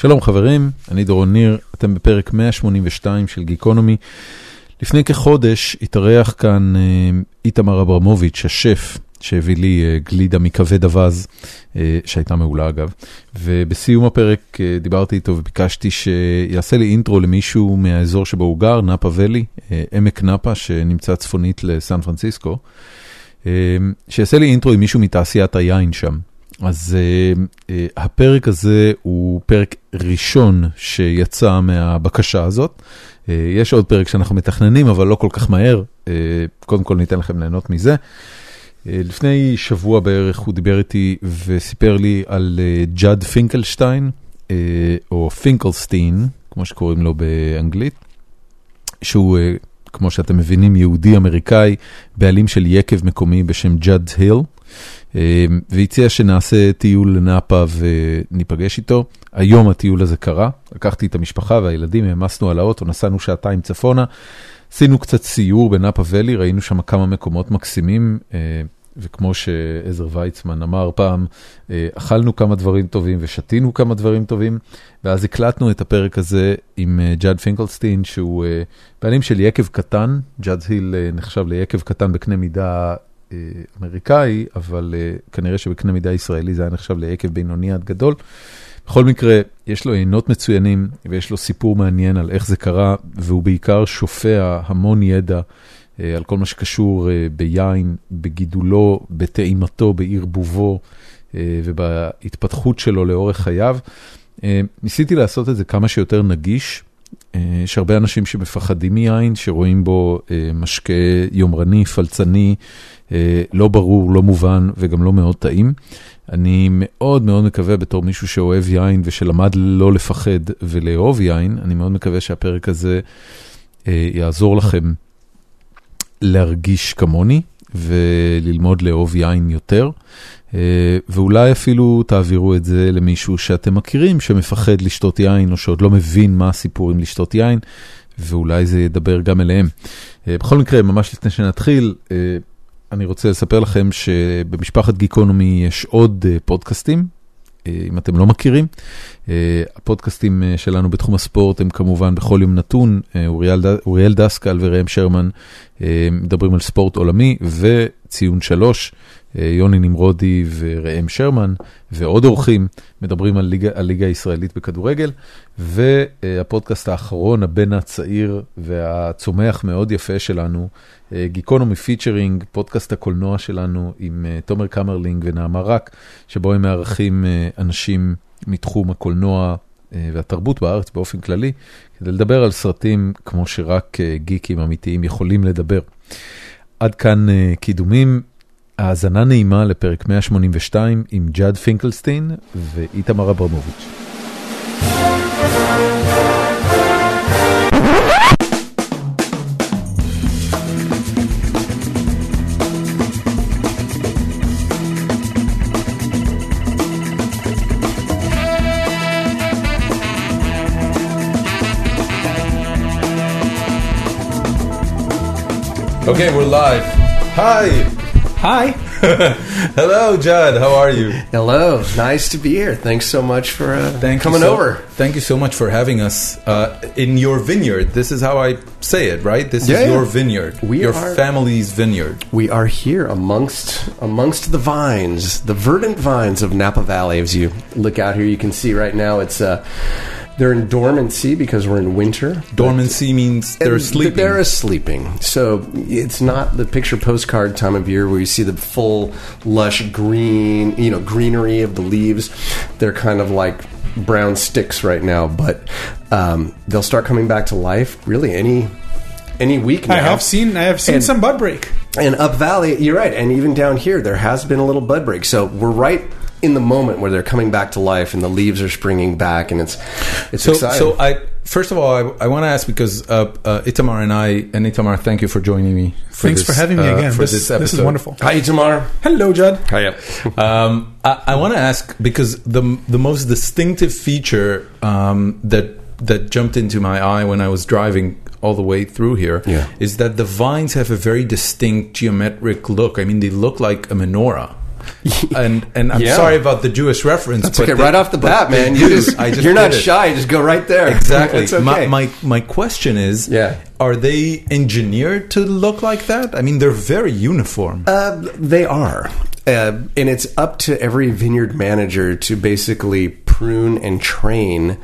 שלום חברים, אני דורון ניר, אתם בפרק 182 של גיקונומי. לפני כחודש התארח כאן אה, איתמר אברמוביץ', השף, שהביא לי אה, גלידה מכבד אווז, אה, שהייתה מעולה אגב, ובסיום הפרק דיברתי איתו וביקשתי שיעשה לי אינטרו למישהו מהאזור שבו הוא גר, נאפה ואלי, עמק נאפה שנמצא צפונית לסן פרנסיסקו, שיעשה לי אינטרו עם מישהו מתעשיית היין שם. אז uh, uh, הפרק הזה הוא פרק ראשון שיצא מהבקשה הזאת. Uh, יש עוד פרק שאנחנו מתכננים, אבל לא כל כך מהר. קודם כל ניתן לכם ליהנות מזה. לפני שבוע בערך הוא דיבר איתי וסיפר לי על ג'אד פינקלשטיין, או פינקלסטין, כמו שקוראים לו באנגלית, שהוא, כמו שאתם מבינים, יהודי אמריקאי, בעלים של יקב מקומי בשם ג'אד היל. אמ, והציע שנעשה טיול לנאפה וניפגש איתו. היום הטיול הזה קרה, לקחתי את המשפחה והילדים, העמסנו על האוטו, נסענו שעתיים צפונה, עשינו קצת סיור בנאפה ואלי, ראינו שם כמה מקומות מקסימים, אה, וכמו שעזר ויצמן אמר פעם, אה, אכלנו כמה דברים טובים ושתינו כמה דברים טובים, ואז הקלטנו את הפרק הזה עם אה, ג'אד פינקלסטין, שהוא בעלים של יקב קטן, ג'אד היל נחשב ליקב קטן בקנה מידה אה, אמריקאי, אבל אה, כנראה שבקנה מידה ישראלי זה היה נחשב ליקב בינוני עד גדול. בכל מקרה, יש לו עינות מצוינים ויש לו סיפור מעניין על איך זה קרה, והוא בעיקר שופע המון ידע אה, על כל מה שקשור ביין, בגידולו, בטעימתו, בערבובו ובהתפתחות שלו לאורך חייו. ניסיתי לעשות את זה כמה שיותר נגיש. יש הרבה אנשים שמפחדים מיין, שרואים בו משקה יומרני, פלצני, אה, לא ברור, לא מובן וגם לא מאוד טעים. אני מאוד מאוד מקווה בתור מישהו שאוהב יין ושלמד לא לפחד ולאהוב יין, אני מאוד מקווה שהפרק הזה אה, יעזור לכם להרגיש כמוני וללמוד לאהוב יין יותר. אה, ואולי אפילו תעבירו את זה למישהו שאתם מכירים שמפחד לשתות יין או שעוד לא מבין מה הסיפור עם לשתות יין, ואולי זה ידבר גם אליהם. בכל מקרה, ממש לפני שנתחיל, אני רוצה לספר לכם שבמשפחת גיקונומי יש עוד אה, פודקאסטים, אה, אם אתם לא מכירים. אה, הפודקאסטים שלנו בתחום הספורט הם כמובן בכל יום נתון, אוריאל, אוריאל דסקל וראם שרמן מדברים על ספורט עולמי וציון שלוש. יוני נמרודי וראם שרמן ועוד אורחים מדברים על ליגה, על ליגה הישראלית בכדורגל. והפודקאסט האחרון, הבן הצעיר והצומח מאוד יפה שלנו, גיקונומי פיצ'רינג, פודקאסט הקולנוע שלנו עם תומר קמרלינג ונעמה רק, שבו הם מארחים אנשים מתחום הקולנוע והתרבות בארץ באופן כללי, כדי לדבר על סרטים כמו שרק גיקים אמיתיים יכולים לדבר. עד כאן קידומים. האזנה נעימה לפרק 182 עם ג'אד פינקלסטין ואיתמר אברמוביץ'. Okay, we're live. Hi! Hi. Hello, Judd. How are you? Hello. Nice to be here. Thanks so much for uh, thank coming so, over. Thank you so much for having us uh, in your vineyard. This is how I say it, right? This yeah, is your vineyard. We your are, family's vineyard. We are here amongst amongst the vines, the verdant vines of Napa Valley. As you look out here, you can see right now it's. Uh, they're in dormancy because we're in winter. Dormancy means they're sleeping. They're sleeping. So it's not the picture postcard time of year where you see the full lush green, you know, greenery of the leaves. They're kind of like brown sticks right now, but um, they'll start coming back to life really any any week now. I have seen I have seen and, some bud break. And up valley, you're right, and even down here there has been a little bud break. So we're right in the moment where they're coming back to life and the leaves are springing back and it's it's so, exciting. So I first of all I, I want to ask because uh, uh, Itamar and I and Itamar, thank you for joining me. For Thanks this, for having me uh, again. for this, this, episode. This is wonderful. Hi Itamar. Hello, Judd. Hiya. um, I, I want to ask because the the most distinctive feature um, that that jumped into my eye when I was driving all the way through here yeah. is that the vines have a very distinct geometric look. I mean, they look like a menorah And and I'm Yeah. sorry about the Jewish reference. It's but okay, they- right off the bat, man. You just, I just you're not it. shy. Just go right there. Exactly. okay. my, my my question is, Yeah. are they engineered to look like that? I mean, they're very uniform. Uh, they are. Uh, and it's up to every vineyard manager to basically prune and train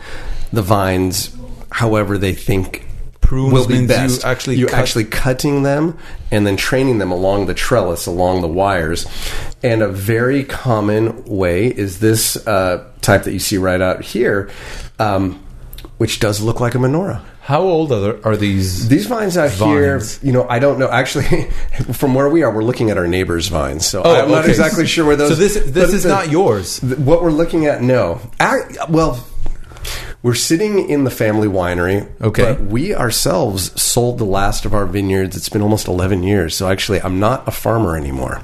the vines however they think Prunes will be means you best. actually you cut- actually cutting them and then training them along the trellis, along the wires. And a very common way is this uh, type that you see right out here, um, which does look like a menorah. How old are, are these? These vines out here, you know, I don't know. Actually, from where we are, we're looking at our neighbors' vines, so I'm not exactly sure where those. So this this is the- not yours. what we're looking at. No, Ac- well, we're sitting in the family winery. Okay. but we ourselves sold the last of our vineyards. It's been almost 11 years, so actually, I'm not a farmer anymore.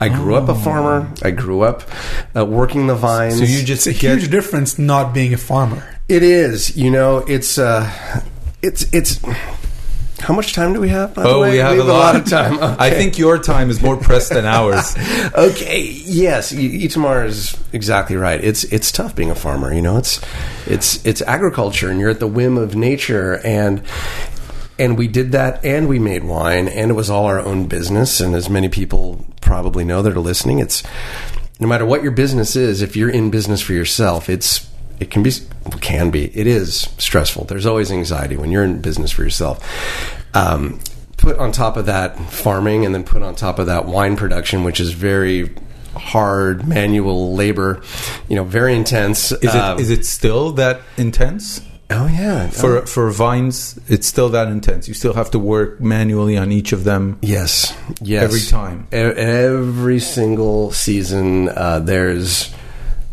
I grew up a farmer. I grew up uh, working the vines. So you just It's a get huge difference not being a farmer. It is. You know, it's uh, it's it's. How much time do we have? Oh, way? we have, a, lot. of time. I think your time is more pressed than ours. okay. Yes, Itamar is exactly right. It's it's tough being a farmer. You know, it's it's it's agriculture, and you're at the whim of nature, and and we did that, and we made wine, and it was all our own business. And as many people probably know that are listening, it's no matter what your business is, if you're in business for yourself, it's it can be can be it is stressful. There's always anxiety when you're in business for yourself. Um, put on top of that farming, and then put on top of that wine production, which is very hard manual labor. You know, very intense. Is it is it still that intense? Oh yeah. For for vines, it's still that intense. You still have to work manually on each of them. Yes, yes. Every time. E- every single season, uh, there's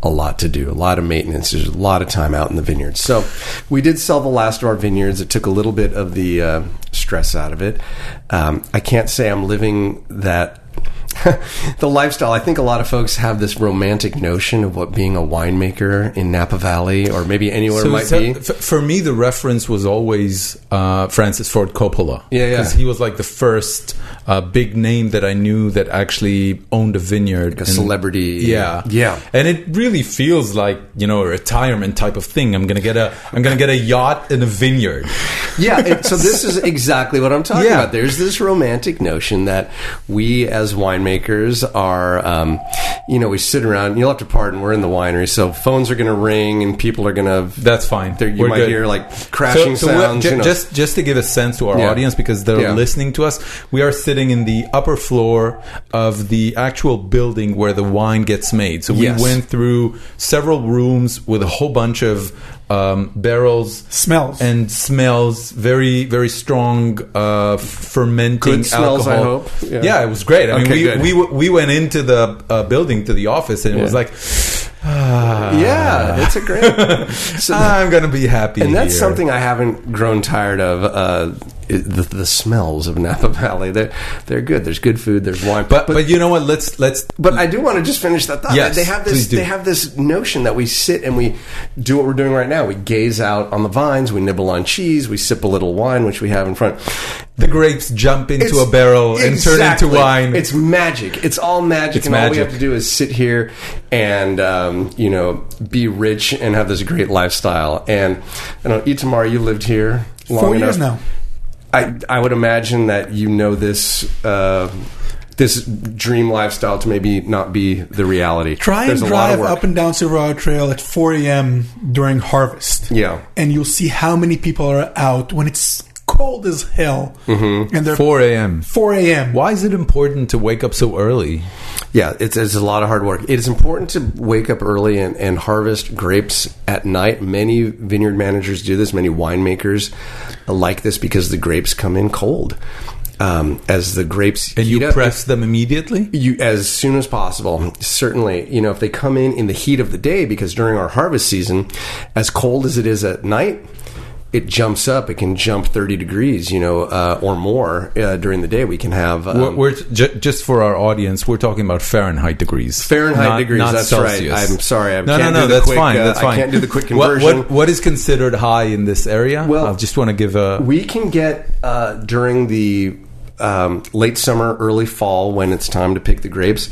a lot to do, a lot of maintenance. There's a lot of time out in the vineyards. So we did sell the last of our vineyards. It took a little bit of the uh, stress out of it. Um, I can't say I'm living that. the lifestyle. I think a lot of folks have this romantic notion of what being a winemaker in Napa Valley or maybe anywhere So might so- be. for me, the reference was always uh, Francis Ford Coppola. Yeah, yeah. Because he was like the first uh, big name that I knew that actually owned a vineyard. a celebrity. Yeah, Yeah. and it really feels like you know a retirement type of thing. I'm gonna get a I'm gonna get a yacht in a vineyard. Yeah, it, so this is exactly what I'm talking Yeah. about. There's this romantic notion that we as winemakers are, um, you know, we sit around. You'll have to pardon. We're in the winery, so phones are going to ring and people are going to. That's fine. There, you We're might good. hear like crashing so, so sounds. ju- you know. just just to give a sense to our Yeah. audience because they're Yeah. listening to us, we are sitting in the upper floor of the actual building where the wine gets made. So we Yes. went through several rooms with a whole bunch of um, barrels. Smells. and smells very very strong uh, fermenting Good smells, I alcohol. hope. Yeah. Yeah. it was great. I mean, we, we we went into the uh, building to the office and it was like, ah, yeah, it's a great. So I'm gonna be happy. and that's here. something I haven't grown tired of. Uh, it- the, the smells of Napa Valley. They're they're good. There's good food. There's wine. But, but you know what? Let's let's But I do want to just finish that thought. Yes, they have this. They have this notion that we sit and we do what we're doing right now. We gaze out on the vines. We nibble on cheese. We sip a little wine, which we have in front. the grapes jump into It's- a barrel and turn into wine. It's magic. It's all magic, It's and all we have to do is sit here and um, you know be rich and have this great lifestyle. And you know, Itamar, you lived here long Four enough. years now. I I would imagine that you know this. Uh, this dream lifestyle to maybe not be the reality. Try There's and a lot of drive up and down Silverado Trail at 4 a.m. during harvest. Yeah. And you'll see how many people are out when it's cold as hell. Mm-hmm. And they're 4 a.m. 4 a.m. Why is it important to wake up so early? Yeah, it's, it's a lot of hard work. It is important to wake up early and, and harvest grapes at night. Many vineyard managers do this. Many winemakers like this because the grapes come in cold. Um, as the grapes And heat you up- press them immediately? you as soon as possible. Certainly, you know if they come in in the heat of the day, because during our harvest season, as cold as it is at night, it jumps up. It can jump thirty degrees, you know, uh, or more uh, during the day. We can have um, we're, we're ju- just for our audience. We're talking about Fahrenheit degrees. Fahrenheit not- degrees, not that's Celsius. right. I'm sorry, I no, can't no, no. that's quick, fine. uh, That's I can't do the quick What- conversion. What, what is considered high in this area? Well, I just want to give a. We can get uh, during the um, late summer, early fall when it's time to pick the grapes.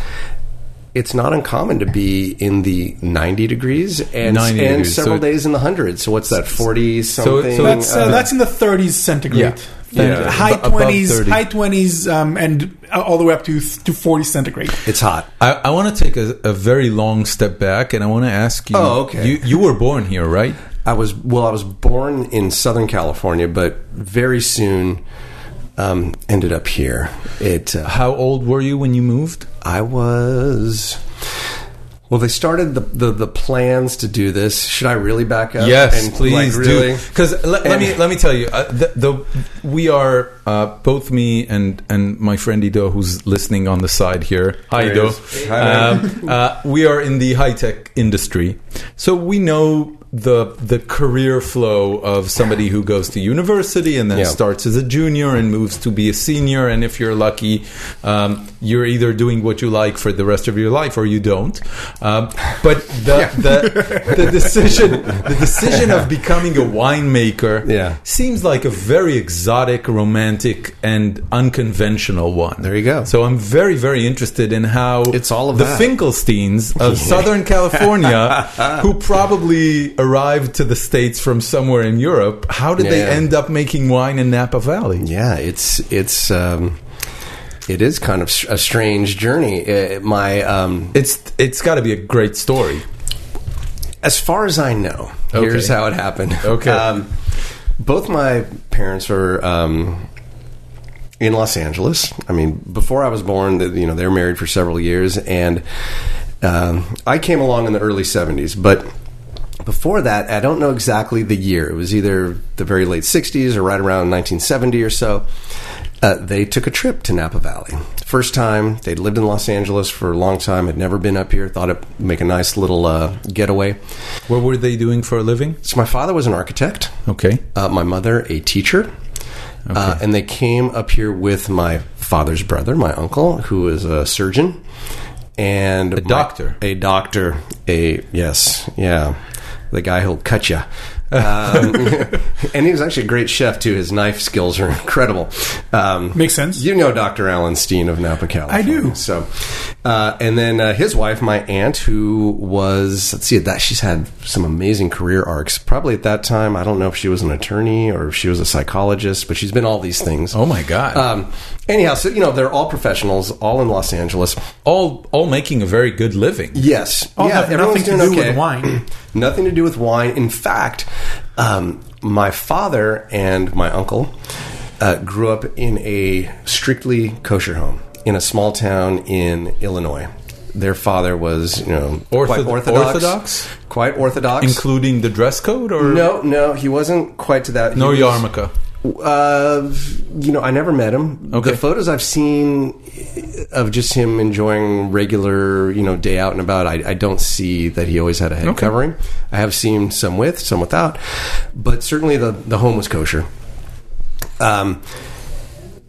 It's not uncommon to be in the 90 degrees and, 90 and degrees, several so- days in the hundreds. So what's that, 40 something? so That's uh, Uh, that's in the 30s centigrade. Yeah. Yeah. High 20s, high 20s, um, and all the way up to to 40 centigrade. it's hot. I, I want to take a, a very long step back, and I want to ask you. Oh, okay. You, you were born here, right? I was well. I was born in Southern California, but very soon um, ended up here. It. Uh, How old were you when you moved? I was. Well, they started the, the, the plans to do this. Should I really back up? Yes, And, please like, really? do. Because let, let me let me tell you, uh, the, the we are uh, both me and and my friend Ido, who's listening on the side here. Hi, There Ido. Hi. Um, uh, we are in the high tech industry, so we know the the career flow of somebody who goes to university and then Yeah. starts as a junior and moves to be a senior. And if you're lucky, um, you're either doing what you like for the rest of your life or you don't. Um, but the, the the decision the decision of becoming a winemaker Yeah. seems like a very exotic, romantic, and unconventional one. There you go. So I'm very very interested in how It's all of the that. Finkelsteins of Southern California, who probably arrived to the states from somewhere in Europe, how did they end up making wine in Napa Valley? Yeah, it's it's um, it is kind of a strange journey. Uh, my um, It's it's got to be a great story. as far as I know, Okay. here's how it happened. Okay. Um, both my parents are um, in Los Angeles. I mean, before I was born, you know, they were married for several years, and um, I came along in the early '70s, but. Before that, I don't know exactly the year. It was either the very late 60s or right around 1970 or so. Uh, they took a trip to Napa Valley. First time, they'd lived in Los Angeles for a long time, had never been up here, thought it'd make a nice little uh, getaway. What were they doing for a living? So, my father was an architect, Okay. uh, my mother a teacher, uh, and they came up here with my father's brother, my uncle, who is a surgeon, and a doctor. a doctor, a yes, yeah, the guy who'll cut you. Um, and he was actually a great chef too. His knife skills are incredible. Um, Makes sense. You know Dr. Alan Steen of Napa, California. I do. So, uh, and then uh, his wife, my aunt, who was let's see, that she's had some amazing career arcs. Probably at that time, I don't know if she was an attorney or if she was a psychologist, but she's been all these things. Oh my God. Um, anyhow, so you know they're all professionals, all in Los Angeles. all all making a very good living. Yes, All yeah, have nothing to doing do with wine. nothing to do with wine. In fact, um, my father and my uncle uh, grew up in a strictly kosher home in a small town in Illinois. Their father was, you know, quite orthodox, orthodox? quite orthodox. Including the dress code or no, no, he wasn't quite to that. He no was- yarmulke. Uh, you know, I never met him. Okay. The photos I've seen of just him enjoying regular, you know, day out and about, I, I don't see that he always had a head Okay. covering. I have seen some with, some without, but certainly the the home was kosher. Um,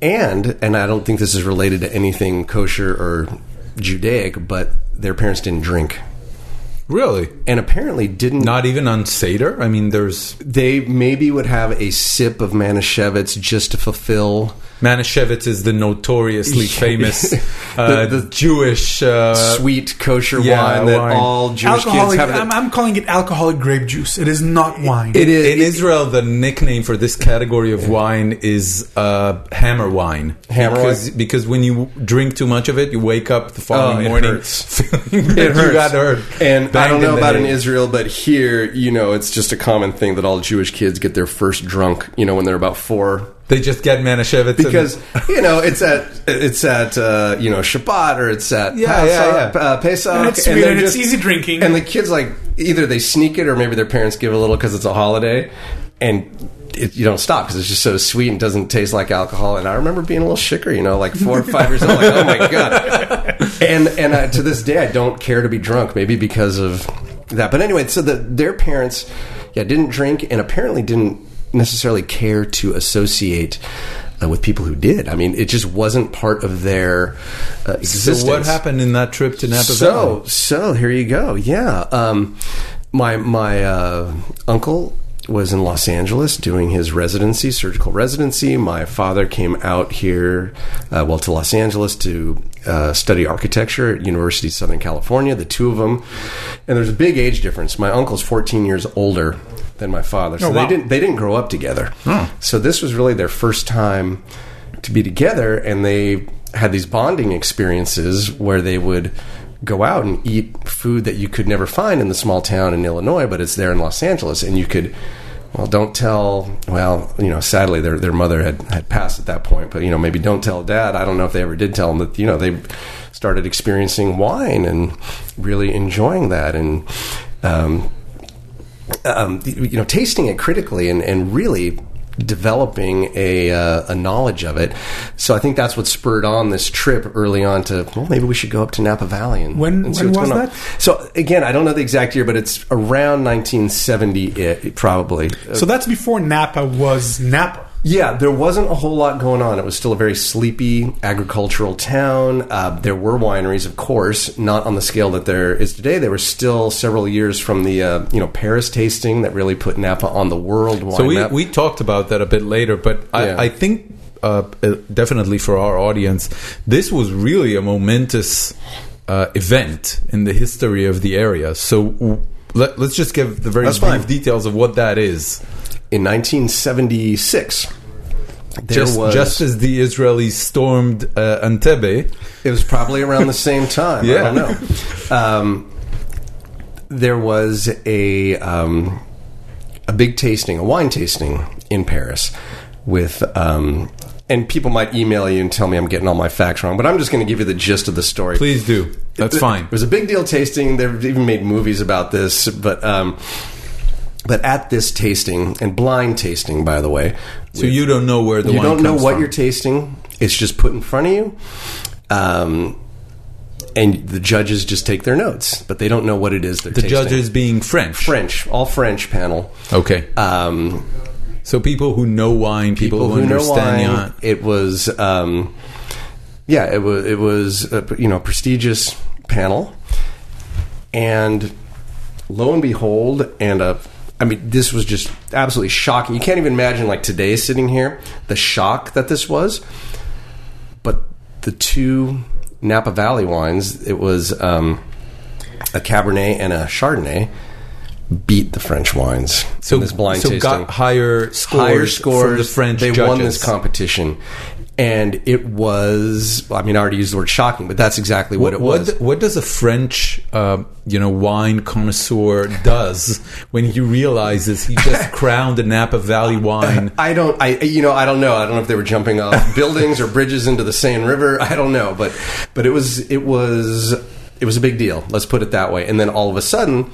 and and I don't think this is related to anything kosher or Judaic, but their parents didn't drink, Really? and apparently didn't Not even on Seder? I mean, there's they maybe would have a sip of Manischewitz just to fulfill Manischewitz is the notoriously famous uh, The- the- Jewish uh, sweet kosher yeah, wine that wine. all Jewish kids have. I'm, I'm calling it alcoholic grape juice. It is not wine. it is In Israel, the nickname for this category of wine is uh, hammer wine. Hammer because, wine? because when you drink too much of it, you wake up the following Oh, it morning hurts. It hurts. you got hurt. And I don't know in the about in. Israel, but here, you know, it's just a common thing that all Jewish kids get their first drunk, you know, when they're about four. They just get Manischewitz. and- Because you know it's at it's at uh, you know Shabbat or it's at Yeah, yeah, yeah. Uh, Pesach And it's sweet they're and it's easy drinking. and the kids like either they sneak it or maybe their parents give a little because it's a holiday and it, you don't stop because it's just so sweet and doesn't taste like alcohol and I remember being a little shicker you know like four or five years old like oh my god and and uh, to this day I don't care to be drunk maybe because of that but anyway so the, their parents yeah didn't drink and apparently didn't necessarily care to associate uh, with people who did I mean it just wasn't part of their uh, existence so what happened in that trip to Napa so, Valley? so here you go. Yeah, um, my my uh, uncle was in Los Angeles doing his residency, surgical residency. My father came out here, uh, well, to Los Angeles to uh, study architecture at University of Southern California. The two of them, and there's a big age difference. My uncle's 14 years older than my father, so Oh, wow. they didn't they didn't grow up together. So this was really their first time to be together, and they had these bonding experiences where they would go out and eat food that you could never find in the small town in Illinois, but it's there in Los Angeles, and you could. Well, don't tell. Well, you know, sadly, their their mother had had passed at that point. But you know, maybe don't tell dad. I don't know if they ever did tell him that. You know, they started experiencing wine and really enjoying that, and um, um, you know, tasting it critically and, and really developing a, uh, a knowledge of it. So I think that's what spurred on this trip early on to, well, maybe we should go up to Napa Valley and, When- and see when what's was going on. So again, I don't know the exact year, but it's around 1970, uh, probably. So that's before Napa was Napa. Yeah, there wasn't a whole lot going on. It was still a very sleepy agricultural town. Uh, there were wineries, of course, not on the scale that there is today. There were still several years from the uh, you know Paris tasting that really put Napa on the world wine So we, map. we talked about that a bit later, but Yeah. I, I think uh, uh, definitely for our audience, this was really a momentous uh, event in the history of the area. So w- let, let's just give the very That's brief fine. details of what that is. In 1976. There Just, was just as the Israelis stormed uh, Entebbe, It was probably around the same time. Yeah. I don't know. Um, there was a um, a big tasting, a wine tasting in Paris with. Um, and people might email you and tell me I'm getting all my facts wrong, but I'm just going to give you the gist of the story. please do. That's It- fine. It was a big deal tasting. They've even made movies about this, but um, but at this tasting and blind tasting, by the way, So you don't know where the you don't know what from. you're tasting. It's just put in front of you, um, and the judges just take their notes, but they don't know what it is they're The tasting. judges being French. French, all French panel. Okay. Um, so people who know wine, people, people who, who know understand wine. It was, um, yeah, it was it was a, you know prestigious panel, and lo and behold, and uh, I mean this was just absolutely shocking. You can't even imagine like today sitting here the shock that this was. But the two Napa Valley wines, it was um, a Cabernet and a Chardonnay, beat the French wines. So in this blind so tasting got higher scores, higher scores from the French They judges. won this competition, and it was. I mean, I already used the word shocking, but that's exactly what, What, it what, was. what does a French, uh, you know, wine connoisseur does when he realizes he just crowned a Napa Valley wine? I don't. I you know I don't know. I don't know if they were jumping off buildings or bridges into the Seine River. I don't know, but but it was it was it was a big deal. Let's put it that way. And then all of a sudden,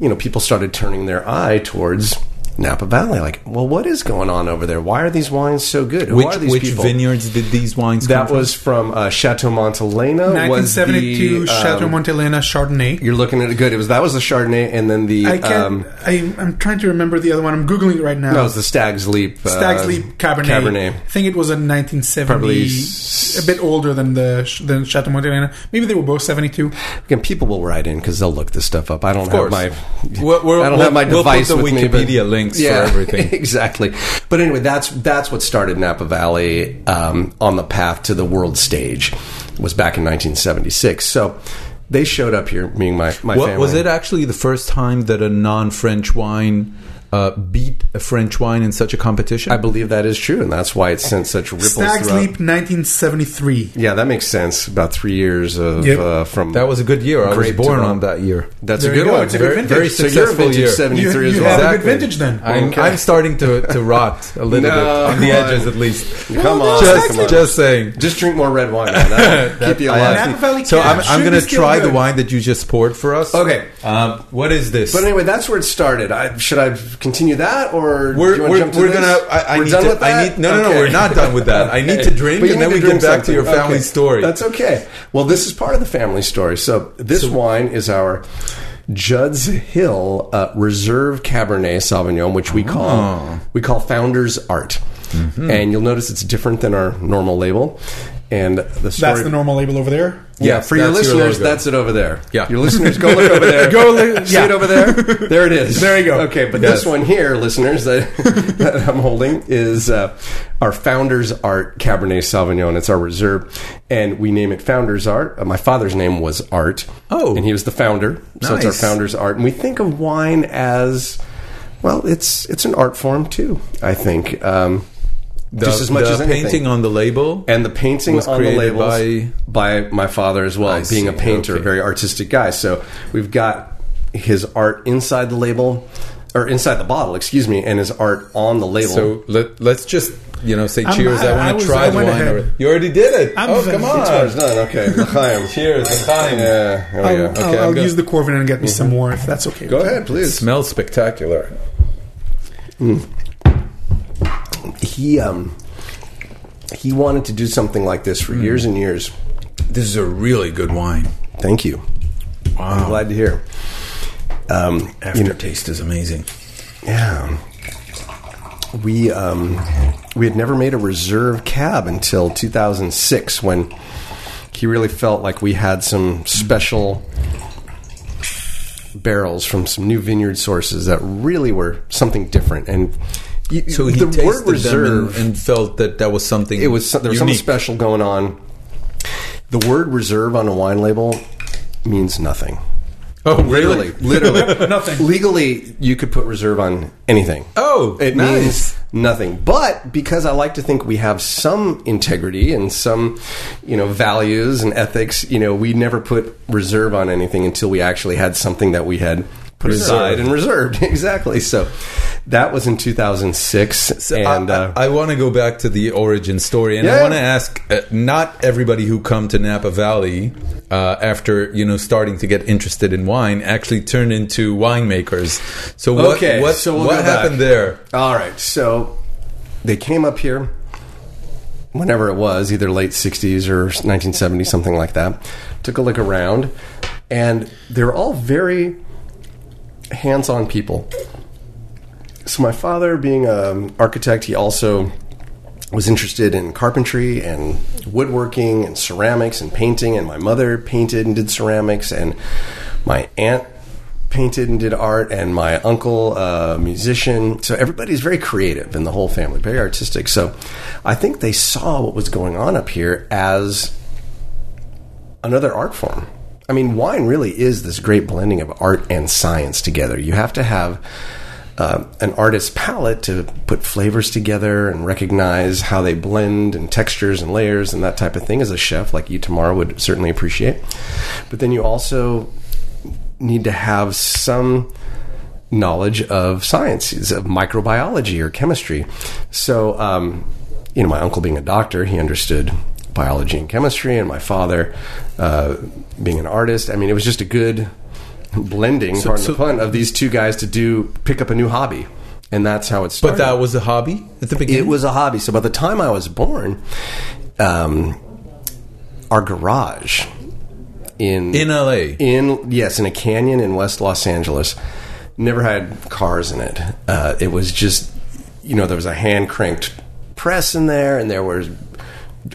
you know, people started turning their eye towards Napa Valley. Like, well, what is going on over there? Why are these wines so good? Who Which are these which people? vineyards did these wines come from? That from? was from uh, Chateau Montelena. was the, 1972 Chateau um, Montelena Chardonnay. You're looking at it good. It was that was the Chardonnay, and then the I can't. um, I, I'm trying to remember the other one. I'm googling it right now. no, it was the Stag's Leap. uh, Stag's Leap Cabernet. Cabernet. I think it was a 1970. Probably s- a bit older than the than Chateau Montelena. Maybe they were both 72. Again, people will write in because they'll look this stuff up. I don't Of course. have my. We'll- we'll- I don't we'll- have my we'll put the with me. but- Wikipedia links for Yeah, everything. exactly. But anyway, that's that's what started Napa Valley um, on the path to the world stage. It Was back in 1976. So they showed up here, meaning my my What, family. was it actually the first time that a non-French wine uh, beat a French wine in such a competition? I believe that is true, and that's why it sent such ripples Stag's throughout. Leap 1973. Yeah, that makes sense. About three years of Yep. uh, from that was a good year. I was born on that year. That's There a good go. one. It's a good very, vintage. very so you're a successful vintage year. 73 you as have well. a good vintage then. I'm, Okay. I'm starting to, to rot a little No, bit on the come on. edges, at least. Come on, just, come on. just saying. Just drink more red wine. Keep you alive. So I'm, I'm going to try the wine that you just poured for us. Okay. Um, what is this? But anyway, that's where it started. Should I continue that, or we're do you want we're, to jump to we're this? gonna. I, I we're need done to. with that. I need. No, no, no. Okay. We're not done with that. I need to drink, and then we get back to your family Okay. story. That's okay. Well, this is part of the family story. So this wine is our Judd's Hill uh, Reserve Cabernet Sauvignon, which we call Oh. we call Founder's Art, Mm-hmm. and you'll notice it's different than our normal label. And the story. That's the normal label over there. Yeah, Yes, for your that's your listeners, that's it over there. Yeah. Your listeners, go look over there. Go li- See yeah. it over there? There it is. There you go. Okay, but Yes. this one here, listeners, that, that I'm holding is uh, our Founders Art Cabernet Sauvignon. It's our reserve, and we name it Founders Art. Uh, my father's name was Art. Oh. and he was the founder, so it's our Founders Art. And we think of wine as well. It's it's an art form too. I think. Um, The, just as much the as anything. painting on the label. And the painting Was on the created labels by, my father as well, I being a painter, okay. a very artistic guy. So we've got his art inside the label, or inside the bottle, excuse me, and his art on the label. So let, let's just you know say I'm- cheers. I, I- I want to try I the wine. ahead. already. You already did it. I'm oh come it's on! done. Okay, L'chaim. Cheers, L'chaim. Yeah, here we I'll, go. Okay, I'll, I'm I'll go- use the Coravin and get me some mm-hmm. more if that's okay. Go ahead, please. It Smells spectacular. Mm. He um he wanted to do something like this for years and years. This is a really good wine. Thank you. I'm Wow. glad to hear. Um, you know, Aftertaste is amazing. Yeah. We um, we had never made a reserve cab until 2006 when he really felt like we had some special barrels from some new vineyard sources that really were something different and you, So he the tasted word reserve them and, and felt that that was something. it was there was something special going on the word reserve on a wine label means nothing Oh, literally really? literally Nothing. legally you could put reserve on anything Oh, it nice. means nothing but because i like to think we have some integrity and some you know values and ethics you know we never put reserve on anything until we actually had something that we had put aside and reserved exactly so that was in 2006 So and I, uh, I, want to go back to the origin story, and I want to ask: uh, not everybody who come to Napa Valley uh, after you know starting to get interested in wine actually turn into winemakers. So what? Okay, what, so we'll what happened back. there? All right. So they came up here whenever it was, either late 60s or 1970, something like that. Took a look around, and they're all very hands on people. So my father, being an um, architect, he also was interested in carpentry and woodworking and ceramics and painting and my mother painted and did ceramics and my aunt painted and did art and my uncle a musician. So everybody's very creative in the whole family very artistic. So i think they saw what was going on up here as another art form i mean wine really is this great blending of art and science together. You have to have uh, an artist's palate to put flavors together and recognize how they blend and textures and layers and that type of thing as a chef like you Itamar would certainly appreciate. But then you also need to have some knowledge of sciences of microbiology or chemistry. So um, you know my uncle being a doctor he understood biology and chemistry and my father uh, being an artist i mean it was just a good blending pardon so- the pun of these two guys to do pick up a new hobby and that's how it started. But that was a hobby at the beginning. it was a hobby. So by the time I was born, um, our garage in in LA. in yes in a canyon in West Los Angeles never had cars in it. Uh, it was just you know there was a hand cranked press in there, and there was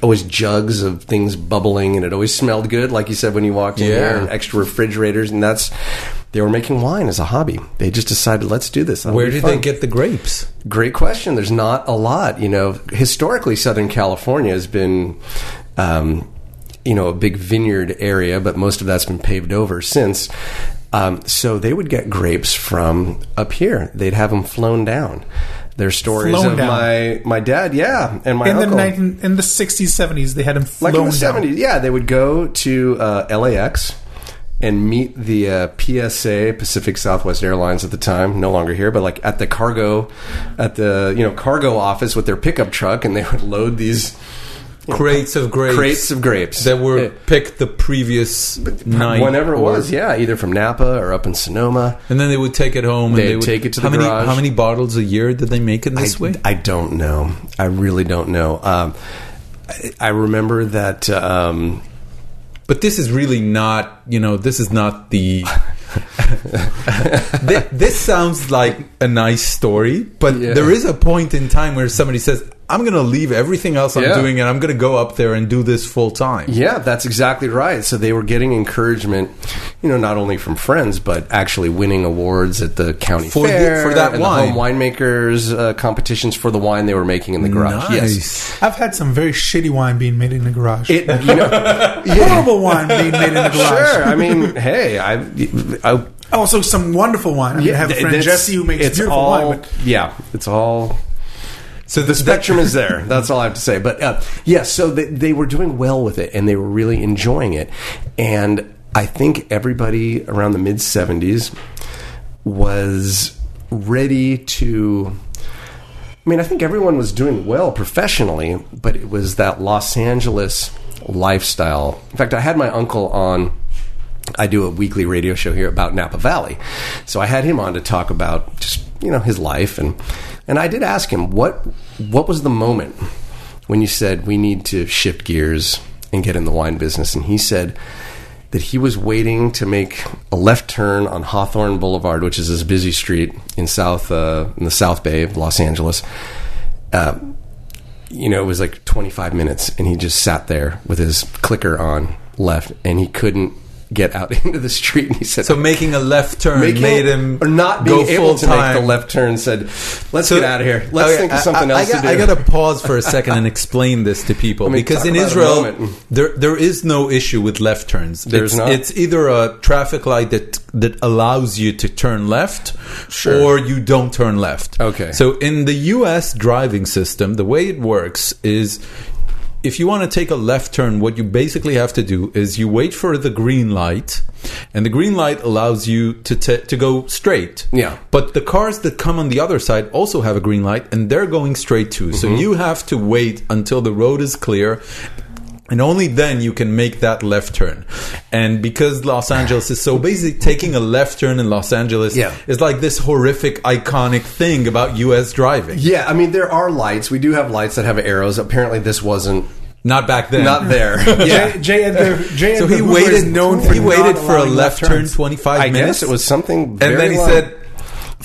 always jugs of things bubbling, and it always smelled good, like you said when you walked in Yeah. there, and extra refrigerators, and that's. They were making wine as a hobby. They just decided, let's do this. That'll Where did fun." they get the grapes? Great question. There's not a lot. You know, historically, Southern California has been, um, you know, a big vineyard area, but most of that's been paved over since. Um, so they would get grapes from up here. They'd have them flown down. There's stories Flown of down. my my dad, yeah, and my in the 19, in the 60s, 70s, they had him like flown in the down. 70s, yeah, they would go to uh, LAX and meet the uh, PSA Pacific Southwest Airlines at the time, no longer here, but like at the cargo, at the you know cargo office with their pickup truck, and they would load these Crates of grapes. crates of grapes that were Yeah. picked the previous night. whenever it or- was, yeah, either from Napa or up in Sonoma. And then they would take it home. and They'd they would take it to how the many, garage. How many bottles a year did they make in this I, way? I don't know. I really don't know. Um, I, I remember that. Um, But this is really not, you know, this is not the. Thi- this sounds like a nice story, but Yeah. there is a point in time where somebody says, I'm going to leave everything else I'm Yeah. doing and I'm going to go up there and do this full time. Yeah, that's exactly right. So they were getting encouragement, you know, not only from friends, but actually winning awards at the county For the- fair for that and wine. the home winemakers uh, competitions for the wine they were making in the garage. Yes. I've had some very shitty wine being made in the garage. It, you know, yeah, Horrible wine being made in the garage. sure. I mean, hey, I, I Also, some wonderful wine. I, mean, I have a friend Jesse who makes it's beautiful all, wine. But Yeah, it's all So the spectrum is there. That's all I have to say. But uh, yes, so they, they were doing well with it, and they were really enjoying it. And I think everybody around the mid '70s was ready to. I mean, I think everyone was doing well professionally, but it was that Los Angeles lifestyle. In fact, I had my uncle on. I do a weekly radio show here about Napa Valley, so I had him on to talk about just you know his life and and I did ask him what what was the moment when you said we need to shift gears and get in the wine business, and he said that he was waiting to make a left turn on Hawthorne Boulevard, which is this busy street in South uh, in the South Bay of Los Angeles. Uh, you know, it was like 25 minutes, and he just sat there with his clicker on left, and he couldn't get out into the street. And he said, So making a left turn making- made him or not go being able full to make time. the left turn said, "Let's So- get out of here. Let's Okay, think of something I, else I, got, to do." I got to pause for a second and explain this to people because in Israel there there is no issue with left turns. There's it's, not? It's either a traffic light that that allows you to turn left, Sure. or you don't turn left. Okay. So in the U.S. driving system, the way it works is. If you want to take a left turn, what you basically have to do is you wait for the green light, and the green light allows you to t- to go straight. Yeah. But the cars that come on the other side also have a green light and they're going straight too. So Mm-hmm. you have to wait until the road is clear. And only then you can make that left turn. And because Los Angeles is so basically taking a left turn in Los Angeles Yeah. is like this horrific iconic thing about US driving. yeah, I mean, there are lights. We do have lights that have arrows. Apparently, this wasn't Not back then. not there. J, J. Edgar, J. So Edgar he Hoover waited known for he waited for a allowing left turn turns. 25 I minutes. guess it was something. and then he long. said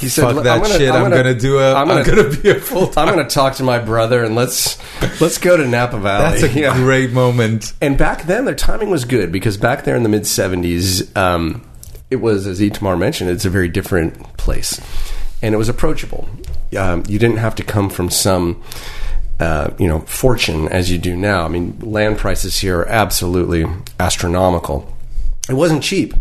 "He said, fuck "Look, that gonna- shit. I'm, gonna- gonna, do a. I'm I'm gonna, be a full I'm gonna talk to my brother and let's let's go to Napa Valley." That's a Yeah. great moment. And back then, their timing was good because back there in the mid 70s, um, it was, as Itamar mentioned, it's a very different place. And it was approachable. Um, you didn't have to come from some, uh, you know, fortune as you do now. I mean, land prices here are absolutely astronomical. It wasn't cheap.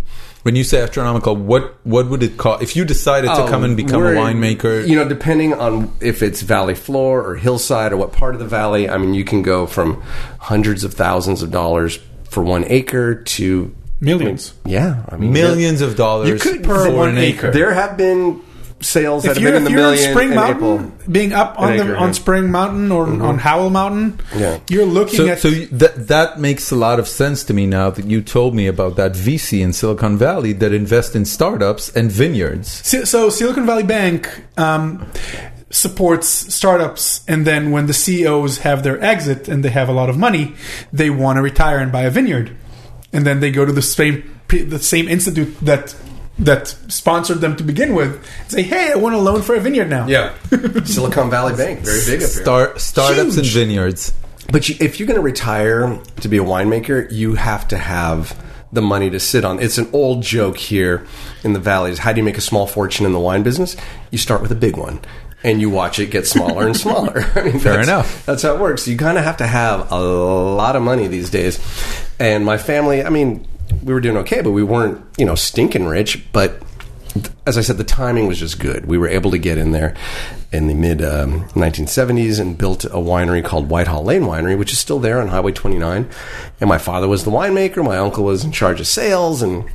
When you say astronomical, what what would it cost if you decided to come and become a oh, We're- winemaker? You know, depending on if it's valley floor or hillside or what part of the valley, I mean, you can go from hundreds of thousands of dollars for one acre to Millions. Yeah, I mean millions of dollars You could- for per an one acre. acre. There have been sales that If have you're, been in if the you're on million. Spring Mountain, April. being up on the on. Spring Mountain or on Howell Mountain, Yeah. you're looking So, at so that that makes a lot of sense to me now that you told me about that VC in Silicon Valley that invest in startups and vineyards. Si- So Silicon Valley Bank um, supports startups, and then when the CEOs have their exit and they have a lot of money, they want to retire and buy a vineyard, and then they go to the same the same institute that that sponsored them to begin with, say, "Hey, I want a loan for a vineyard now." Yeah, Silicon Valley Bank, very big up here. Star, startups and vineyards. But you, if you're going to retire to be a winemaker, you have to have the money to sit on. It's an old joke here in the valleys. How do you make a small fortune in the wine business? You start with a big one. And you watch it get smaller and smaller. I mean, Fair that's- enough. That's how it works. You kind of have to have a lot of money these days. And my family, I mean, we were doing okay, but we weren't, you know, stinking rich. But as I said, the timing was just good. We were able to get in there in the mid um, 1970s and built a winery called Whitehall Lane Winery, which is still there on Highway 29. And my father was the winemaker. My uncle was in charge of sales, and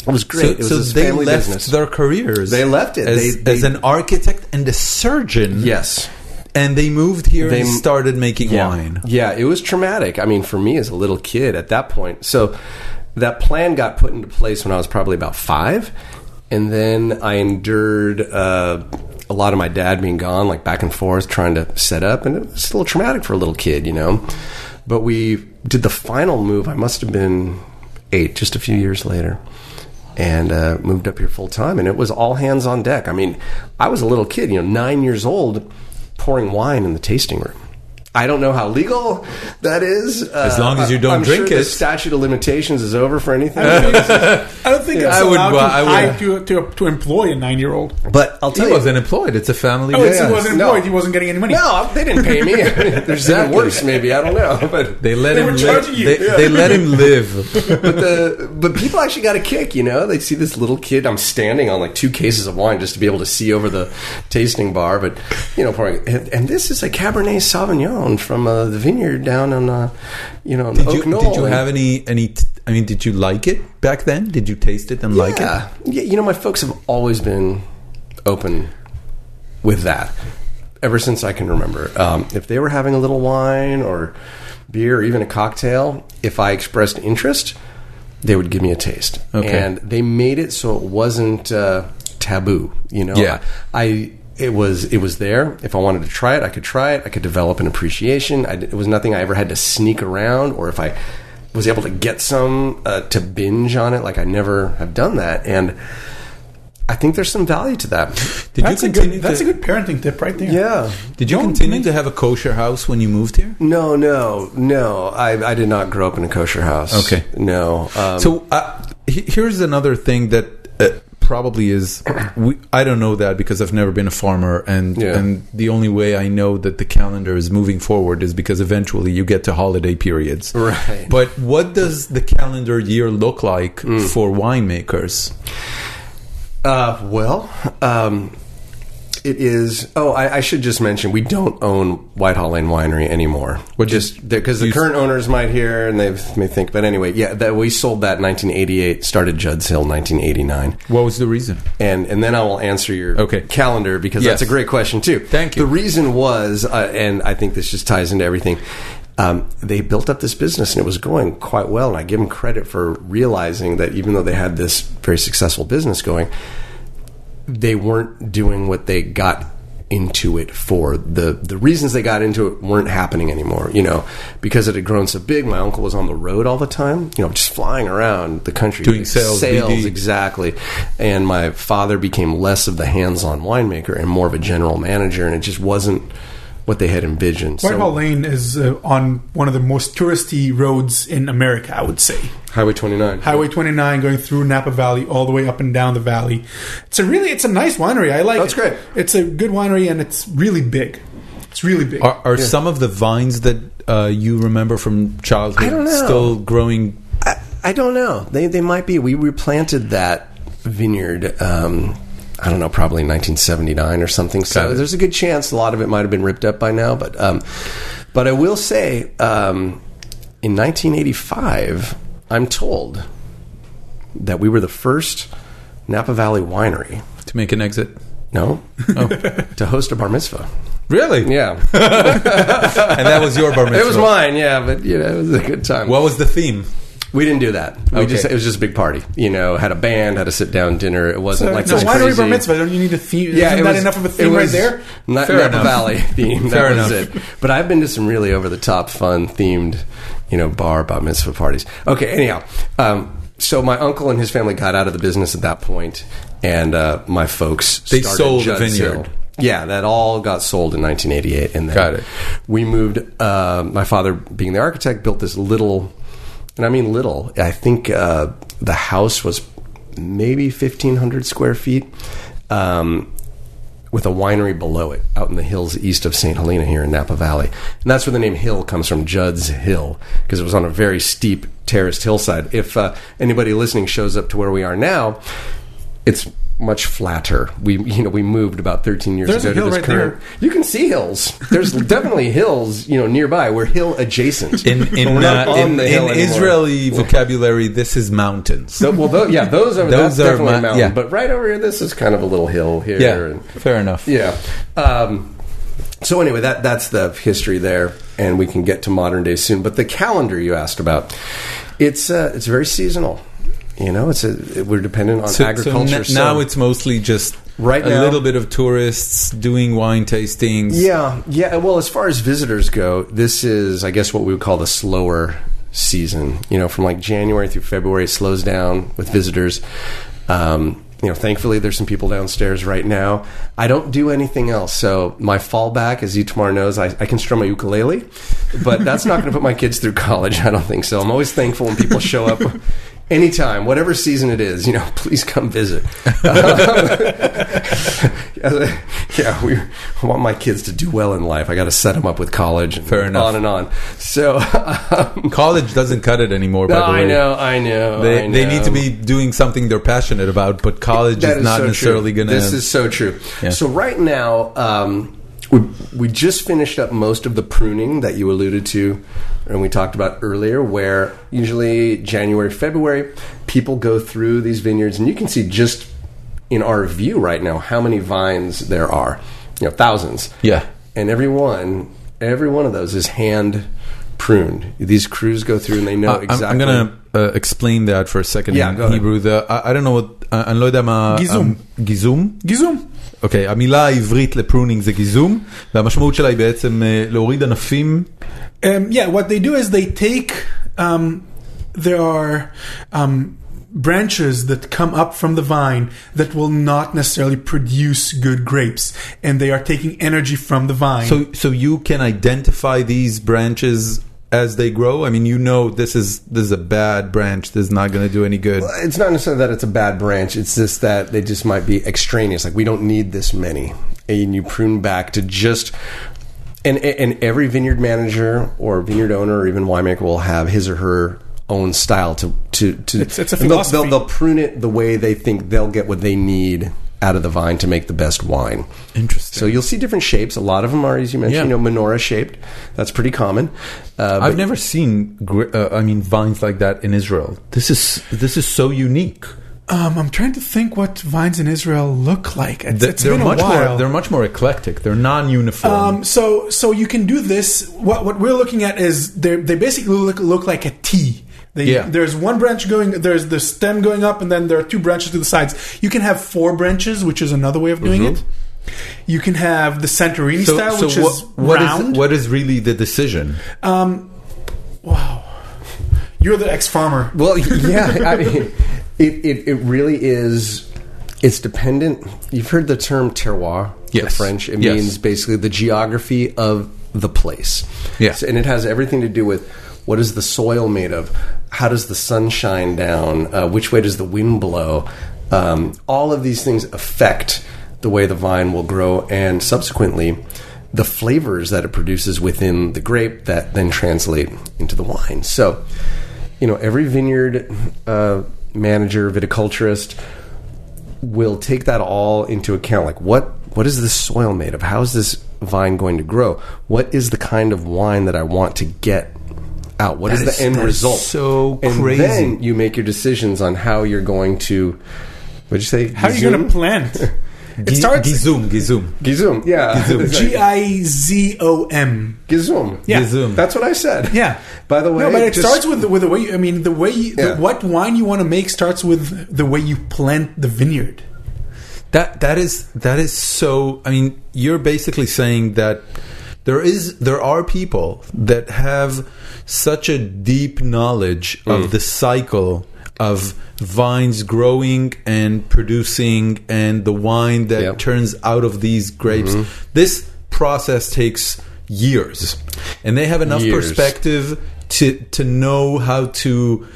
it was great. So, it was so they left business. their careers. They left it. as, They- they- as an architect and a surgeon. yes. and they moved here They- and started making yeah. wine. Yeah, it was traumatic. I mean, for me as a little kid at that point. So that plan got put into place when I was probably about five. And then I endured uh, a lot of my dad being gone, like back and forth, trying to set up. And it was a little traumatic for a little kid, you know. But we did the final move. I must have been eight, just a few years later. And uh, moved up here full time, and it was all hands on deck. I mean, I was a little kid, you know, nine years old, pouring wine in the tasting room I don't know how legal that is. As uh, long as you don't I'm drink sure it. The statute of limitations is over for anything. I don't think it's I would- allowed well, to, I would- to, to, to employ a nine year old. but I'll tell He you, wasn't employed. It's a family Oh, it's, business. he wasn't No. employed. He wasn't getting any money. no, they didn't pay me. There's even worse, maybe I don't know, but They let They him were live. charging you. They, Yeah. they let him live. but the but people actually got a kick, you know. They see this little kid. I'm standing on like two cases of wine just to be able to see over the tasting bar, but you know, pouring. And, and this is a Cabernet Sauvignon from uh, the vineyard down on, uh, you know, Did Oak you, Knoll. did you have any any? t- I mean, did you like it back then? Did you taste it and like it? yeah. yeah, you know, my folks have always been open with that ever since I can remember. Um, if they were having a little wine or beer or even a cocktail, if I expressed interest, they would give me a taste. Okay. And they made it so it wasn't uh, taboo. You know, Yeah. I, I it was it was there. If I wanted to try it, I could try it. I could develop an appreciation. I, it was nothing I ever had to sneak around, or if I was able to get some uh, to binge on it, like I never have done that. And I think there's some value to that. Did That's, you a continue? good, that's to, a good parenting tip right there. Yeah. Did you Don't continue make- to have a kosher house when you moved here? No, no, no. I, I did not grow up in a kosher house. Okay. No. Um, So uh, here's another thing that uh, probably is. We, I don't know that because I've never been a farmer, and Yeah. and the only way I know that the calendar is moving forward is because eventually you get to holiday periods. Right. But what does the calendar year look like Mm. for winemakers? Uh, well, um, it is. Oh, I, I should just mention we don't own Whitehall Lane Winery anymore. What just because the current owners might hear and they may think. But anyway, yeah, that we sold that in 1988. Started Judd's Hill 1989. What was the reason? and and then I will answer your Okay. calendar because Yes. that's a great question too. Thank you. The reason was, uh, and I think this just ties into everything. Um, they built up this business and it was going quite well, and I give them credit for realizing that even though they had this very successful business going, they weren't doing what they got into it for. The the reasons they got into it weren't happening anymore you know because it had grown so big. My uncle was on the road all the time you know just flying around the country. Doing sales, sales exactly. And my father became less of the hands-on winemaker and more of a general manager. And it just wasn't what they had envisioned Whitehall so Lane is uh, on one of the most touristy roads in America, I would say. highway 29 Highway 29 going through Napa Valley all the way up and down the valley. It's a really it's a nice winery. I like That's it. great. It's a good winery and it's really big. It's really big. Are, are some of the vines that uh, you remember from childhood I don't know. still growing? I, I don't know. They they might be. We replanted that vineyard. Um, I don't know, probably 1979 or something. So there's a good chance a lot of it might have been ripped up by now. But um, but I will say, um, in 1985, I'm told that we were the first Napa Valley winery. To make an exit? No, to host a bar mitzvah. Really? Yeah, And that was your bar mitzvah? it was mine. Yeah, but you know, it was a good time. What was the theme? We didn't do that. We Okay. just it was just a big party. You know, had a band, had a sit down dinner. It wasn't So like it's a this winery crazy. bar mitzvah. Don't you need a theme? Yeah, Isn't it that was, enough of a it theme right there? Not Fair Napa enough. Valley theme. Fair that was enough. it. But I've been to some really over the top, fun themed, you know, bar bar mitzvah parties. Okay, anyhow, um, so my uncle and his family got out of the business at that point, and uh, my folks They started sold the vineyard. Hill. Yeah, that all got sold in 1988, and then Got it. we moved. Uh, my father, being the architect, built this little, and I mean little. I think uh, the house was maybe 1,500 square feet, um, with a winery below it, out in the hills east of St. Helena here in Napa Valley, and that's where the name Hill comes from, Judd's Hill, because it was on a very steep terraced hillside. If uh, anybody listening shows up to where we are now, it's much flatter. We you know we moved about 13 years There's a ago hill to this right current. You can see hills. There's definitely hills, you know, nearby. We're hill adjacent. In in, uh, on in, in. Israeli vocabulary, this is mountains. So, well, tho- yeah, those are Those that's are definitely ma- mountain. yeah. But right over here, this is kind of a little hill here. yeah, and, fair enough. yeah. Um, so anyway, that that's the history there, and we can get to modern day soon. But the calendar you asked about, it's uh, it's very seasonal. You know, it's a we're dependent on So, so agriculture. so- now it's mostly just Right a now- little bit of tourists doing wine tastings. Yeah, yeah. Well, as far as visitors go, this is, I guess, what we would call the slower season. You know, from like January through February, it slows down with visitors. Um, you know, thankfully there's some people downstairs right now. I don't do anything else. So my fallback, as Itamar knows, I, I can strum a ukulele, but that's not going to put my kids through college. I don't think so. I'm always thankful when people show up anytime, whatever season it is, you know, please come visit. yeah, we want my kids to do well in life. I got to set them up with college. And Fair enough. On and on. So, um, College doesn't cut it anymore. By no, the way, I know, I know. They, I they need to be doing something they're passionate about, but college is not so necessarily going to. This is so true. Yeah. So right now, um, we we just finished up most of the pruning that you alluded to, and we talked about earlier. Where usually January, February, people go through these vineyards, and you can see just in our view right now how many vines there are. You know, thousands. Yeah. and every one, every one of those is hand pruned. These crews go through, and they know Uh, I'm- exactly. I'm gonna uh, explain that for a second Yeah, in go ahead. Hebrew. The, I, I don't know what, I אני לא יודע מה... גיזום. גיזום? גיזום. אוקיי, המילה העברית לפרונינג זה גיזום, והמשמעות שלה היא בעצם אה, להוריד ענפים. Um, yeah, what they do is they take. Um, there are um, branches that come up from the vine that will not necessarily produce good grapes, and they are taking energy from the vine. So, so you can identify these branches as they grow? I mean, you know this is this is a bad branch. This is not going to do any good. it's not necessarily that it's a bad branch. It's just that they just might be extraneous. Like we don't need this many, and you prune back to just. And and every vineyard manager or vineyard owner or even winemaker will have his or her own style to to to. It's- it's a and they'll- philosophy. They'll, they'll prune it the way they think they'll get what they need out of the vine to make the best wine. Interesting. So you'll see different shapes. A lot of them are, as you mentioned, Yeah. you know, menorah shaped. That's pretty common. Uh, I've never seen, uh, I mean, vines like that in Israel. This is this is so unique. um, I'm trying to think what vines in Israel look like. It's, They- it's they're been a much while. more. They're much more eclectic. They're non-uniform. Um, so so you can do this. What what we're looking at is they they basically look look like a T. They, Yeah. There's one branch going. There's the stem going up, and then there are two branches to the sides. You can have four branches, which is another way of doing mm-hmm. it. You can have the Santorini so, style, so which what, is what is round. what is really the decision? Um, wow, you're the ex-farmer. Well, yeah, I mean, it, it, it really is. It's dependent. You've heard the term terroir, the French. It Yes. means basically the geography of the place. Yes. and it has everything to do with what is the soil made of, how does the sun shine down, uh, which way does the wind blow. Um, all of these things affect the way the vine will grow, and subsequently. The flavors that it produces within the grape that then translate into the wine. So, you know, every vineyard uh, manager, viticulturist will take that all into account. Like, what what is this soil made of? How is this vine going to grow? What is the kind of wine that I want to get out? What is That is- the end that is result? so and crazy. then you make your decisions on how you're going to. What'd you say? How are you going to plant? It starts Gizum, gizum. Gizum, yeah. G I Z O M. Gizum. Yeah. Gizum. That's what I said. Yeah. By the way, no, but it just- starts with the, with the way. You, I mean, the way you, Yeah. the, what wine you want to make starts with the way you plant the vineyard. That that is that is so. I mean, you're basically saying that there is there are people that have such a deep knowledge Mm. of the cycle of vines growing and producing and the wine that Yep. turns out of these grapes. Mm-hmm. This process takes years, and they have enough Years. perspective to to know how to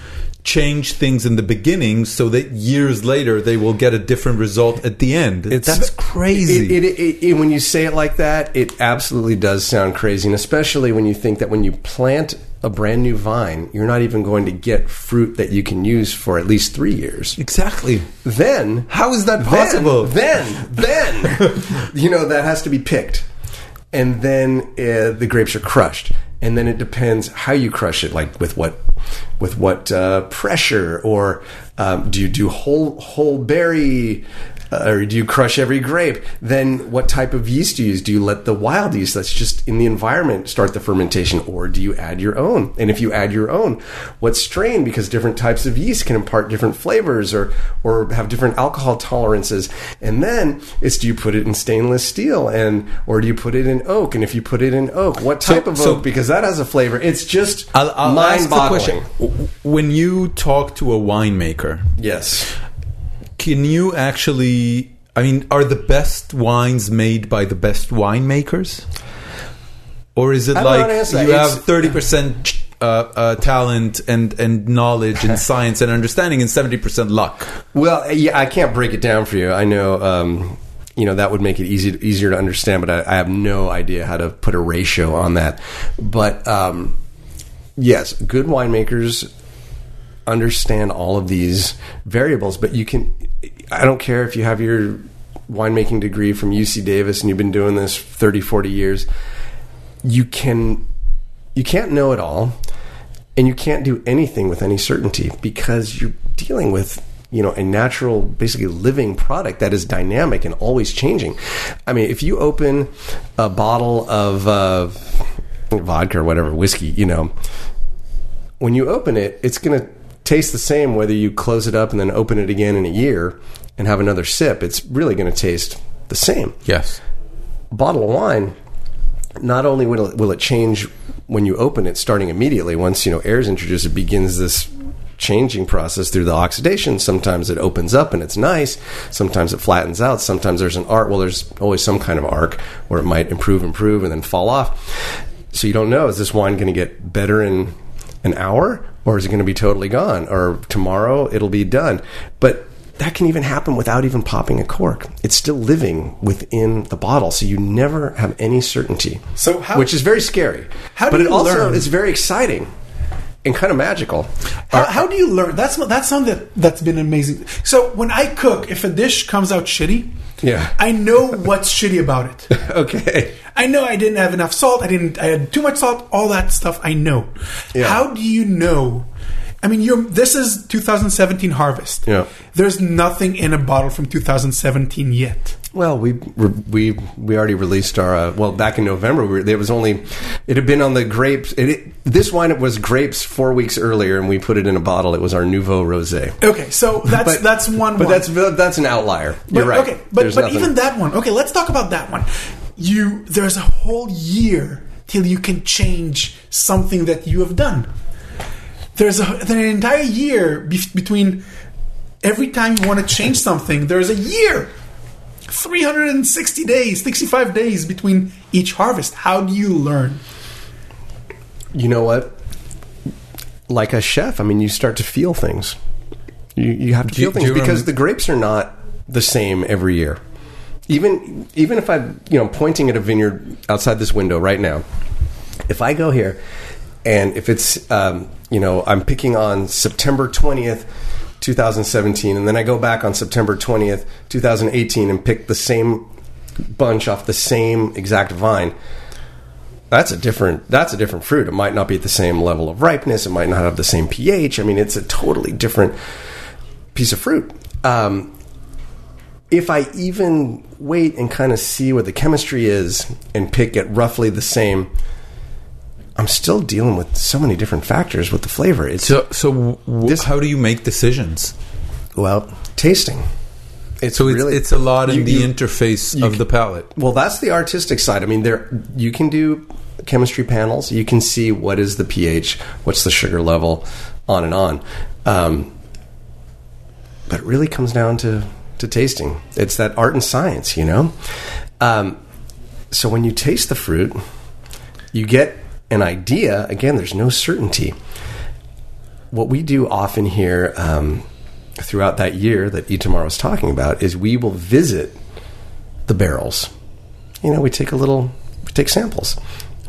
change things in the beginning so that years later they will get a different result at the end. That's crazy. It, it, it, when you say it like that, it absolutely does sound crazy, and especially when you think that when you plant a brand new vine, you're not even going to get fruit that you can use for at least three years. exactly. Then, How is that then- possible? Then, then, you know that has to be picked, and then uh, the grapes are crushed, and then it depends how you crush it, like with what, with what uh, pressure, or um, do you do whole whole berry? Uh, or do you crush every grape? Then what type of yeast do you use? Do you let the wild yeast that's just in the environment start the fermentation, or do you add your own? And if you add your own, what strain? Because different types of yeast can impart different flavors or or have different alcohol tolerances. And then it's do you put it in stainless steel and or do you put it in oak? And if you put it in oak, what So- type of so- oak? Because that has a flavor. It's just I'll, I'll mind-boggling. question. When you talk to a winemaker, Yes. Can you actually? I mean, are the best wines made by the best winemakers, or is it I don't like how to answer that. you have thirty percent uh, uh, talent and and knowledge and science and understanding and seventy percent luck? Well, yeah, I can't break it down for you. I know, um, you know, that would make it easy easier to understand, but I, I have no idea how to put a ratio on that. But um, yes, good winemakers understand all of these variables, but you can. I don't care if you have your winemaking degree from UC Davis and you've been doing this 30, 40 years. You can you can't know it all and you can't do anything with any certainty because you're dealing with you know a natural basically living product that is dynamic and always changing i mean if you open a bottle of uh, vodka or whatever whiskey you know when you open it it's going to taste the same whether you close it up and then open it again in a year and have another sip it's really going to taste the same Yes. a bottle of wine, not only will it, will it change when you open it, starting immediately once you know air is introduced, it begins this changing process through the oxidation. Sometimes it opens up and it's nice. Sometimes it flattens out. Sometimes there's an arc. Well, there's always some kind of arc where it might improve, improve, and then fall off. So you don't know is this wine going to get better in an hour, or is it going to be totally gone, or tomorrow it'll be done? But that can even happen without even popping a cork. It's still living within the bottle, so you never have any certainty. So how- which is very scary. How do but it also learn? is very exciting and kind of magical. How, how do you learn? That's that's something that that's been amazing. So when I cook, if a dish comes out shitty, Yeah. I know what's shitty about it. okay. I know I didn't have enough salt. I didn't. I had too much salt. All that stuff. I know. Yeah. How do you know? I mean, you're. This is 2017 harvest. Yeah. There's nothing in a bottle from 2017 yet. Well, we we we already released our uh, well back in November. We were, there was only it had been on the grapes. It, it, this wine was grapes four weeks earlier, and we put it in a bottle. It was our Nouveau Rosé. Okay, so that's But- that's one. But one. that's that's an outlier. You're right. Okay, but, There's but nothing- even that one. Okay, let's talk about that one. You there's a whole year till you can change something that you have done. There's, a, there's an entire year be- between every time you want to change something. There's a year, 360 days, 65 days between each harvest. How do you learn? you know what? Like a chef, I mean, you start to feel things. You you have to Do feel do things because remember- the grapes are not the same every year. Even even if I'm you know pointing at a vineyard outside this window right now, if I go here and if it's um, you know I'm picking on September twentieth. 2017, and then I go back on September 20th, 2018, and pick the same bunch off the same exact vine that's a different that's a different fruit. It might not be at the same level of ripeness. It might not have the same pH. I mean, it's a totally different piece of fruit. Um, if I even wait and kind of see what the chemistry is and pick at roughly the same, I'm still dealing with so many different factors with the flavor. It's So so w- This- how do you make decisions? well tasting. It's So it's really it's a lot in you- the you- interface you of the palate. Well, that's the artistic side. I mean, there you can do chemistry panels. You can see what is the pH, what's the sugar level, on and on. Um, but it really comes down to to tasting. It's that art and science, you know. Um, so when you taste the fruit, you get an idea. Again, there's no certainty. What we do often here um, throughout that year that Itamar was talking about is we will visit the barrels. You know, we take a little, we take samples.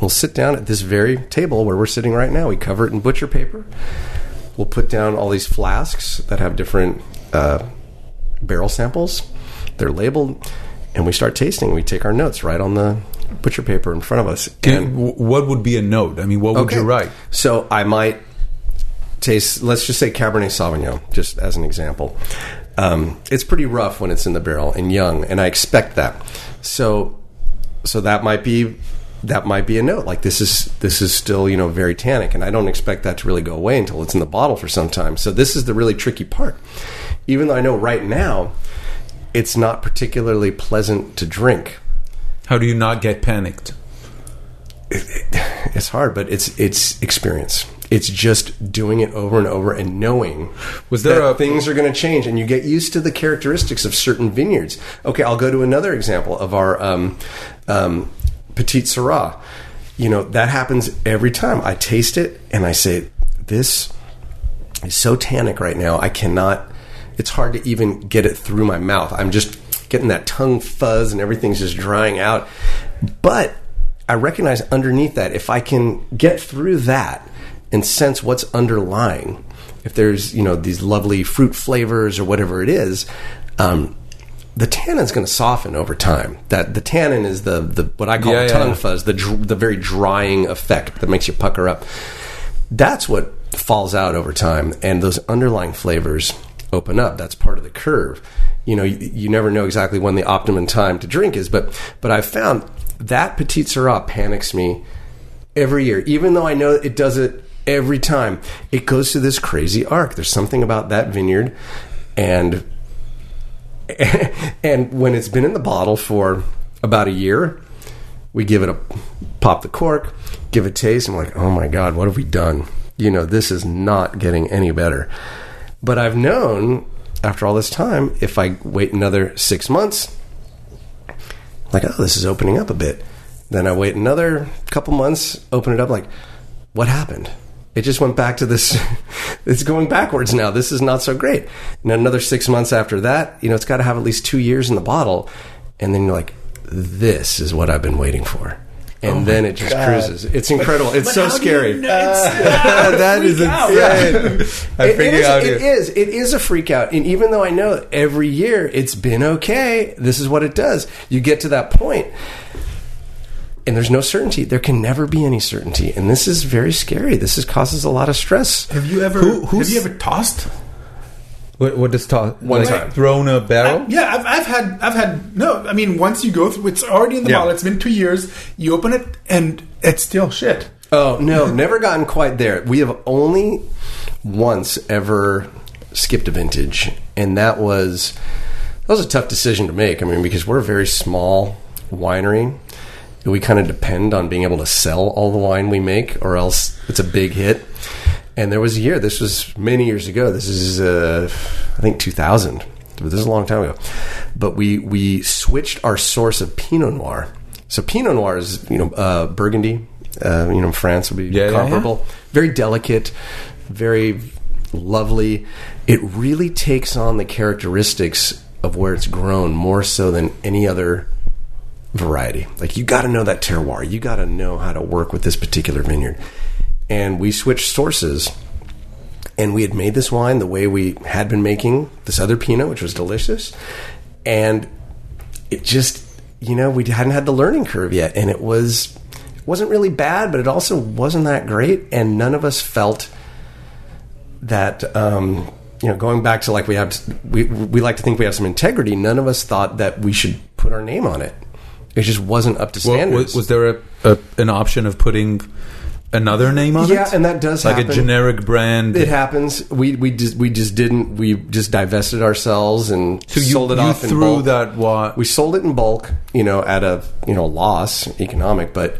We'll sit down at this very table where we're sitting right now. We cover it in butcher paper. We'll put down all these flasks that have different uh, barrel samples. They're labeled, and we start tasting. We take our notes right on the butcher paper in front of us. Can, w- what would be a note? I mean, what would Okay. you write? So I might taste, let's just say Cabernet Sauvignon, just as an example. Um, it's pretty rough when it's in the barrel and young, and I expect that. So, so that might be that might be a note like this is this is still you know very tannic, and I don't expect that to really go away until it's in the bottle for some time. So this is the really tricky part. Even though I know right now it's not particularly pleasant to drink, How do you not get panicked? it's hard, but it's it's experience. It's just doing it over and over and knowing Was there that a- things are going to change, and you get used to the characteristics of certain vineyards. Okay, I'll go to another example of our um, um, Petite Sirah. You know that happens every time I taste it, and I say, "This is so tannic right now. I cannot. It's hard to even get it through my mouth. I'm just getting that tongue fuzz, and everything's just drying out." But I recognize underneath that, if I can get through that and sense what's underlying, if there's you know these lovely fruit flavors or whatever it is, um, the tannin's going to soften over time. That the tannin is the the what I call Yeah, the tongue yeah. fuzz, the dr- the very drying effect that makes you pucker up. That's what falls out over time, and those underlying flavors open up. That's part of the curve. You know, you, you never know exactly when the optimum time to drink is, but but I've found that Petite Sirah panics me every year, even though I know it does it every time. It goes through this crazy arc. There's something about that vineyard, and and when it's been in the bottle for about a year, we give it a pop the cork, give it a taste, and we're like, oh my god, what have we done? You know, this is not getting any better. But I've known after all this time, if I wait another six months, like, oh, this is opening up a bit. Then I wait another couple months, open it up, like, what happened? It just went back to this. it's going backwards now. This is not so great. And another six months after that, you know, it's got to have at least two years in the bottle. And then you're like, this is what I've been waiting for. And oh then it just cruises. It's incredible. It's so scary. that is insane. I'm It- it freaking is, out it here. is. It is a freak out. And even though I know every year it's been okay, this is what it does. You get to that point, and there's no certainty. There can never be any certainty, and this is very scary. This is causes a lot of stress. Have you ever Who- who's- have you ever tossed? What, what does talk? One like, time. Thrown a barrel? Yeah, I've, I've had I've had no. I mean, once you go through, it's already in the Yeah. bottle. It's been two years. You open it and it's still shit. Oh no, never gotten quite there. We have only once ever skipped a vintage, and that was that was a tough decision to make. I mean, because we're a very small winery, we kind of depend on being able to sell all the wine we make, or else it's a big hit. And there was a year. This was many years ago. This is, uh, I think, 2000. This is a long time ago. But we we switched our source of Pinot Noir. So Pinot Noir is you know uh, Burgundy. Uh, you know, France would be Yeah, yeah, comparable. Very delicate, very lovely. It really takes on the characteristics of where it's grown more so than any other variety. Like you got to know that terroir. You got to know how to work with this particular vineyard. And we switched sources. And we had made this wine the way we had been making this other Pinot, which was delicious. And it just, you know, we hadn't had the learning curve yet, and it was it wasn't really bad, but it also wasn't that great. And none of us felt that um, you know going back to like we have we we like to think we have some integrity. None of us thought that we should put our name on it. It just wasn't up to Well, standards. was, was there a, a, an option of putting another name on it? Yeah, and that does happen. like happen. a generic brand. it happens. We we just we just didn't. We just divested ourselves and so you, sold it you off in threw bulk. that wa- we sold it in bulk, you know, at a you know loss economic, but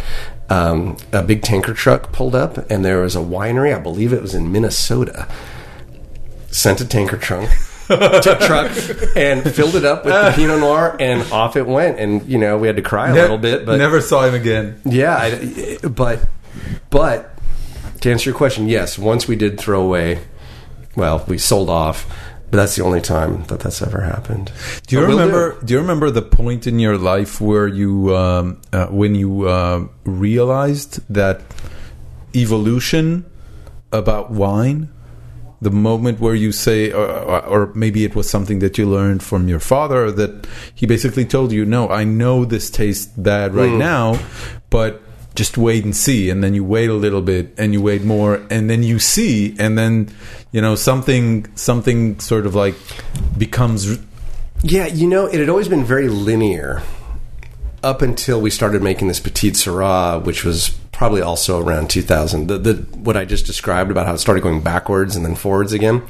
um, a big tanker truck pulled up, and there was a winery. I believe it was in Minnesota. Sent a tanker trunk, truck, and filled it up with the Pinot Noir, and off it went. And you know, we had to cry a Ne- little bit, but never saw him again. yeah, I, but but to answer your question, yes. Once we did throw away, well, we sold off, but that's the only time that that's ever happened. Do you But we'll remember? Do. you remember the point in your life where you, um, uh, when you uh, realized that evolution about wine? The moment where you say, or, or maybe it was something that you learned from your father that he basically told you, "No, I know this tastes bad right Mm. now, but just wait and see." And then you wait a little bit, and you wait more, and then you see, and then you know something, something sort of like becomes Yeah, you know, it had always been very linear up until we started making this Petite Sirah, which was probably also around 2000. The, the what I just described about how it started going backwards and then forwards again.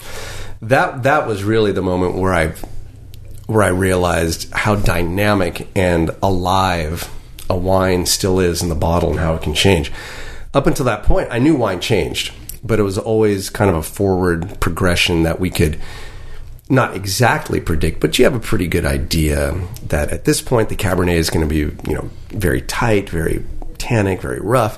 That that was really the moment where I where I realized how dynamic and alive a wine still is in the bottle and how it can change. Up until that point, I knew wine changed. but it was always kind of a forward progression that we could not exactly predict, but you have a pretty good idea that at this point the Cabernet is going to be, you know, very tight, very tannic, very rough.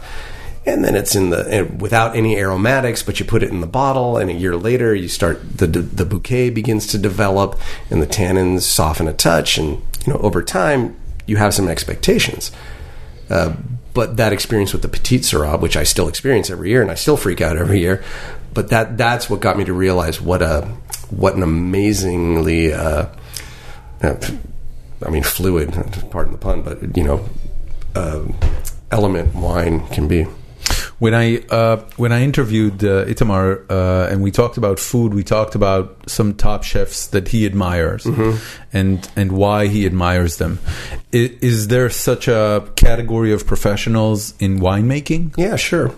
And then it's in the without any aromatics, but you put it in the bottle, and a year later you start the the bouquet begins to develop, and the tannins soften a touch, and you know over time you have some expectations. Uh, but that experience with the Petite Sirah, which I still experience every year, and I still freak out every year, but that that's what got me to realize what a what an amazingly, uh, uh, I mean, fluid. Pardon the pun, but you know, uh, element wine can be. When I uh, when I interviewed uh, Itamar uh, and we talked about food, we talked about some top chefs that he admires Mm-hmm. and and why he admires them. I, is there such a category of professionals in winemaking? Yeah, sure.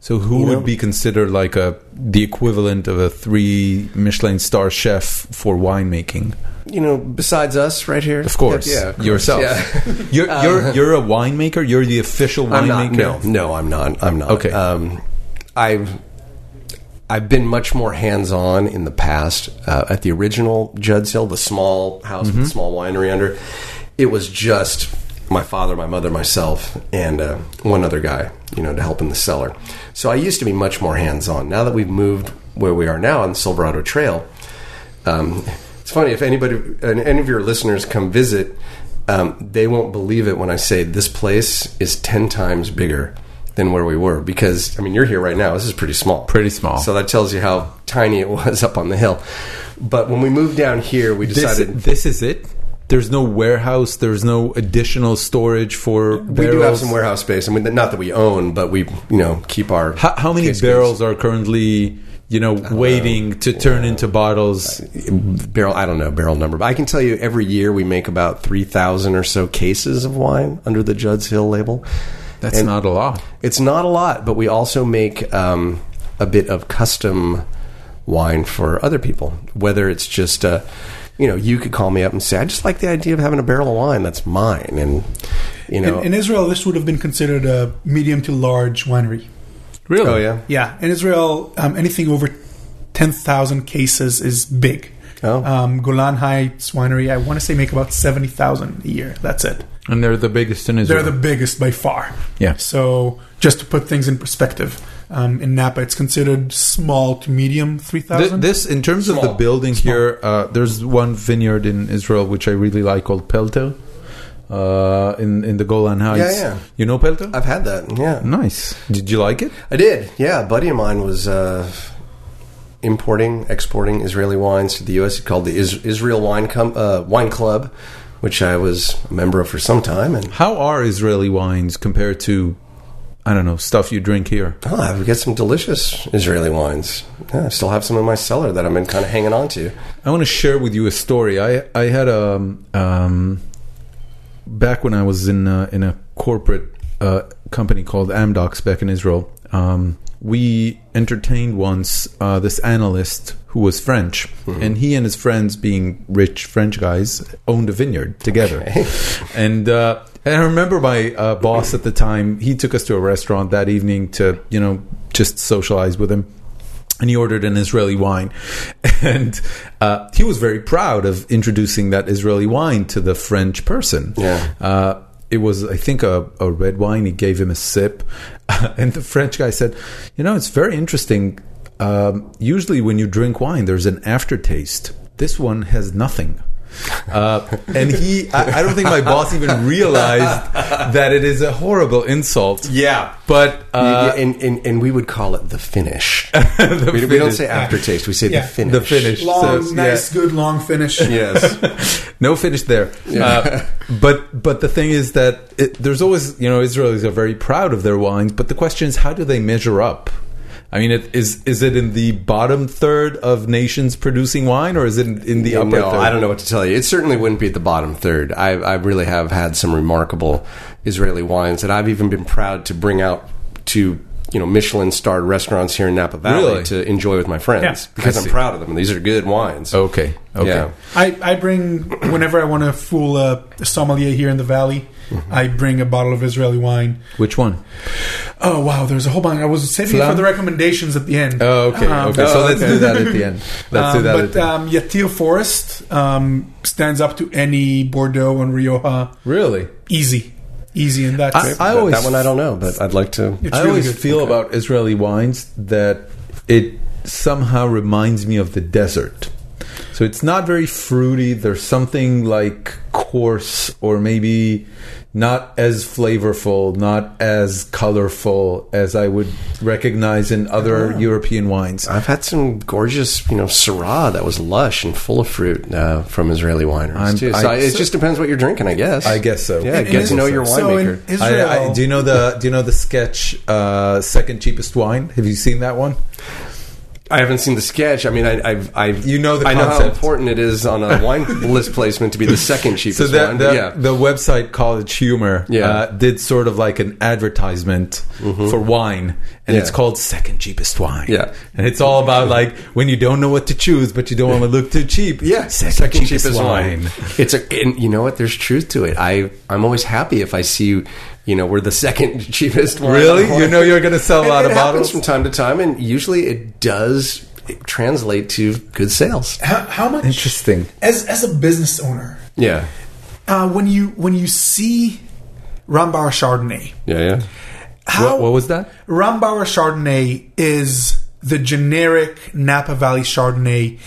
So who You would know- be considered like a the equivalent of a three Michelin star chef for winemaking? You know, besides us right here, Of course, yeah, of course, yourself. Yeah. You're you're you're a winemaker. You're the official I'm not. winemaker. No, no, I'm not. I'm not. Okay. Um, I've I've been much more hands on in the past. Uh, at the original Judd's Hill, the small house with the small winery under, it was just my father, my mother, myself, and uh, one other guy. You know, to help in the cellar. So I used to be much more hands on. Now that we've moved where we are now on the Silverado Trail, um, it's funny if anybody, and any of your listeners come visit, um, they won't believe it when I say this place is ten times bigger than where we were. Because I mean, you're here right now. This is pretty small, Pretty small. So that tells you how tiny it was up on the hill. But when we moved down here, we decided this is it. There's no warehouse. There's no additional storage for we do have some warehouse space. I mean, not that we own, but we you know keep our How, how many barrels are currently, you know, waiting to turn into bottles? barrel. I don't know barrel number, but I can tell you every year we make about three thousand or so cases of wine under the Judd's Hill label. That's And- not a lot. It's not a lot, but we also make um, a bit of custom wine for other people. Whether it's just, uh, you know, you could call me up and say, "I just like the idea of having a barrel of wine that's mine," and you know, In, in Israel, this would have been considered a medium to large winery. Really? oh yeah, Yeah, in Israel, um, anything over 10,000 cases is big. Oh. Um, Golan Heights Winery, I want to say make about 70,000 a year. That's it. And they're the biggest in Israel. They're the biggest by far. Yeah. So, just to put things in perspective, um, in Napa, it's considered small to medium, 3,000. this, in terms of the Small. building here, uh, there's one vineyard in Israel which I really like called Pelter, uh, in in the Golan Heights. yeah. yeah. You know Pelter? I've had that. Yeah, nice. Did you like it? I did. Yeah, a buddy of mine was uh, importing, exporting Israeli wines to the U.S. It's called the Is- Israel Wine Com- uh, Wine Club, which I was a member of for some time, and How are Israeli wines compared to, I don't know, stuff you drink here? Oh, I get some delicious Israeli wines. Yeah, I still have some in my cellar that I've been kind of hanging on to. I want to share with you a story. I I had a um, back when I was in a, in a corporate uh, company called Amdocs back in Israel. Um, we entertained once uh, this analyst who was French, and he and his friends, being rich French guys, owned a vineyard together. and uh, and I remember my uh, boss at the time. He took us to a restaurant that evening to you know just socialize with him and he ordered an Israeli wine, and uh, he was very proud of introducing that Israeli wine to the French person. Yeah. Uh, it was, I think, a, a red wine. He gave him a sip, and the French guy said, "You know, it's very interesting. Um, usually, when you drink wine, there's an aftertaste. This one has nothing." Uh, and he, I, I don't think my boss even realized that it is a horrible insult. Yeah. But uh, Yeah, and, and, and we would call it the finish. the we, we don't say aftertaste, we say Yeah. the finish. The finish. long, So, nice, good, long finish. Yes. no finish there. Uh, but but the thing is that it, there's always you know Israelis are very proud of their wines, but the question is how do they measure up? I mean, it, is is it in the bottom third of nations producing wine, or is it in, in the upper no, third? I don't know what to tell you. It certainly wouldn't be at the bottom third. I, I really have had some remarkable Israeli wines that I've even been proud to bring out to you know Michelin starred restaurants here in Napa Valley Really? to enjoy with my friends Yeah. because I I'm proud of them. These are good wines. Okay. Okay. Yeah. I, I bring whenever I want to fool a, a sommelier here in the valley. Mm-hmm. I bring a bottle of Israeli wine. Which one? Oh wow, there's a whole bunch. I was saving it Flam? for the recommendations at the end. Oh, okay. Um, okay. So Oh, let's do that at the end. Let's do Um, that. at but the um, Yatir Forest um, stands up to any Bordeaux and Rioja. really? Easy, easy in that. I- I That- always- that one I don't know, but I'd like to. It's I really always good. feel Okay. about Israeli wines that it somehow reminds me of the desert. So it's not very fruity. There's something like coarse or maybe not as flavorful, not as colorful as I would recognize in other European wines. I've had some gorgeous, you know, Syrah that was lush and full of fruit uh, from Israeli wineries I'm- too. So I- I, it just depends what you're drinking, I guess. I guess so. Yeah, In- get in to know your so in winemaker. Israel, I, I, do you know the Do you know the sketch uh, "Second Cheapest Wine"? Have you seen that one? I haven't seen the sketch. I mean, I, I've, I've, You know the I know how important it is on a wine list placement to be the second cheapest So that wine. the, yeah, the website College Humor Yeah. uh, did sort of like an advertisement for wine, and Mm-hmm. Yeah. it's called Second Cheapest Wine. Yeah. and it's all about like when you don't know what to choose, but you don't want to look too cheap. yeah, second, cheapest, wine. It's a, and you know what? There's truth to it. I, I'm always happy if I see, you know, we're the second cheapest wine. Really, you know you're going to sell a lot it of bottles. from time to time, and usually it does translate to good sales. how, how much? Interesting. As as a business owner, Yeah, uh, when you when you see Rombauer Chardonnay, yeah, yeah. how What, what was that? Rombauer Chardonnay is the generic Napa Valley Chardonnay.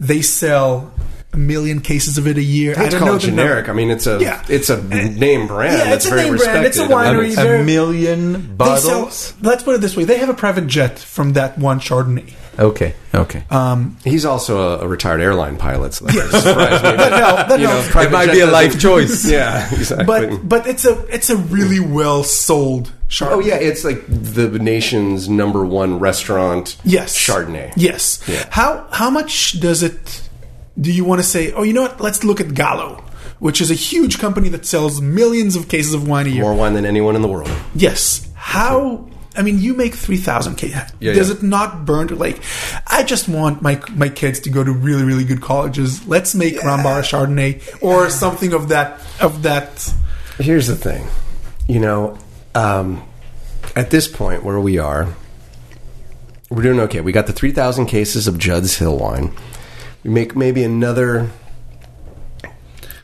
They sell a million cases of it a year. I I don't call know it generic. number. I mean, it's a Yeah. it's a name brand. Yeah, that's it's a very name brand. It's a respected. I mean, winery. A million They bottles. sell, let's put it this way: they have a private jet from that one Chardonnay. Okay, okay. Um, He's also a, a retired airline pilot, so that doesn't surprise me. That help- that you know, it might be a life choice. Yeah, exactly. but but it's a it's a really well sold Chardonnay. oh yeah, it's like the nation's number one restaurant. Yes. Chardonnay. Yes. Yeah. How how much does it? Do you want to say? Oh, you know what? Let's look at Gallo, which is a huge company that sells millions of cases of wine a year. More wine than anyone in the world. Yes. How? I mean, you make three thousand cases. Yeah, Does yeah. it not burn like? I just want my my kids to go to really really good colleges. Let's make Rombauer Chardonnay or something of that of that. Here's the thing, you know, um, at this point where we are, we're doing okay. We got the 3,000 cases of Judd's Hill wine. We make maybe another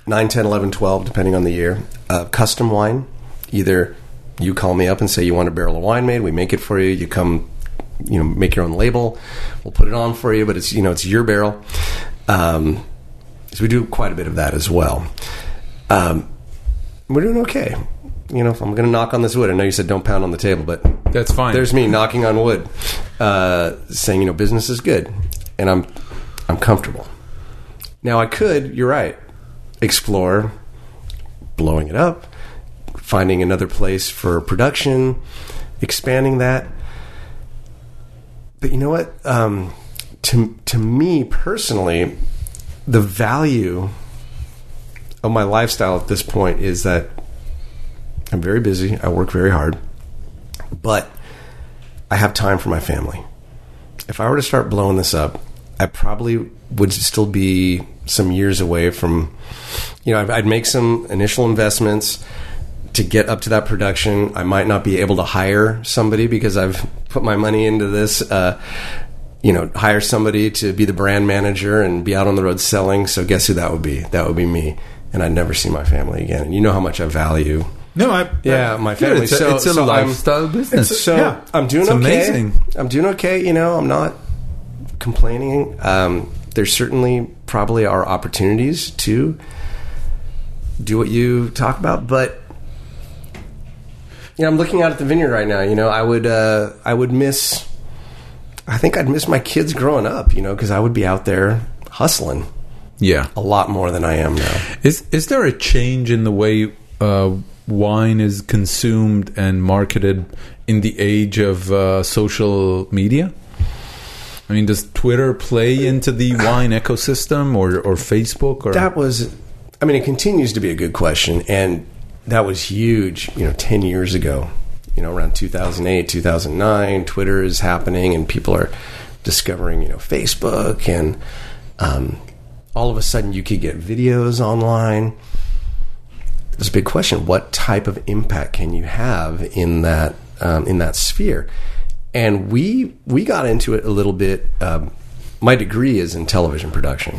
9, 10, 11, 12, depending on the year, uh, custom wine. Either you call me up and say you want a barrel of wine made, we make it for you. You come, you know, make your own label. We'll put it on for you, but it's you know it's your barrel. Um, so we do quite a bit of that as well. Um, we're doing okay. You know, I'm going to knock on this wood. I know you said don't pound on the table, but That's fine. there's me knocking on wood, uh, saying you know business is good, and I'm I'm comfortable. Now I could, you're right, explore blowing it up, finding another place for production, expanding that. But you know what? Um, to to me personally, the value of my lifestyle at this point is that I'm very busy. I work very hard, but I have time for my family. If I were to start blowing this up, I probably would still be some years away from, you know, I'd- I'd make some initial investments to get up to that production. I might not be able to hire somebody because I've put my money into this. Uh, you know, hire somebody to be the brand manager and be out on the road selling. So guess who that would be? That would be me, and I'd never see my family again. And you know how much I value, No, I yeah, my Good, family. it's a, so it's a so I'm- lifestyle business. so Yeah. I'm doing It's okay. amazing. I'm doing okay. You know, I'm not complaining. Um, there certainly probably are opportunities to do what you talk about, but you know, I'm looking out at the vineyard right now. You know, I would uh, I would miss. I think I'd miss my kids growing up. You know, because I would be out there hustling yeah. a lot more than I am now. Is is there a change in the way uh, wine is consumed and marketed in the age of uh, social media? I mean, does Twitter play into the wine ecosystem or or Facebook or That was, I mean, it continues to be a good question, and that was huge. You know, ten years ago, you know, around 2008, 2009, Twitter is happening, and people are discovering, you know, Facebook, and um, all of a sudden you could get videos online. It's a big question: What type of impact can you have in that um, in that sphere? And we we got into it a little bit. Um, my degree is in television production.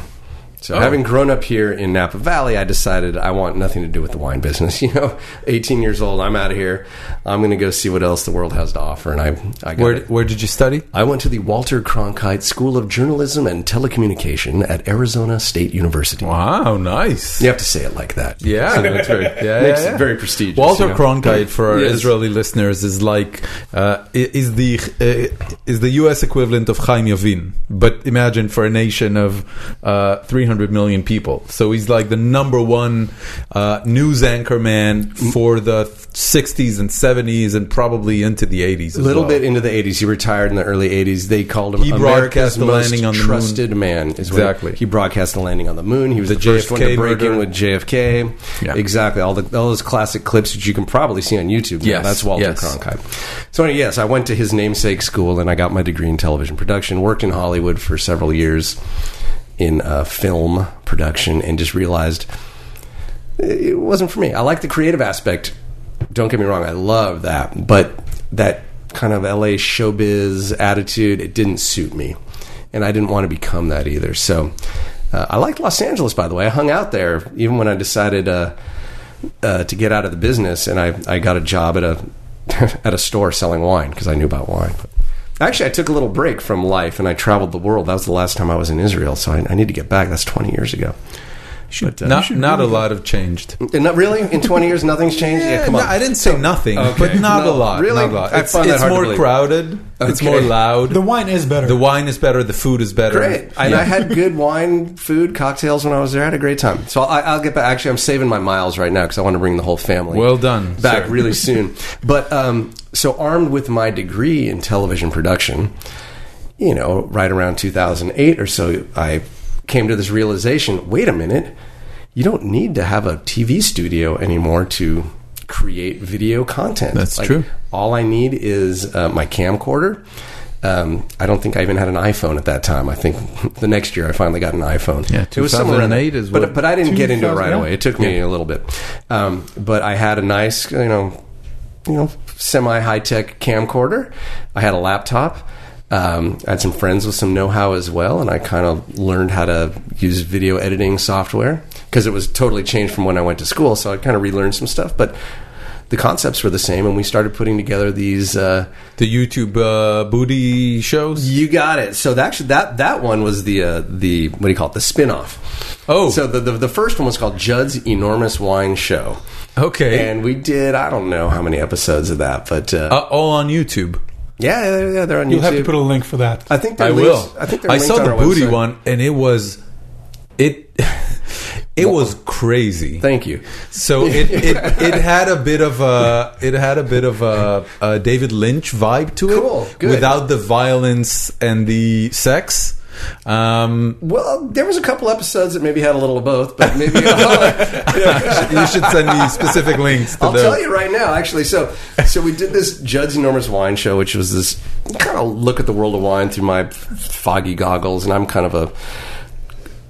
So, Oh. having grown up here in Napa Valley, I decided I want nothing to do with the wine business. You know, 18 years old, I'm out of here. I'm going to go see what else the world has to offer. And I, I got Where, where did you study? I went to the Walter Cronkite School of Journalism and Telecommunication at Arizona State University. Wow, nice. You have to say it like that. Yeah, that's very, yeah, Makes yeah, it very prestigious. Walter you know? Cronkite for our Yes. Israeli listeners is like uh, is the uh, is the U.S. equivalent of Chaim Yavin, but imagine for a nation of uh, 300 million people. So he's like the number one uh, news anchor man for the 60s and 70s and probably into the 80s. A little well. bit into the 80s. He retired in the early 80s. They called him He America's broadcast the landing on the moon. trusted man. Is Exactly. he broadcast the landing on the moon. He was the, The first one to JFK break in with JFK. Yeah. Exactly. All the all those classic clips that you can probably see on YouTube. Yes, That's Walter yes. Cronkite. So yes, I went to his namesake school and I got my degree in television production. Worked in Hollywood for several years in uh, film production and just realized it wasn't for me. I like the creative aspect. Don't get me wrong, I love that, but that kind of LA showbiz attitude, it didn't suit me, and I didn't want to become that either. So uh, I liked Los Angeles, by the way. I hung out there even when I decided uh, uh, to get out of the business, and I, I got a job at a at a store selling wine because I knew about wine. Actually, I took a little break from life and I traveled the world. That was the last time I was in Israel, so I, I need to get back. That's twenty years ago. But, uh, Not, not a lot have changed. and not really in 20 years nothing's changed yeah, come no, on I didn't say nothing, Okay. but not No, a lot. really? not a lot. I It's, that it's hard more believe. crowded. It's more loud. The wine is better. The wine is better. The food is better. great and i had good wine food cocktails when i was there i had a great time so I, i'll get back actually i'm saving my miles right now because i want to bring the whole family Well done, back sir. really soon but um, so armed with my degree in television production you know right around 2008 or so i came to this realization wait a minute you don't need to have a tv studio anymore to create video content That's true. all I need is uh, my camcorder. Um, I don't think I even had an iPhone at that time. I think the next year I finally got an iPhone. Yeah, it was somewhere in 2008 there. is but what- but I didn't get into it right away. It took me a little bit, um, but I had a nice you know you know semi high tech camcorder. I had a laptop. Um, I had some friends with some know how as well, and I kind of learned how to use video editing software because it was totally changed from when I went to school. So I kind of relearned some stuff, but the concepts were the same, and we started putting together these. Uh, The YouTube uh, booty shows. you got it. So that, actually, that that one was the uh, the what do you call it? The spin off. Oh. so the, the the first one was called Judd's Enormous Wine Show, Okay. and we did I don't know how many episodes of that, but uh, uh, all on YouTube. yeah, yeah, yeah, they're on YouTube. You'll YouTube. have to put a link for that. I think they're I links- will. I think I saw the booty website. one, and it was it. It was crazy. Thank you. So it, it it had a bit of a it had a bit of a, a David Lynch vibe to it, Cool, good. without the violence and the sex. Um, well, there was a couple episodes that maybe had a little of both, but maybe uh, you should send me specific links. I'll the... tell you right now, actually. So, so we did this Judd's Enormous Wine Show, which was this kind of look at the world of wine through my foggy goggles, and I'm kind of a.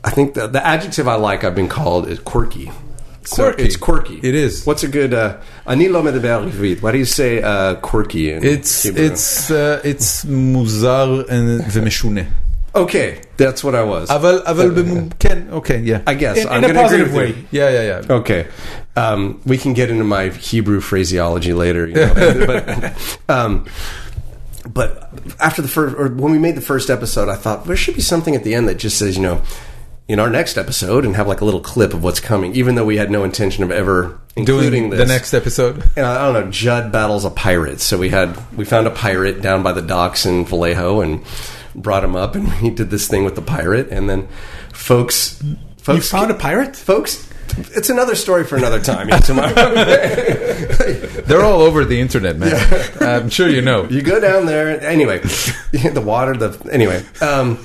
I think the, the adjective I like I've been called is quirky. So quirky. it's quirky. It is. What's a good uh, de medverid? Why do you say uh, quirky? it's Hebrew? it's uh, it's muzar and vemeshune. okay. That's what I was. אבל אבל במ- כן, okay, yeah. I guess In- I'm in a gonna agree positive with you. way. Yeah, yeah, yeah. Okay. Um, we can get into my Hebrew phraseology later. You know, but, um, but after the first, or when we made the first episode, I thought there should be something at the end that just says, you know, in our next episode, and have like a little clip of what's coming, even though we had no intention of ever including Doing this. the next episode. And I don't know. Judd battles a pirate, so we had we found a pirate down by the docks in Vallejo and brought him up, and he did this thing with the pirate, and then folks, You folks found a pirate? folks it's another story for another time yeah, tomorrow. They're all over the internet, man. I'm sure you know. you go down there anyway the water the anyway um,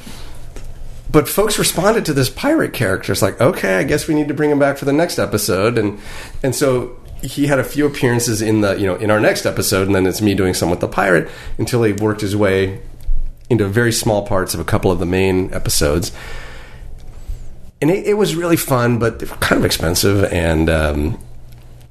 but folks responded to this pirate character it's like okay i guess we need to bring him back for the next episode and and so he had a few appearances in the you know in our next episode, and then it's me doing some with the pirate until he worked his way into very small parts of a couple of the main episodes. And it, it was really fun, but kind of expensive and um,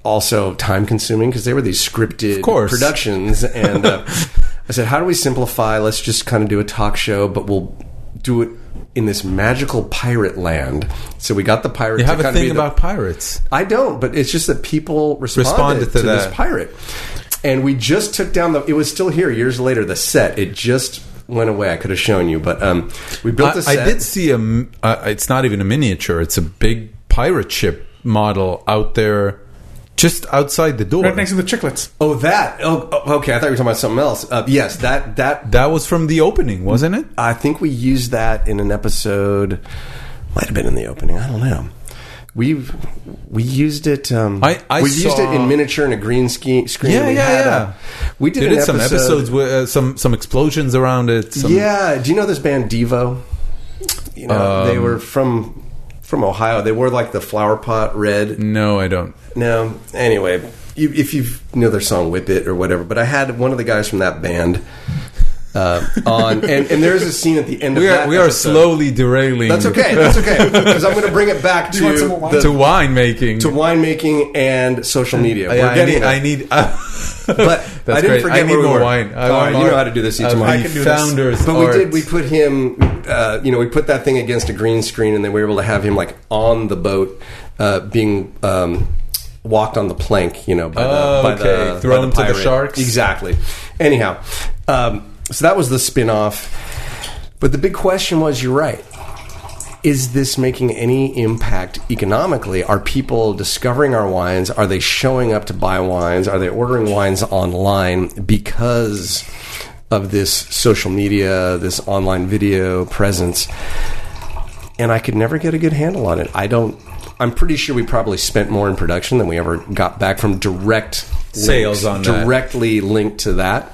also time consuming because they were these scripted productions. And uh, I said, "How do we simplify? Let's just kind of do a talk show, but we'll do it." In this magical pirate land, so we got the pirate. You to have a thing the- about pirates. I don't, but it's just that people responded, Responded to to, this pirate, and we just took down the. It was still here years later. The set it just went away. I could have shown you, but um, we built I, the I did see a. Uh, it's not even a miniature. It's a big pirate ship model out there, just outside the door. Right next to the chiclets. Oh, that. Oh, oh, okay. I thought you were talking about something else. Uh, yes, that that. that was from the opening, wasn't it? I think we used that in an episode. Might have been in the opening. I don't know. We've we used it. Um, I- I we used it in miniature in a green ski, screen. Yeah, we yeah, had yeah. A, we did, did some episodes with uh, some some explosions around it. Some, Yeah. Do you know this band Devo? You know, Um, they were from from Ohio. They wore like the flower pot red. No, I don't. No. Anyway, you, if you know their song "Whip It" or whatever, but I had one of the guys from that band uh, on, and, and there's a scene at the end We of are that. we are episode. slowly derailing. That's okay. That's okay because I'm going to bring it back to you want some more wine? the, to winemaking. to winemaking and social media. Yeah, We're I getting need. there. I need but That's I didn't great. forget I need we more were. wine. I All want right, you know more how to do this. of Each the I can do this. founders. But we did. We put him. Uh, you know, we put that thing against a green screen, and then we were able to have him like on the boat, uh, being um, walked on the plank. You know, by Oh, the by okay. the Thrown by the to the sharks? Exactly. Anyhow, um, so that was the spin off. But the big question was, you're right. Is this making any impact economically? Are people discovering our wines? Are they showing up to buy wines? Are they ordering wines online because of this social media, this online video presence? And I could never get a good handle on it. I don't. I'm pretty sure we probably spent more in production than we ever got back from direct Sales links, on that. directly linked to that.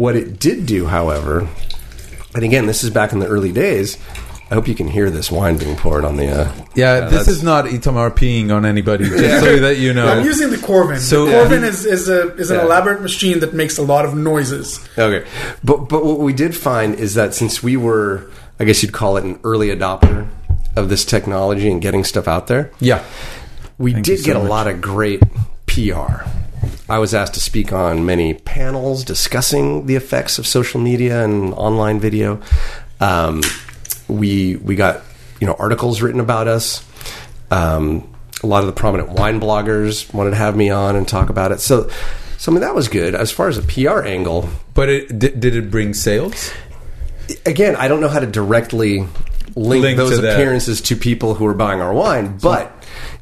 What it did do, however, and again, this is back in the early days. I hope you can hear this wine being poured on the. Uh, Yeah, this is not Itamar peeing on anybody. Just so that you know. I'm using the Coravin. So- the Coravin is, is a is an Yeah. elaborate machine that makes a lot of noises. Okay, but but what we did find is that since we were, I guess you'd call it an early adopter of this technology and getting stuff out there, yeah. we Thank did so get a lot of great PR. I was asked to speak on many panels discussing the effects of social media and online video. Um, we we got you know articles written about us. Um, a lot of the prominent wine bloggers wanted to have me on and talk about it. So, so I mean that was good as far as a PR angle. But it, did, did it bring sales? Again, I don't know how to directly link, Link those to appearances to people who are buying our wine, but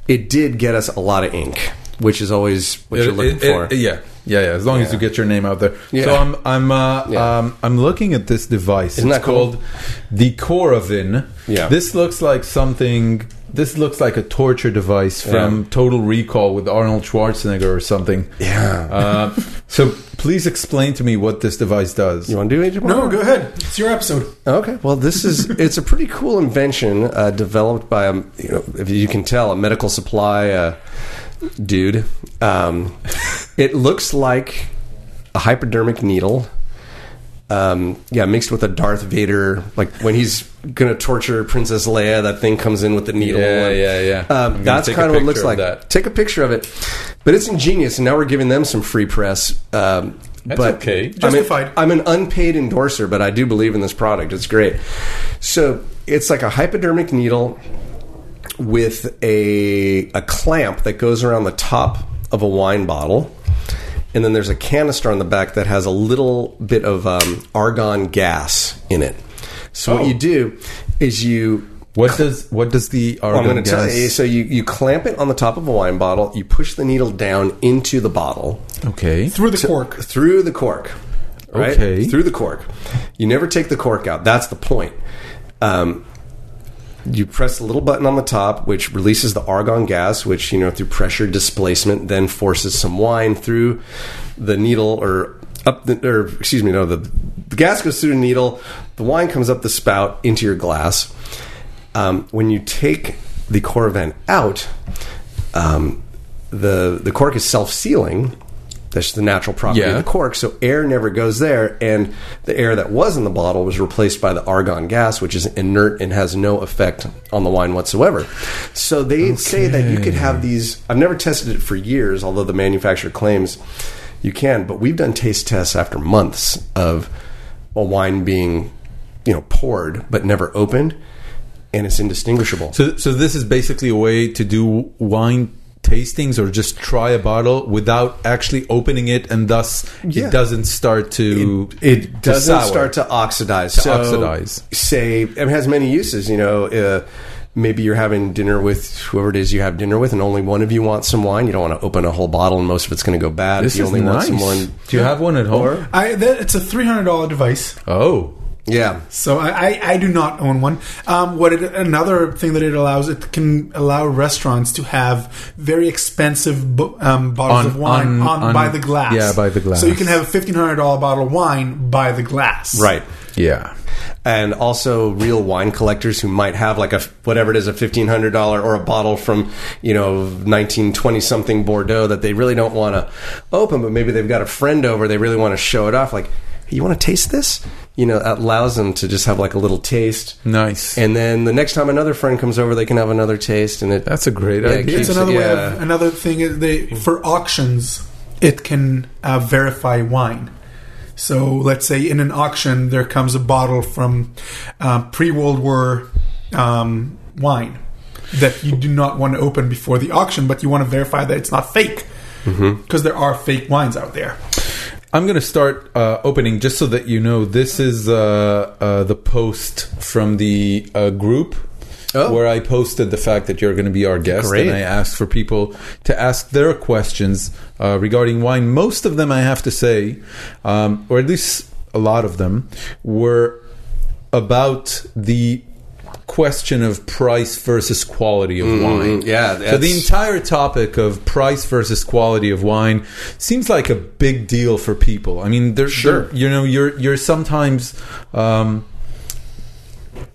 it did get us a lot of ink, which is always what you're looking it- for. it- yeah, yeah, yeah. As long as you get your name out there. Yeah. So I'm, I'm, uh, Yeah. um, I'm looking at this device. Isn't it's that cool? called the Coravin. Yeah. This looks like something. This looks like a torture device from Yeah. Total Recall with Arnold Schwarzenegger or something. Yeah. Uh, so please explain to me what this device does. you want to do it? No, go ahead. It's your episode. Okay. Well, this is it's a pretty cool invention uh, developed by a you know if you can tell a medical supply uh, dude. Um, it looks like a hypodermic needle. Um, yeah, mixed with a Darth Vader, like when he's gonna torture Princess Leia, that thing comes in with the needle. Yeah, and- yeah, yeah. Um, that's kind of what it looks like. that. Take a picture of it, but it's ingenious, and now we're giving them some free press. Um, That's but okay. I mean, Justified. I'm an unpaid endorser, but I do believe in this product. It's great. So it's like a hypodermic needle with a a clamp that goes around the top of a wine bottle. And then there's a canister on the back that has a little bit of um, argon gas in it. So Oh. what you do is you What does what does the well, argon I'm going to tell gas? you. So you, you clamp it on the top of a wine bottle. You push the needle down into the bottle Okay. Through the cork. through the cork. Right? Okay. Through the cork. You never take the cork out. That's the point. Um, you press the little button on the top, which releases the argon gas, which, you know, through pressure displacement, then forces some wine through the needle or up the, or excuse me, no, the, the gas goes through the needle, the wine comes up the spout into your glass. Um, when you take the Coravin out, um, the the cork is self sealing. That's the natural property Yeah. of the cork. So air never goes there, and the air that was in the bottle was replaced by the argon gas, which is inert and has no effect on the wine whatsoever. So they say that you could have these. I've never tested it for years, although the manufacturer claims you can. But we've done taste tests after months of a wine being, you know, poured but never opened, and it's indistinguishable. So, so this is basically a way to do wine tastings or just try a bottle without actually opening it, and thus Yeah. it doesn't start to it to doesn't sour. start to oxidize. To so oxidize. Say it has many uses. You know, uh, maybe you're having dinner with whoever it is you have dinner with, and only one of you wants some wine. You don't want to open a whole bottle, and most of it's going to go bad. This you is only nice. want someone. Do you have one at home? I, that, it's a three hundred dollar device. oh, Yeah, So I, I, I do not own one. Um, what it, another thing that it allows it can allow restaurants to have very expensive bo- um, bottles On- of wine on- on, on- by the glass. yeah, by the glass. So you can have a fifteen hundred dollar bottle of wine by the glass. right. yeah. and also real wine collectors who might have like a whatever it is a fifteen hundred dollar or a bottle from you know nineteen twenty something Bordeaux that they really don't want to open, but maybe they've got a friend over, they really want to show it off. Like, hey, you want to taste this? You know, that allows them to just have like a little taste, Nice. and then the next time another friend comes over, they can have another taste, and it That's a great Yeah, it idea. It's another way. yeah. Of, another thing is they for auctions, it can uh, verify wine. So let's say in an auction there comes a bottle from uh, pre World War um, wine that you do not want to open before the auction, but you want to verify that it's not fake because there are fake wines out there. I'm going to start uh, opening just so that you know this is uh, uh, the post from the uh, group Oh. where I posted the fact that you're going to be our guest, Great. and I asked for people to ask their questions uh, regarding wine. Most of them, I have to say, um, or at least a lot of them, were about the question of price versus quality of wine. Mm-hmm. yeah, So the entire topic of price versus quality of wine seems like a big deal for people. I mean, there's Sure. you know, you're you're sometimes um,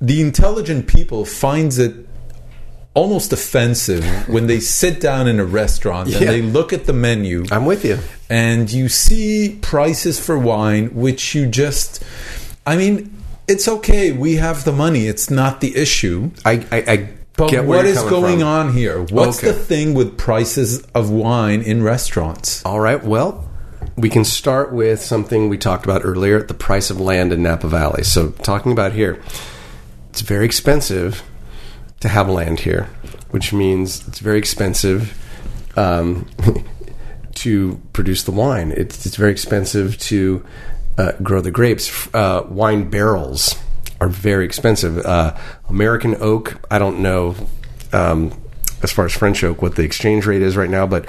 the intelligent people finds it almost offensive when they sit down in a restaurant and they look at the menu I'm with you. and you see prices for wine which you just I mean it's okay we have the money it's not the issue I I, I but get what is going from. on here what's Okay. the thing with prices of wine in restaurants All right. Well, we can start with something we talked about earlier the price of land in Napa Valley. So, talking about here, it's very expensive to have land here, which means it's very expensive um, to produce the wine. It's, it's very expensive to uh, grow the grapes. Uh, wine barrels are very expensive. Uh, American oak, I don't know um, as far as French oak what the exchange rate is right now, but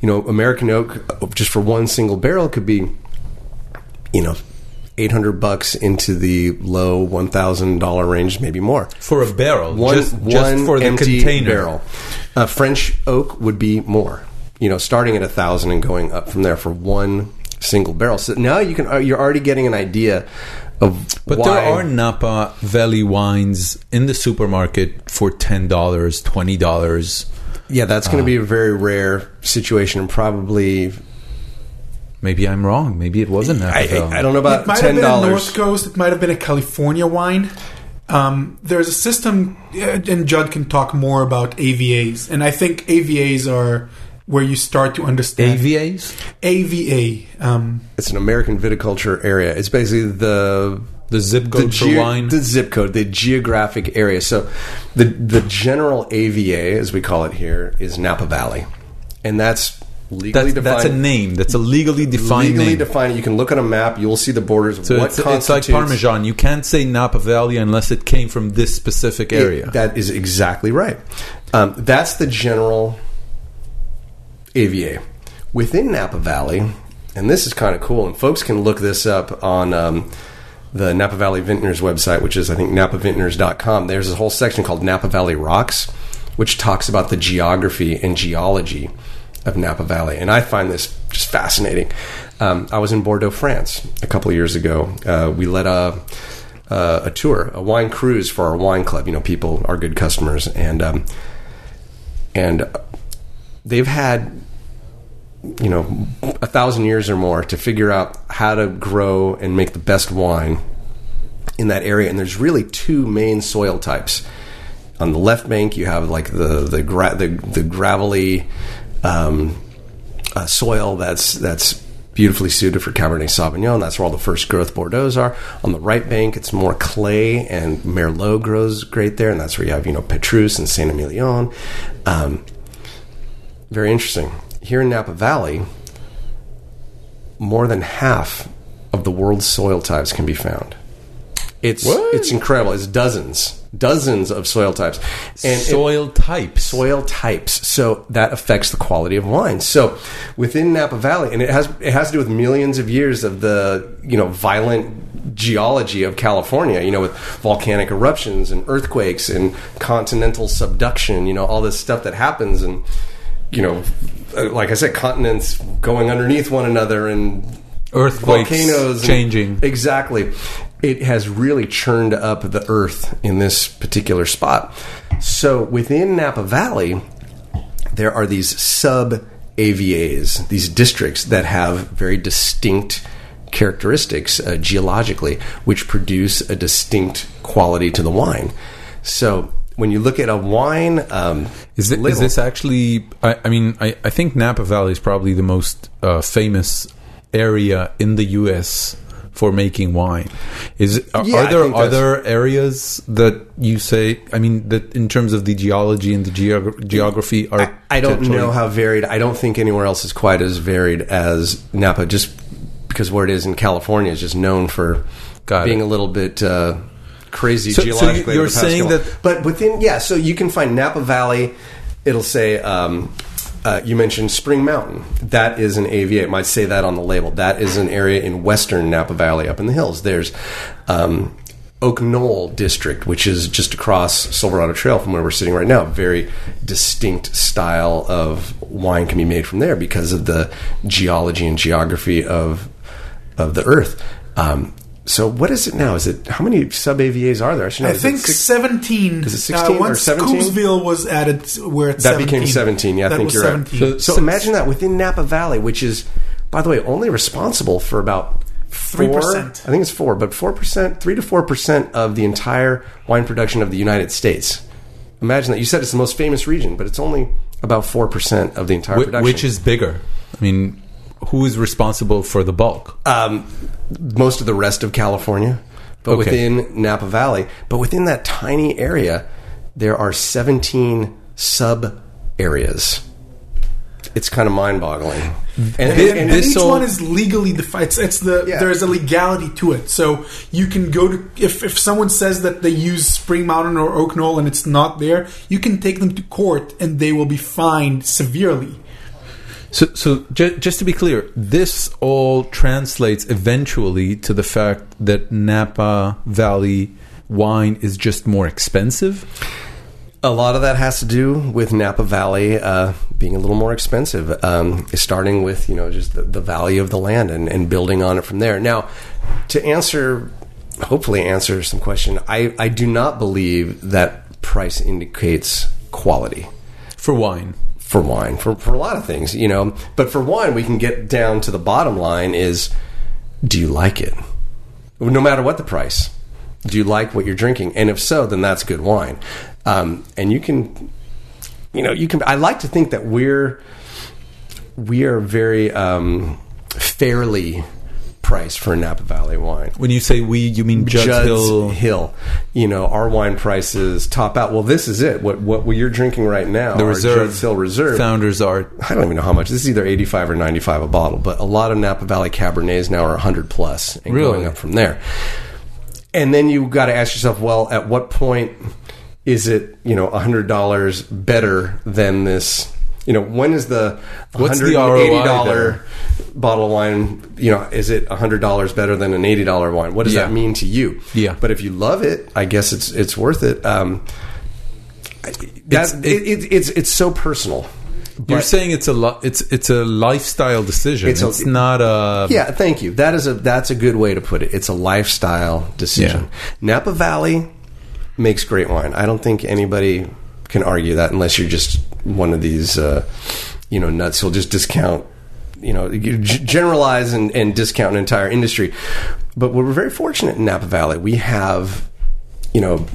you know, American oak uh, just for one single barrel could be, you know. 800 bucks into the low $1,000 range, maybe more for a barrel one, just, one just for the empty container barrel. Uh, French oak would be more, you know, starting at a thousand and going up from there for one single barrel. So now you can uh, you're already getting an idea of but why. there are Napa Valley wines in the supermarket for $10 $20 yeah, that's going to be a very rare situation, and probably maybe I'm wrong maybe it wasn't Napa I, Valley I, I don't know it about might ten have been a dollars. North Coast. It might have been a California wine. Um, there's a system, uh, and Judd can talk more about AVAs. And I think AVAs are where you start to understand AVAs AVA. Um, It's an American viticulture area. It's basically the the zip code for geo- wine the zip code, the geographic area. So, the the general AVA, as we call it here, is Napa Valley, and that's legally that's, defined. that's a name that's a legally defined legally name defined. You can look at a map. You will see the borders. of So what it's, it's like Parmesan. You can't say Napa Valley unless it came from this specific area. That is exactly right. Um, that's the general AVA. Within Napa Valley, and this is kind of cool, and folks can look this up on um, the Napa Valley Vintners website, which is, I think, napavintners.com. There's a whole section called Napa Valley Rocks, which talks about the geography and geology of Napa Valley. And I find this just fascinating. Um, I was in Bordeaux, France a couple of years ago. Uh, we led a uh, a tour, a wine cruise for our wine club. You know, people are good customers, and um, and they've had you know a thousand years or more to figure out how to grow and make the best wine in that area. And there's really two main soil types. On the left bank, you have like the the gra- the, the gravelly um, uh, soil that's that's beautifully suited for Cabernet Sauvignon. That's where all the first growth Bordeaux's are. On the right bank, it's more clay, and Merlot grows great there, and that's where you have you know Petrus and Saint Emilion. Um, very interesting. Here in Napa Valley, more than half of the world's soil types can be found. It's What? it's incredible. It's dozens, dozens of soil types, and it- Soil types. soil types. So that affects the quality of wine. So within Napa Valley, and it has it has to do with millions of years of the you know violent geology of California. You know, with volcanic eruptions and earthquakes and continental subduction. You know, all this stuff that happens and you know, uh, like I said, continents going underneath one another and Earthquakes volcanoes and- changing. exactly. It has really churned up the earth in this particular spot. So within napa valley there are these sub avas these districts that have very distinct characteristics uh, geologically which produce a distinct quality to the wine. So when you look at a wine um, Is, it, is label- this actually? I, I mean, I, I think Napa Valley is probably the most uh, famous area in the U.S. for making wine. Is are, Yeah, are there other areas that you say? I mean, that in terms of the geology and the geog- geography are. I, I don't know how varied. I don't think anywhere else is quite as varied as Napa, just because where it is in California is just known for Got being it. a little bit uh, crazy So- so geologically. you're the past saying that- but within yeah, so you can find Napa Valley. It'll say. Um, uh, you mentioned Spring Mountain. That is an AVA. It might say that on the label. That is an area in western Napa Valley, up in the hills. There's um, Oak Knoll District, which is just across Silverado Trail from where we're sitting right now. Very distinct style of wine can be made from there because of the geology and geography of of the Earth. Um, so, what is it now? Is it how many sub AVAs are there? should know. I Is it think six- 17. Is it uh, 16 or once 17? Coombsville was added, we're at That 17. became 17. Yeah, I That think was you're 17. right. So, imagine that within Napa Valley, which is, by the way, only responsible for about 3%. I think it's four, but four percent, three to four percent of the entire wine production of the United States. Imagine that. You said it's the most famous region, but it's only about four percent of the entire Wh- production. which is bigger? I mean, who is responsible for the bulk? um, most of the rest of California, but Okay. within Napa Valley. But within that tiny area, there are 17 sub areas. It's kind of mind boggling. And, And, and- each one is legally defined. It's, it's the Yeah. there's a legality to it. So you can go to if if someone says that they use Spring Mountain or Oak Knoll and it's not there, you can take them to court and they will be fined severely. So, so ju- just to be clear, this all translates eventually to the fact that Napa Valley wine is just more expensive. a lot of that has to do with Napa Valley uh, being a little more expensive. Um, starting with you know just the, the value of the land and, and building on it from there. Now, to answer, hopefully answer some question, I, I do not believe that price indicates quality For wine, for wine for, for a lot of things you know. But for wine we can get down to the bottom line is do you like it? No matter what the price do you like what you're drinking? And if so then that's good wine. Um, and you can you know you can i like to think that we're we are very um, fairly priced for a napa valley wine when you say we, you mean Judd's, Judd's Hill. Hill. You know, our wine prices top out. Well, this is it. What what you're drinking right now, The reserve, Judd's Hill Reserve. Founders are. I don't even know how much. This is either 85 or 95 a bottle, but a lot of Napa Valley Cabernets now are 100 plus and Really? going up from there. And then you've got to ask yourself, well, at what point is it, you know, $100 better than this? You know, when is the What's the $180 bottle of wine, you know, is it $100 better than an $80 wine? What does Yeah. that mean to you? Yeah. But if you love it, I guess it's it's worth it. Um, It's- that's, it, it, it's it's so personal. You're But- saying it's a lo- it's it's a lifestyle decision. It's It's, a- not a Yeah, thank you. That is a that's a good way to put it. It's a lifestyle decision. Napa Valley makes great wine. I don't think anybody can argue that unless you're just one of these uh, you know nuts who'll just discount you know generalize and, and discount an entire industry. But we're very fortunate in Napa Valley. We have you know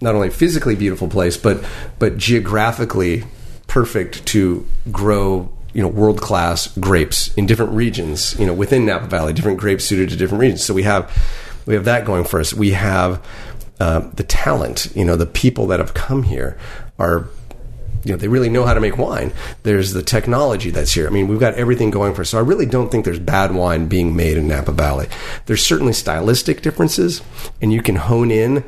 not only physically beautiful place, but but geographically perfect to grow you know world class grapes in different regions. You know within Napa Valley, different grapes suited to different regions. So we have we have that going for us. We have uh, the talent. You know the people that have come here are. You know, they really know how to make wine. There's the technology that's here. I mean, we've got everything going for us. So I really don't think there's bad wine being made in Napa Valley. There's certainly stylistic differences, and you can hone in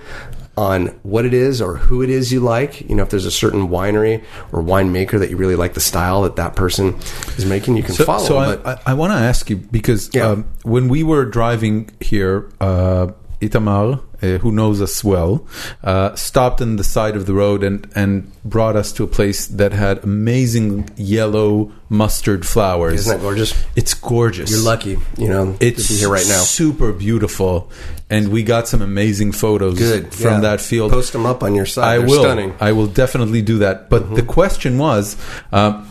on what it is or who it is you like. You know, if there's a certain winery or winemaker that you really like the style that that person is making, you can So, follow. so I, I, I want to ask you because Yeah. um, when we were driving here, uh, Itamar, uh, who knows us well, uh, stopped on the side of the road and, and brought us to a place that had amazing yellow mustard flowers. isn't that gorgeous? It's gorgeous. You're lucky, you know, It's to be here right now. super beautiful, and we got some amazing photos Good from yeah. that field. Post them up on your site. I They're will. Stunning. Mm-hmm. I will definitely do that. But the question was, um,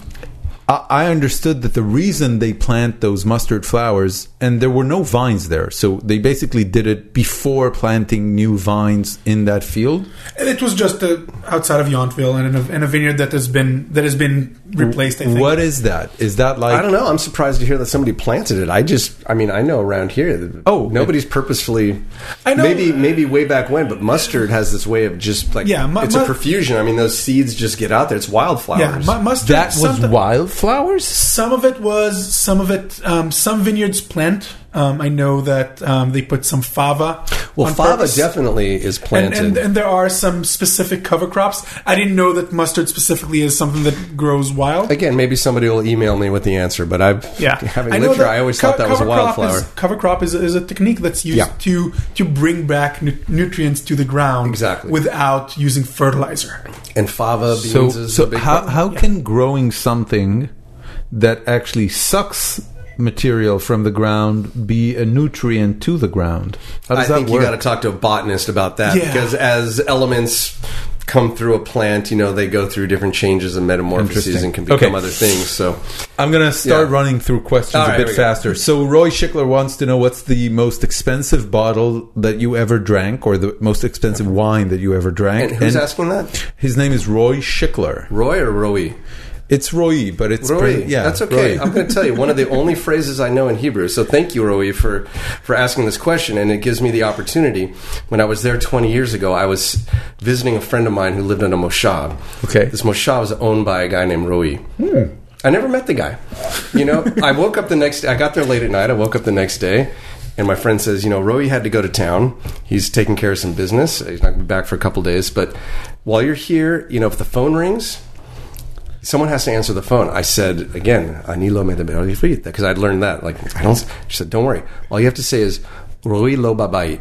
I, understood that the reason they plant those mustard flowers, and there were no vines there, so they basically did it before planting new vines in that field. And it was just uh, outside of Yountville and in a, in a vineyard that has been that has been replaced. I think. What is that? Is that like? I don't know. I'm surprised to hear that somebody planted it. I just, I mean, I know around here. Oh, nobody's purposefully. I know- Maybe, maybe way back when, but mustard has this way of just like, Yeah, mu- it's a profusion. I mean, those seeds just get out there. It's wildflowers. Yeah, mu- mustard. That was wildflowers. Some of it was, some of it, um, some vineyards plant. Um, I know that um, they put some fava. Well, fava purpose. definitely is planted. and, and there are some specific cover crops. I didn't know that mustard specifically is something that grows wild. Again, maybe somebody will email me with the answer, but I've Yeah, having I know lived here, that I always co- thought that was a cover crop wildflower. Is, cover crop is, is a technique that's used Yeah. to to bring back nu- nutrients to the ground Exactly. without using fertilizer. and fava beans So, is so a big how one. how can growing something that actually sucks material from the ground be a nutrient to the ground? How does I that think work? you got to talk to a botanist about that Yeah. because as elements come through a plant, you know, they go through different changes and metamorphoses and can become Okay. other things. So, I'm going to start Yeah. running through questions All a bit here we go. faster. So, Roy Schickler wants to know what's the most expensive bottle that you ever drank, or the most expensive wine that you ever drank. and who's asking that? His name is Roy Schickler. Roy or Roy? It's Roy, but it's Roy. pretty- yeah, that's okay. Roy. I'm going to tell you one of the only phrases I know in Hebrew. So thank you, Roy, for for asking this question, and it gives me the opportunity. When I was there 20 years ago, I was visiting a friend of mine who lived in a moshav. Okay. This moshav was owned by a guy named Roy. Hmm. I never met the guy. You know, I woke up the next. Day I got there late at night. I woke up the next day. And my friend says, you know, Roy had to go to town. He's taking care of some business. He's not going to be back for a couple days. But while you're here, you know, if the phone rings, someone has to answer the phone. I said again, Anilo me de because I'd learned that. Like I don't. She said, "Don't worry. All you have to say is Roy lo babait."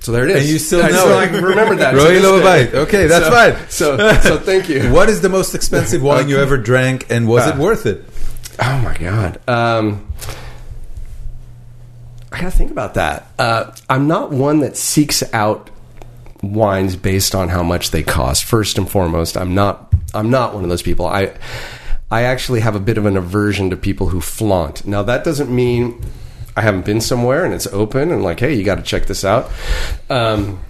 So there it is. And you still I know it. I remember that. Roy this lo day. Okay, that's so, fine. So, so thank you. What is the most expensive wine you ever drank, and was it Uh, worth it? Oh my god. Um, I gotta think about that. Uh, I'm not one that seeks out wines based on how much they cost. First and foremost, I'm not. I'm not one of those people. I. I actually have a bit of an aversion to people who flaunt. Now that doesn't mean I haven't been somewhere and it's open and like, hey, you got to check this out. Um,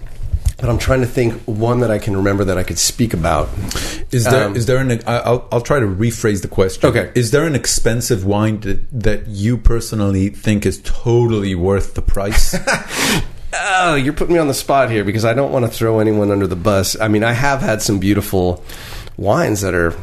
but I'm trying to think one that I can remember that I could speak about. Is there Um, is there an? I'll I'll try to rephrase the question. Okay. Is there an expensive wine that, that you personally think is totally worth the price? Oh, you're putting me on the spot here because I don't want to throw anyone under the bus. I mean, I have had some beautiful wines that are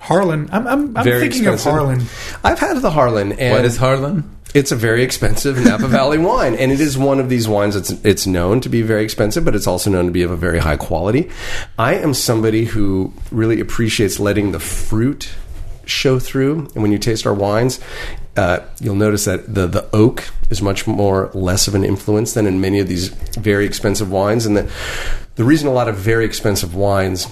Harlan. I'm, I'm, I'm very thinking expensive. of Harlan. I've had the Harlan, and what is Harlan? it's a very expensive Napa Valley wine, and it is one of these wines that's it's known to be very expensive, but it's also known to be of a very high quality. I am somebody who really appreciates letting the fruit show through, and when you taste our wines, uh, you'll notice that the the oak is much more less of an influence than in many of these very expensive wines, and that the reason a lot of very expensive wines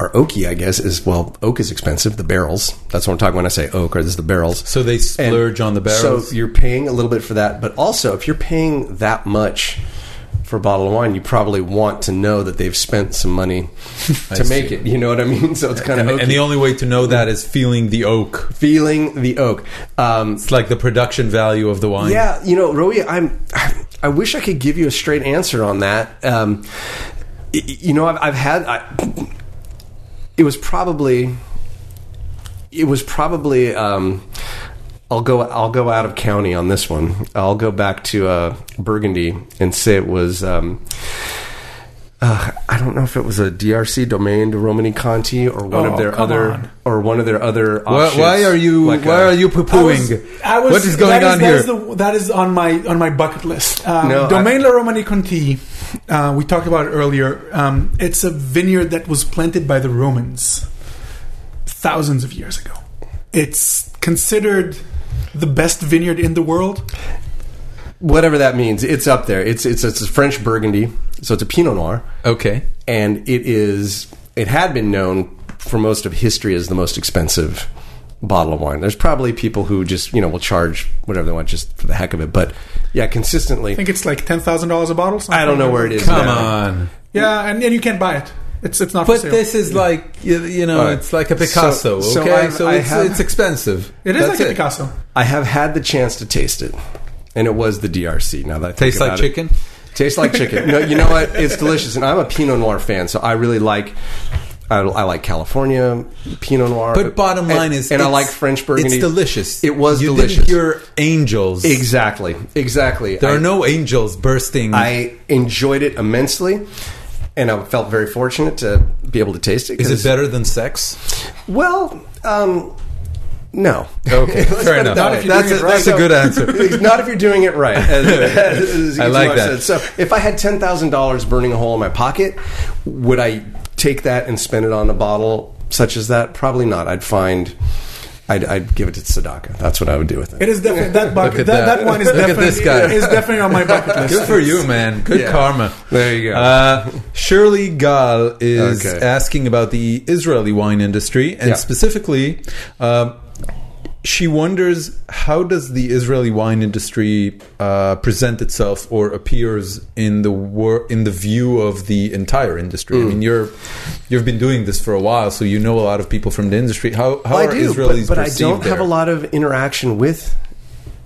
are oaky, I guess, is well, oak is expensive. The barrels. That's what I'm talking when I say oak, or this is the barrels. So they splurge on the barrels. So you're paying a little bit for that, but also if you're paying that much for a bottle of wine, you probably want to know that they've spent some money to make it. You know what I mean? So it's kind of And, and the only way to know that is feeling the oak. feeling the oak. Um, It's like the production value of the wine. Yeah, you know, Roy, I'm. I wish I could give you a straight answer on that. Um, you know, I've, I've had. I, it was probably. It was probably. Um, I'll go. I'll go out of county on this one. I'll go back to uh, Burgundy and say it was. Um, uh, I don't know if it was a DRC Domaine de Romanée-Conti or one Oh, of their other on. or one of their other. Why, why are you? like why a- are you poo pooing? What is going that on that here? is the- that is on my on my bucket list. Um, No, Domaine La Romanée-Conti. Uh, we talked about it earlier. Um, it's a vineyard that was planted by the Romans thousands of years ago. It's considered the best vineyard in the world. Whatever that means, it's up there. It's it's it's a French Burgundy, so it's a Pinot Noir, okay. and it is it had been known for most of history as the most expensive bottle of wine. There's probably people who just you know will charge whatever they want just for the heck of it, but yeah, consistently. I think it's like ten thousand dollars a bottle. something I don't know like where that. it is. Come now. on. Yeah, and, and you can't buy it. It's it's not for But sale. this is like you, you know, All right. it's like a So- Picasso. so okay, I've- so I it's, have- it's expensive. it is That's like a Picasso. I have had the chance to taste it, and it was the DRC. Now that I Tastes like it. chicken. Tastes like chicken. no, you know what? It's delicious, and I'm a Pinot Noir fan, so I really like. I, I like California Pinot Noir, But bottom And- line is, and I like French Burgundy. It's delicious. It was you delicious. Hear angels. Exactly, exactly. There I, are no angels bursting. I enjoyed it immensely, and I felt very fortunate to be able to taste it. Is it better than sex? Well, um, no. Okay, fair enough. that way. That's a- that's a good answer. Not if you're doing it right. As, as I like that. Said. So, if I had ten thousand dollars burning a hole in my pocket, would I take that and spend it on a bottle such as that? Probably not. I'd find. I'd, I'd give it to Sadaka. That's what I would do with it. It is definitely that bucket. that. that. that one is Look at definitely this guy. is definitely on my bucket list. Good for you, man. Good Yeah. karma. There you go. Uh, Shirley Gal is Okay. asking about the Israeli wine industry, and Yeah. specifically, um, she wonders how does the Israeli wine industry uh, present itself or appears in the wor- in the view of the entire industry. Mm. I mean, you're you've been doing this for a while, so you know a lot of people from the industry. How how I are do, Israelis but, but I don't have a lot of interaction with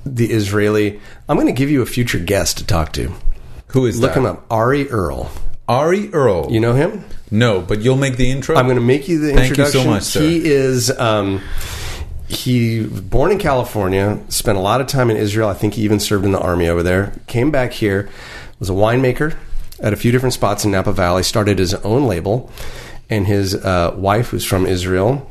the Israeli. I'm going to give you a future guest to talk to. Who is Look that? him up, Ari Erle. Ari Erle. You know him? no, but you'll make the intro. I'm going to make you the Thank you so much, sir. He is. Um, he was born in California, spent a lot of time in Israel. I think he even served in the army over there. Came back here, was a winemaker at a few different spots in Napa Valley. Started his own label, and his uh, wife, who's from Israel,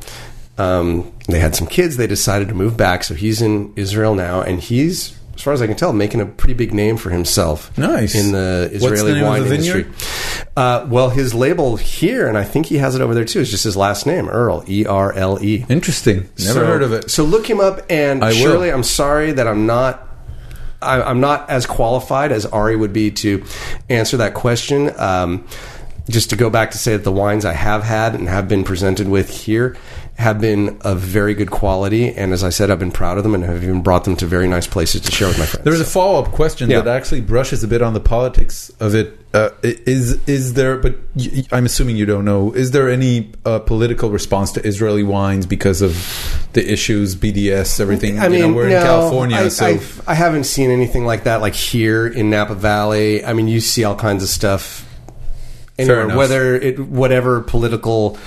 um, they had some kids. They decided to move back, so he's in Israel now, and he's, as far as I can tell, making a pretty big name for himself. Nice. in the the Israeli of wine the industry. Uh, well, his label here, and I think he has it over there too, is just his last name, Erle, E R L E. Interesting. Never So- heard of it. So look him up, and I will. Shirley, I'm sorry that I'm not. I, I'm not as qualified as Ari would be to answer that question. Um, just to go back to say that the wines I have had and have been presented with here have been of very good quality, and as I said, I've been proud of them and have even brought them to very nice places to share with my friends. There is a follow up question Yeah. that actually brushes a bit on the politics of it. Uh, is is there? But I'm assuming you don't know. Is there any uh, political response to Israeli wines because of the issues, BDS, everything? I You mean, know, we're no, in California, I, so I've- I haven't seen anything like that, like here in Napa Valley. I mean, you see all kinds of stuff. Anywhere, whether it whatever political,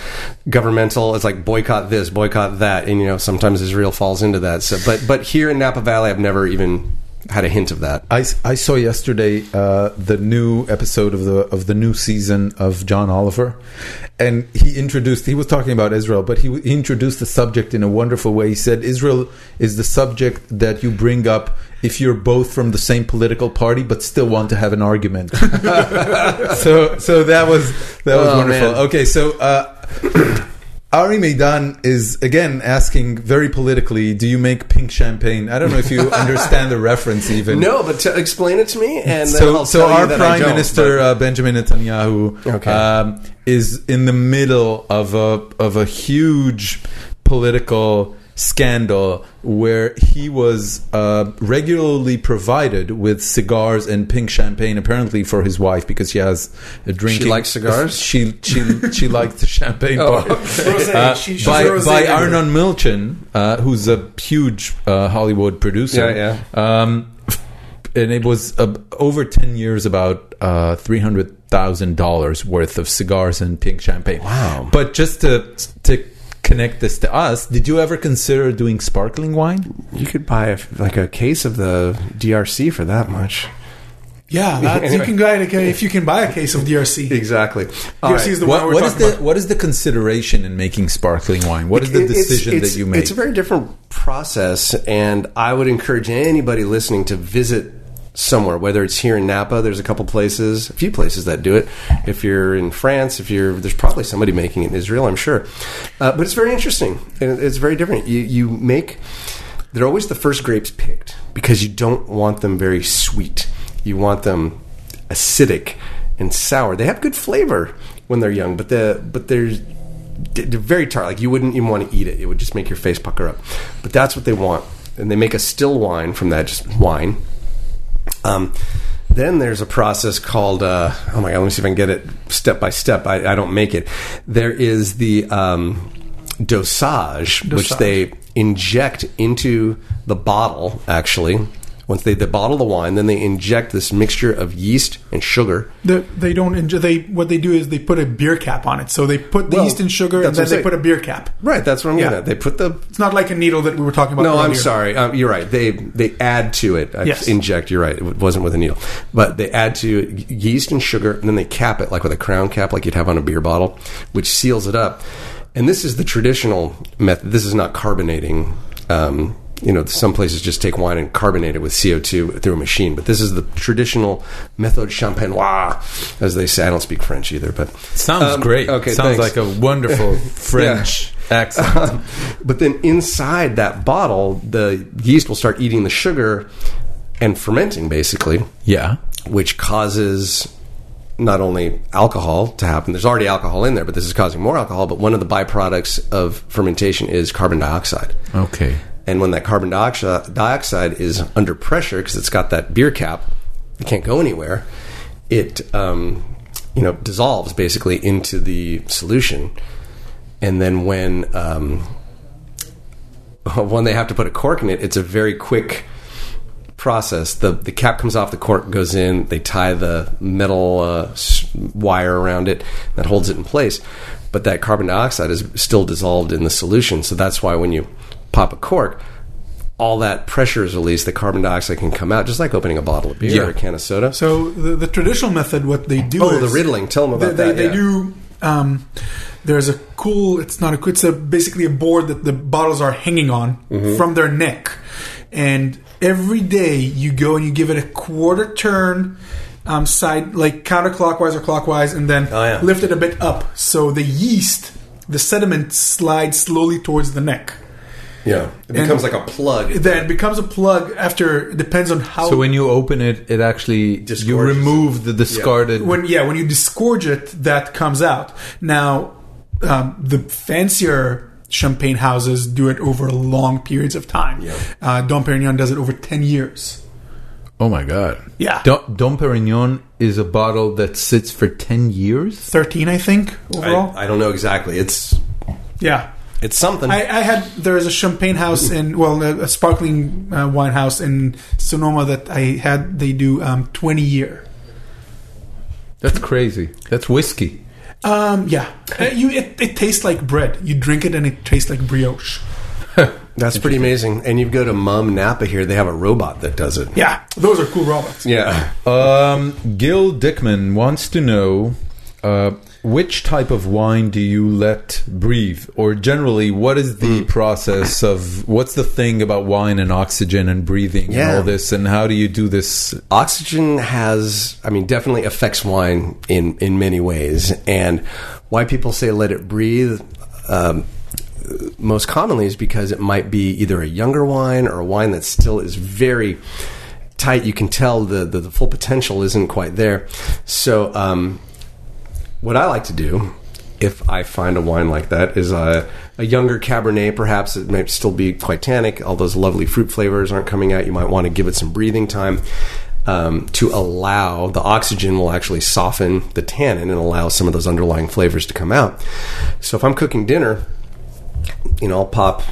governmental, it's like boycott this, boycott that, and you know sometimes Israel falls into that. So, but but here in Napa Valley, I've never even had a hint of that. I, I saw yesterday uh, the new episode of the of the new season of John Oliver, and he introduced he was talking about Israel, but he, he introduced the subject in a wonderful way. He said Israel is the subject that you bring up if you're both from the same political party but still want to have an argument. so so that was that was Oh, wonderful. man. Okay, so. Uh, Ari Meidan is again asking very politically, do you make pink champagne? I don't know if you understand the reference even. No, but to explain it to me, and so, so our prime minister uh, Benjamin Netanyahu Okay. um, is in the middle of a of a huge political scandal where he was uh, regularly provided with cigars and pink champagne, apparently for his wife because she has a drinking. She likes cigars? She she she liked the champagne Oh, part. Rosé. Uh, She- by by. Arnon Milchan, uh, who's a huge uh, Hollywood producer. Yeah, Um, and it was uh, over 10 years about uh, $300,000 worth of cigars and pink champagne. Wow. But just to, to connect this to us, did you ever consider doing sparkling wine? You could buy a, like a case of the DRC for that much. Yeah, that, you can buy it if you can buy a case of DRC. Exactly. DRC is the What, one what is the about. what is the consideration in making sparkling wine? What is the It- it's- decision it's- that you make? It's a very different process, and I would encourage anybody listening to visit somewhere, whether it's here in Napa. There's a couple places, a few places that do it. If you're in France, if you're there's probably somebody making it in Israel, I'm sure. Uh, but it's very interesting. and It's very different. You you make they're always the first grapes picked because you don't want them very sweet. You want them acidic and sour. They have good flavor when they're young, but the but they're they're very tart. Like you wouldn't even want to eat it. It would just make your face pucker up. But that's what they want, and they make a still wine from that, just wine. Um, then there's a process called uh, oh my god, let me see if I can get it step by step. I, I don't make it. There is the um, dosage, which they inject into the bottle. Actually, once they, they bottle the wine, then they inject this mixture of yeast and sugar. The, they don't enjoy. They what they do is they put a beer cap on it. So they put the Well, yeast and sugar, and then they put a beer cap. Right, that's what I'm getting at. They put the It's not like a needle that we were talking about. No, I'm sorry. Um, you're right. They they add to it. I Yes. Inject. You're right. It wasn't with a needle, but they add to it yeast and sugar, and then they cap it like with a crown cap, like you'd have on a beer bottle, which seals it up. And this is the traditional method. This is not carbonating. Um, you know, some places just take wine and carbonate it with CO2 through a machine, but this is the traditional method champenois, as they say. I don't speak French either, but Sounds Um, great. okay, Sounds thanks. like a wonderful French accent. but then inside that bottle, the yeast will start eating the sugar and fermenting, basically, Yeah. which causes not only alcohol to happen. There's already alcohol in there, but this is causing more alcohol. But one of the byproducts of fermentation is carbon dioxide. Okay. And when that carbon dioxide, is under pressure because it's got that beer cap, it can't go anywhere. It um, you know dissolves basically into the solution, and then when um, when they have to put a cork in it, it's a very quick process. The the cap comes off, the cork goes in. They tie the metal uh, wire around it that holds it in place. But that carbon dioxide is still dissolved in the solution, so that's why when you pop a cork, all that pressure is released. The carbon dioxide can come out, just like opening a bottle of beer Yeah. or a can of soda. So the, the traditional method, what they do Oh, the riddling. Tell them about they, that. they yeah. do. Um, there's a cool. It's not a. It's a basically a board that the bottles are hanging on Mm-hmm. from their neck, and every day you go and you give it a quarter turn. Um, side like counterclockwise or clockwise, and then Oh, yeah. lift it a bit up so the yeast, the sediment slides slowly towards the neck. Yeah, it becomes like a plug. Then it becomes a plug after. It depends on how. So when you open it, it actually you remove the discarded. when yeah when you disgorge it that comes out now um, the fancier champagne houses do it over long periods of time Yeah. uh, dom perignon does it over 10 years oh my god! Yeah. Dom, Dom Perignon is a bottle that sits for ten years. 13 i think overall I, I don't know exactly. It's yeah it's something. I, I had there's a champagne house in well a, a sparkling uh, wine house in Sonoma that I had they do um, 20 year That's crazy. That's whiskey. um, yeah Uh, you it, it tastes like bread you drink it and it tastes like brioche That's pretty amazing. And you go to Mumm Napa here; they have a robot that does it. yeah those are cool robots Yeah. Um, Gil Dickman wants to know uh, which type of wine do you let breathe, or generally, what is the process of what's the thing about wine and oxygen and breathing and all this, and how do you do this? oxygen has i mean definitely affects wine in in many ways. And why people say let it breathe um, most commonly is because it might be either a younger wine or a wine that still is very tight. You can tell the the, the full potential isn't quite there. So um, what i like to do if I find a wine like that is a, a younger Cabernet, perhaps it might still be quite tannic. All those lovely fruit flavors aren't coming out. You might want to give it some breathing time um, to allow the oxygen will actually soften the tannin and allow some of those underlying flavors to come out. So if I'm cooking dinner, you know, I'll pop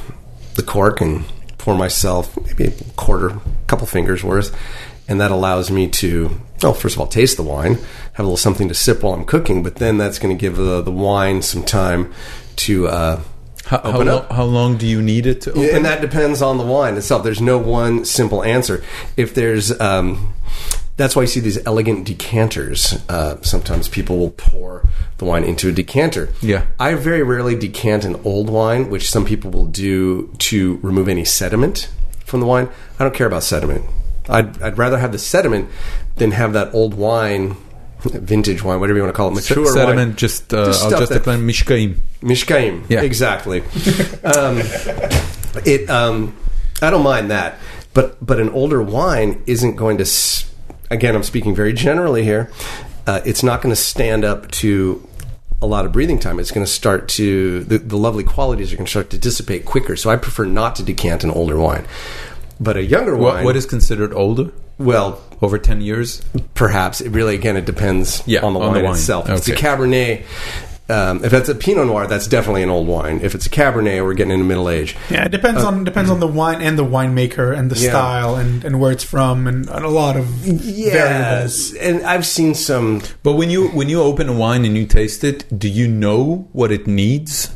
the cork and pour myself maybe a quarter, couple fingers worth, and that allows me to, well, first of all, taste the wine, have a little something to sip while I'm cooking, but then that's going to give the, the wine some time to. Uh, How, how, Open lo- up. how long do you need it to open? and that depends on the wine itself. There's no one simple answer. If there's, um, that's why you see these elegant decanters. Uh, sometimes people will pour the wine into a decanter. Yeah. I very rarely decant an old wine, which some people will do to remove any sediment from the wine. I don't care about sediment. I'd, I'd rather have the sediment than have that old wine, vintage wine, whatever you want to call it, mature sediment, wine. just, uh, Just I'll just declare mishkaim. Mishkaim. Yeah. Exactly. um, it. Um, I don't mind that, but but an older wine isn't going to. S- again, I'm speaking very generally here. Uh, it's not going to stand up to a lot of breathing time. It's going to start to the, the lovely qualities are going to start to dissipate quicker. So I prefer not to decant an older wine. But a younger What, wine, what is considered older? Well, Over 10 years? perhaps it really again it depends Yeah, on the on wine, the wine. itself. If it's a Cabernet, um, if that's a Pinot Noir, that's definitely an old wine. If it's a Cabernet, we're getting into middle age. Yeah, it depends on depends on the wine and the winemaker and the Yeah. style and, and where it's from and, and a lot of variables. and I've seen some. But when you when you open a wine and you taste it, do you know what it needs?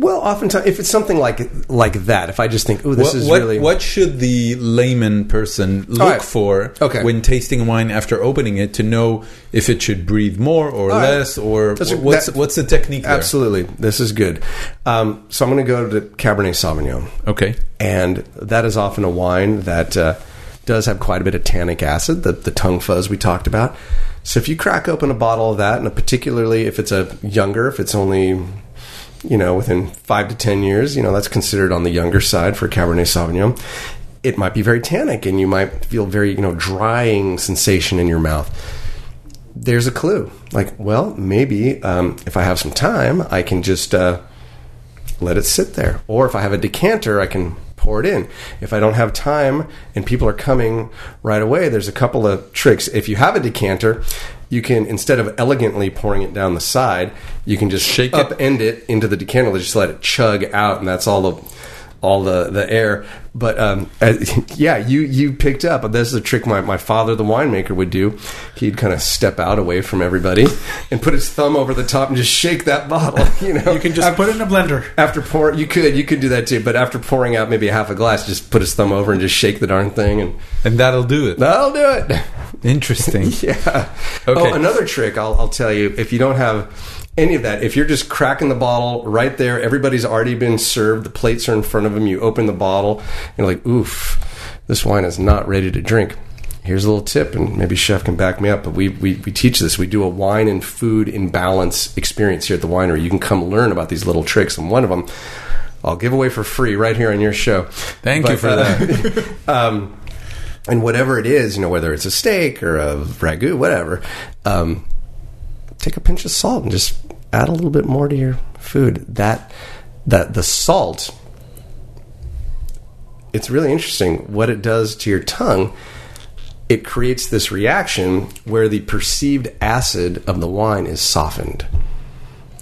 Well, oftentimes, if it's something like like that, if I just think, "Oh, this what, is what, really," what should the layman person look right. for Okay. when tasting wine after opening it to know if it should breathe more or right. less or That's a- what's that- what's the technique there? absolutely, this is good. Um, so I'm going to go to Cabernet Sauvignon. Okay. and that is often a wine that uh, does have quite a bit of tannic acid, the, the tongue fuzz we talked about. So if you crack open a bottle of that, and particularly if it's a younger, if it's only you know within five to ten years, you know that's considered on the younger side for Cabernet Sauvignon. It might be very tannic, and you might feel very you know drying sensation in your mouth. There's a clue. Like, well, maybe um, if I have some time, I can just uh, let it sit there. Or if I have a decanter, I can pour it in. If I don't have time and people are coming right away, there's a couple of tricks. If you have a decanter, you can instead of elegantly pouring it down the side, you can just Shake it. upend it into the decanter, just let it chug out, and that's all the all the, the air. But um, uh, yeah, you you picked up. This is a trick my, my father, the winemaker, would do. He'd kind of step out away from everybody and put his thumb over the top and just shake that bottle. You know, You can just put it in a blender. after pour, you could you could do that too. But after pouring out maybe a half a glass, just put his thumb over and just shake the darn thing, and And that'll do it. that'll do it. Interesting. yeah. Okay. Oh, another trick I'll, I'll tell you if you don't have any of that, if you're just cracking the bottle right there, everybody's already been served, the plates are in front of them, you open the bottle, and you're like, oof, this wine is not ready to drink. Here's a little tip, and maybe Chef can back me up, but we, we, we teach this. We do a wine and food in balance experience here at the winery. You can come learn about these little tricks, and one of them I'll give away for free right here on your show. Thank you for that. um, and whatever it is, you know, whether it's a steak or a ragu, whatever, um, take a pinch of salt and just add a little bit more to your food. That that the salt, it's really interesting what it does to your tongue. It creates this reaction where the perceived acid of the wine is softened.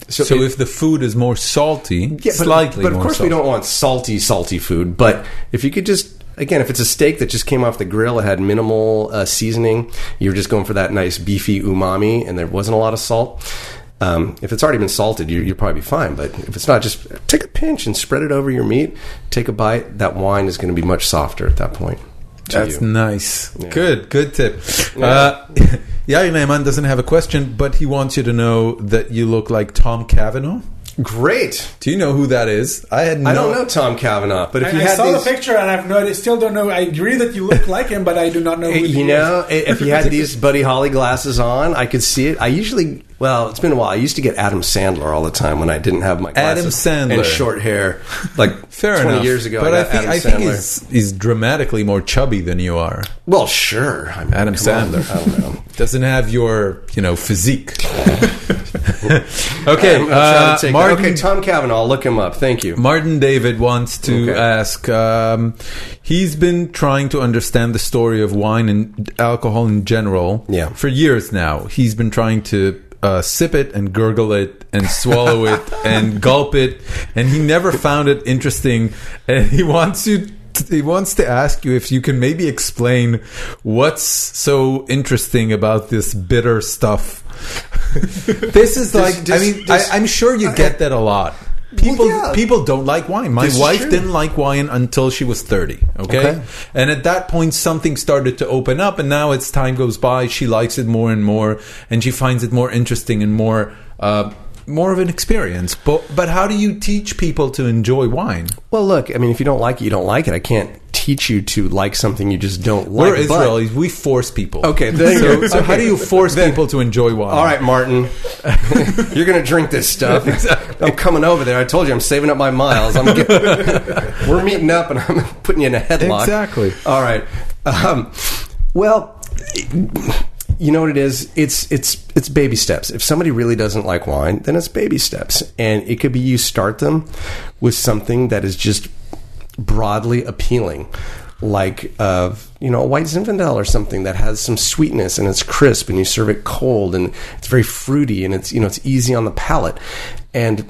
So, it- if the food is more salty, yeah, but, slightly but of course salty. we don't want salty, salty food. But if you could just, again, if it's a steak that just came off the grill, it had minimal uh, seasoning, you're just going for that nice beefy umami, and there wasn't a lot of salt. Um, if it's already been salted, you, you'll probably be fine. But if it's not, just take a pinch and spread it over your meat. Take a bite. That wine is going to be much softer at that point. That's you. nice. Good, good tip. Uh, Yair Neyman doesn't have a question, but he wants you to know that you look like Tom Cavanagh. Great. Do you know who that is? I had no. I don't know Tom Cavanagh, but if I, you I had saw these, the picture and I've no, I still don't know. I agree that you look like him, but I do not know who he you is. know, if you had these Buddy Holly glasses on, I could see it. I usually Well, it's been a while. I used to get Adam Sandler all the time when I didn't have my Adam glasses Sandler. and short hair. Like Fair 20 enough. years ago, but I I, think Adam I think Sandler. he's, he's dramatically more chubby than you are. well, sure. I mean, Adam come on. Sandler. I don't know. Doesn't have your you know physique. okay, I'm uh, to take. Martin. Okay, Tom Cavanagh. Look him up. Thank you. Martin David wants to Okay. ask. Um, he's been trying to understand the story of wine and alcohol in general Yeah. for years now. He's been trying to uh, sip it and gurgle it and swallow it and gulp it, and he never found it interesting. And he wants you. He wants to ask you if you can maybe explain what's so interesting about this bitter stuff. this is like, I mean, does- I, I'm sure you get that a lot. People yeah. people don't like wine. My This wife didn't like wine until she was 30, okay? Okay. And at that point something started to open up and now as time goes by she likes it more and more and she finds it more interesting and more uh, more of an experience. But but how do you teach people to enjoy wine? Well, look. I mean, if you don't like it, you don't like it. I can't teach you to like something you just don't like. We're but- Israelis. We force people. Okay, So, so how do you force Then- people to enjoy wine? All right, Martin, you're going to drink this stuff. I'm coming over there. I told you I'm saving up my miles. I'm get, we're meeting up, and I'm putting you in a headlock. Exactly. All right. Um, well, you know what it is? It's it's it's baby steps. If somebody really doesn't like wine, then it's baby steps, and it could be you start them with something that is just broadly appealing, like uh, you know a white Zinfandel or something that has some sweetness and it's crisp, and you serve it cold, and it's very fruity, and it's you know it's easy on the palate, and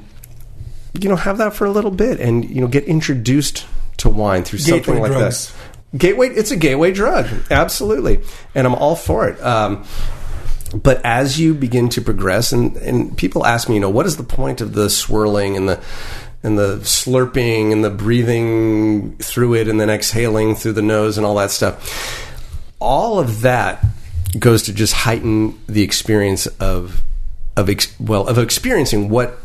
you know have that for a little bit, and you know get introduced to wine through something like drugs. that. Gateway, it's a gateway drug, absolutely, and I'm all for it. Um, but as you begin to progress, and, and people ask me, you know, what is the point of the swirling and the and the slurping and the breathing through it and then exhaling through the nose and all that stuff? All of that goes to just heighten the experience of of ex- well of experiencing what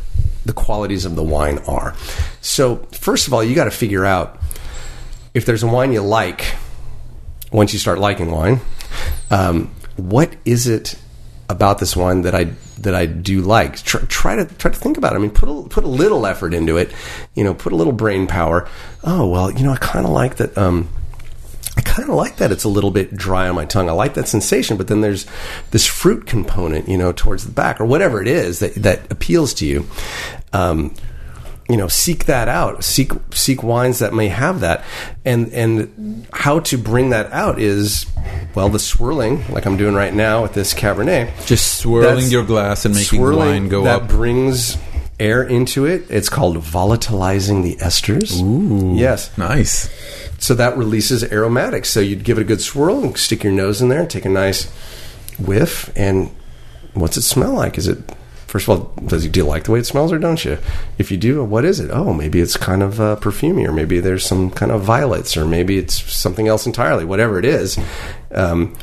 the qualities of the wine are. So first of all, you got to figure out if there's a wine you like, once you start liking wine, um, what is it about this wine that I that I do like? Try, try to try to think about it. I mean, put a, put a little effort into it. You know, put a little brain power. Oh well, you know, I kind of like that. Um, I kind of like that it's a little bit dry on my tongue. I like that sensation, but then there's this fruit component, you know, towards the back or whatever it is that that appeals to you. Um, you know, seek that out. Seek seek wines that may have that, and and how to bring that out is well the swirling, like I'm doing right now with this Cabernet. Just swirling your glass and making wine go that up. brings air into it. It's called volatilizing the esters. Ooh. Yes. Nice. So that releases aromatics. So you'd give it a good swirl and stick your nose in there, and take a nice whiff, and what's it smell like? Is it first of all, does you do you like the way it smells or don't you? If you do, what is it? Oh, maybe it's kind of uh, perfumey, or maybe there's some kind of violets, or maybe it's something else entirely. Whatever it is. Um,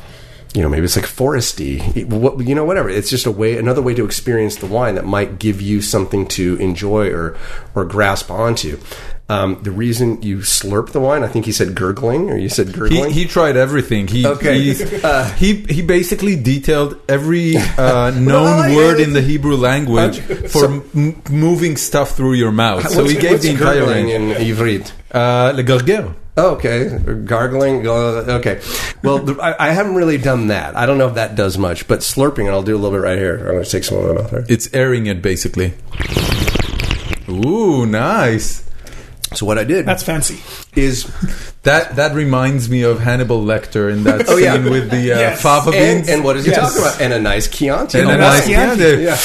you know, maybe it's like foresty, what, you know, whatever. It's just a way, another way to experience the wine that might give you something to enjoy or or grasp onto. Um, the reason you slurp the wine, I think he said gurgling, or you said gurgling. he tried everything. He Okay. he's- Uh, he he basically detailed every uh, known word in the Hebrew language for So- m- moving stuff through your mouth. So he gave the entire range. in Ivrit. Uh, le. Oh, okay, gargling. uh, Okay, well, the, I, I haven't really done that. I don't know if that does much, but slurping, and I'll do a little bit right here. I'm going to take some of it off there. It's airing it basically. Ooh, nice. So what I did That's fancy. is, That that reminds me of Hannibal Lecter in that Oh, scene yeah. with the uh, Yes. fava beans. and what is he Yes. talking about? And a nice Chianti. And on a nice wine. Chianti. Yeah.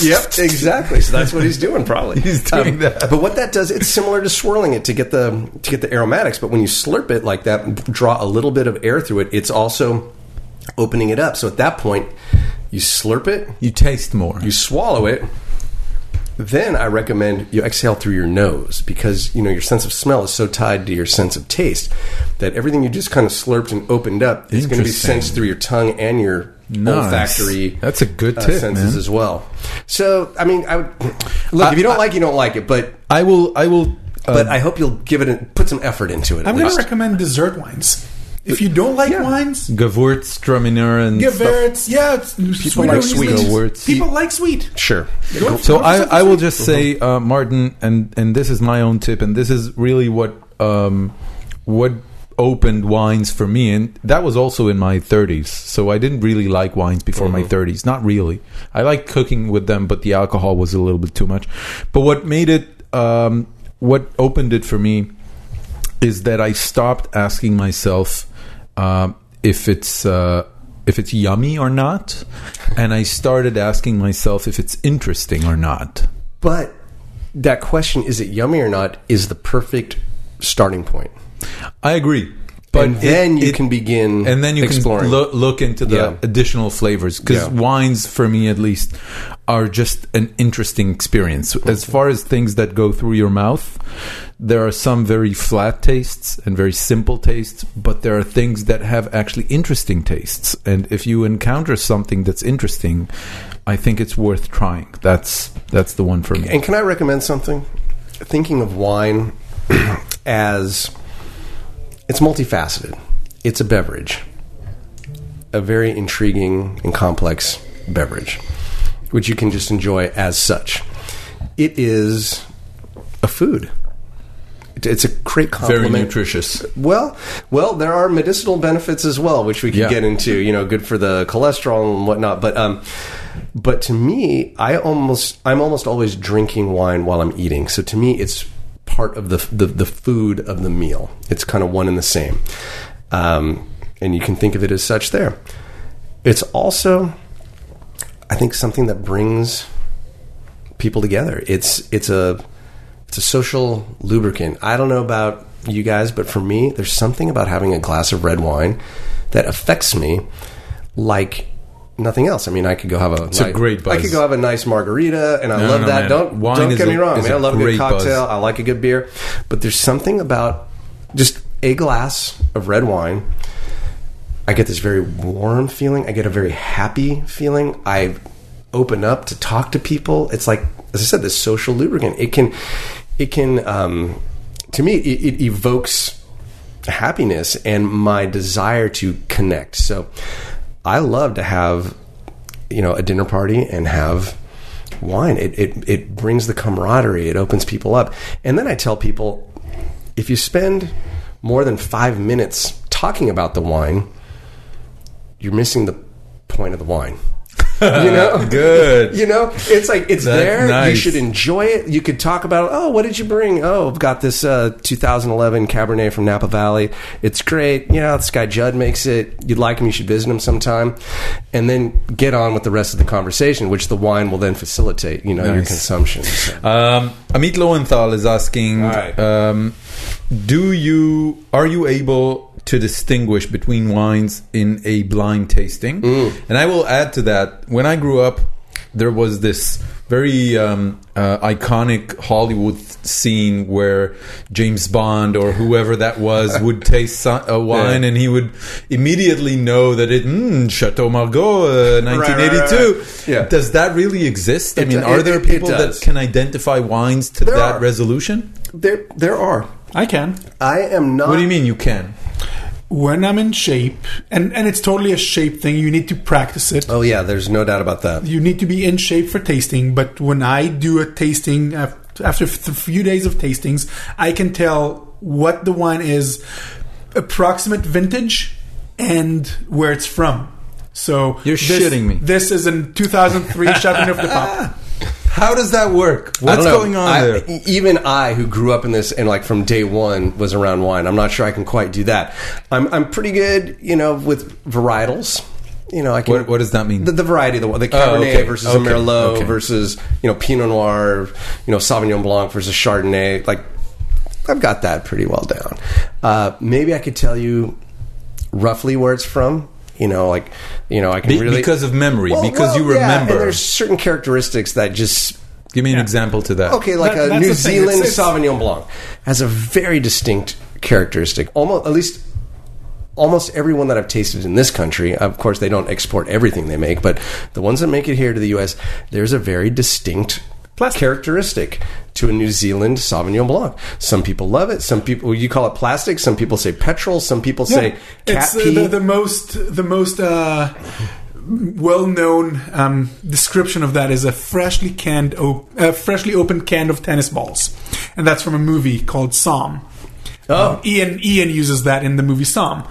Yep, exactly. So that's what he's doing, probably. Um, He's doing that. But what that does, it's similar to swirling it to get the to get the aromatics. But when you slurp it like that, draw a little bit of air through it, it's also opening it up. So at that point, you slurp it, you taste more. you swallow it. Then I recommend you exhale through your nose because you know your sense of smell is so tied to your sense of taste that everything you just kind of slurped and opened up is going to be sensed through your tongue and your Nice. olfactory. That's a good uh, tip, senses man. as well. So I mean, I would look if you don't like, you don't like it, but I will. I will. Uh, but I hope you'll give it a, put some effort into it. I'm going to recommend dessert wines. If you don't like Yeah. wines, Gewürztraminer and stuff. Gewürz, yeah, it's sweeter like sweet. days. Gewürz. People like sweet. Sure. Go- So I, I will just say, uh, Martin, and and this is my own tip, and this is really what um, what opened wines for me, and that was also in my 30s. So I didn't really like wines before my 30s, not really. I liked cooking with them, but the alcohol was a little bit too much. But what made it, um, what opened it for me, is that I stopped asking myself um, if it's. Uh, if it's yummy or not, and I started asking myself if it's interesting or not. But that question, is it yummy or not, is the perfect starting point. I agree. But and then it- you it- can begin and then you exploring. can loo- look into the Yeah. additional flavors because Yeah. wines, for me at least, are just an interesting experience. As far as things that go through your mouth, there are some very flat tastes and very simple tastes, but there are things that have actually interesting tastes. And if you encounter something that's interesting, I think it's worth trying. That's that's the one for me. And can I recommend something? Thinking of wine as it's multifaceted. It's a beverage, a very intriguing and complex beverage, which you can just enjoy as such. It is a food. It's a great compliment. Very nutritious. Well, well, there are medicinal benefits as well, which we can Yeah. get into. You know, good for the cholesterol and whatnot. But, um, but to me, I almost, I'm almost always drinking wine while I'm eating. So to me, it's part of the the, the food of the meal. It's kind of one and the same, um, and you can think of it as such. There, it's also, I think, something that brings people together. It's it's a it's a social lubricant. I don't know about you guys, but for me, there's something about having a glass of red wine that affects me like nothing else. I mean, I could go have a, It's a great buzz. I could go have a nice margarita, and I No, love no, that. man. Don't Wine don't get a- me wrong, a I love a good cocktail. buzz. I like a good beer, but there's something about just a glass of red wine. I get this very warm feeling. I get a very happy feeling. I open up to talk to people. It's like, as I said, this social lubricant. It can, it can, um, to me, it, it evokes happiness and my desire to connect. So, I love to have, you know, a dinner party and have wine. It it it brings the camaraderie. It opens people up. And then I tell people, if you spend more than five minutes talking about the wine, you're missing the point of the wine. You know, Good. You know, it's like it's That's there. You should enjoy it. You could talk about, oh, what did you bring? Oh, I've got this uh, 2011 Cabernet from Napa Valley. It's great. Yeah, this guy Judd makes it. You'd like him. You should visit him sometime, and then get on with the rest of the conversation, which the wine will then facilitate. You know, your consumption. So- Um, Amit Lowenthal is asking, right. um, do you are you able to distinguish between wines in a blind tasting? Mm. And I will add to that. When I grew up, there was this very um, uh, iconic Hollywood scene where James Bond or whoever that was would taste a wine Yeah. and he would immediately know that it mm, Chateau Margaux, uh, 1982. right. Yeah. Does that really exist? I mean, do- are it- there it- it people that can identify wines to There that are. resolution? there, there are. I can. I am not. What do you mean you can? When I'm in shape, and, and it's totally a shape thing, you need to practice it. Oh yeah, there's no doubt about that. You need to be in shape for tasting, but when I do a tasting, after a few days of tastings, I can tell what the wine is, approximate vintage, and where it's from. So You're this, shitting me. This is in 2003 Chateauneuf du Pape. How does that work? What's going on I- there? Even I, who grew up in this and like from day one was around wine, I'm not sure I can quite do that. I'm I'm pretty good, you know, with varietals. You know, I can. What- what does that mean? The, the variety, the the Oh, Cabernet okay. versus Okay. a Merlot Okay. versus you know Pinot Noir, you know Sauvignon Blanc versus Chardonnay. Like I've got that pretty well down. Uh, maybe I could tell you roughly where it's from. You know, like you know, I can Be- really because of memory, Well- because well, you yeah, remember. and there's certain characteristics that just Give me an Yeah. example to that. Okay, like That- a New. Zealand It's- it's- Sauvignon Blanc has a very distinct characteristic. Almost, at least, almost everyone that I've tasted in this country. Of course, they don't export everything they make, but the ones that make it here to the U.S., there's a very distinct Plastic. characteristic to a New Zealand Sauvignon Blanc. Some people love it. Some people you call it plastic. Some people say petrol. Some people say cat it's uh, pee. the, the most the most uh, well-known um, description of that is a freshly canned, op- a freshly opened can of tennis balls, and that's from a movie called Somm. Oh. Um, Ian Ian uses that in the movie Somm.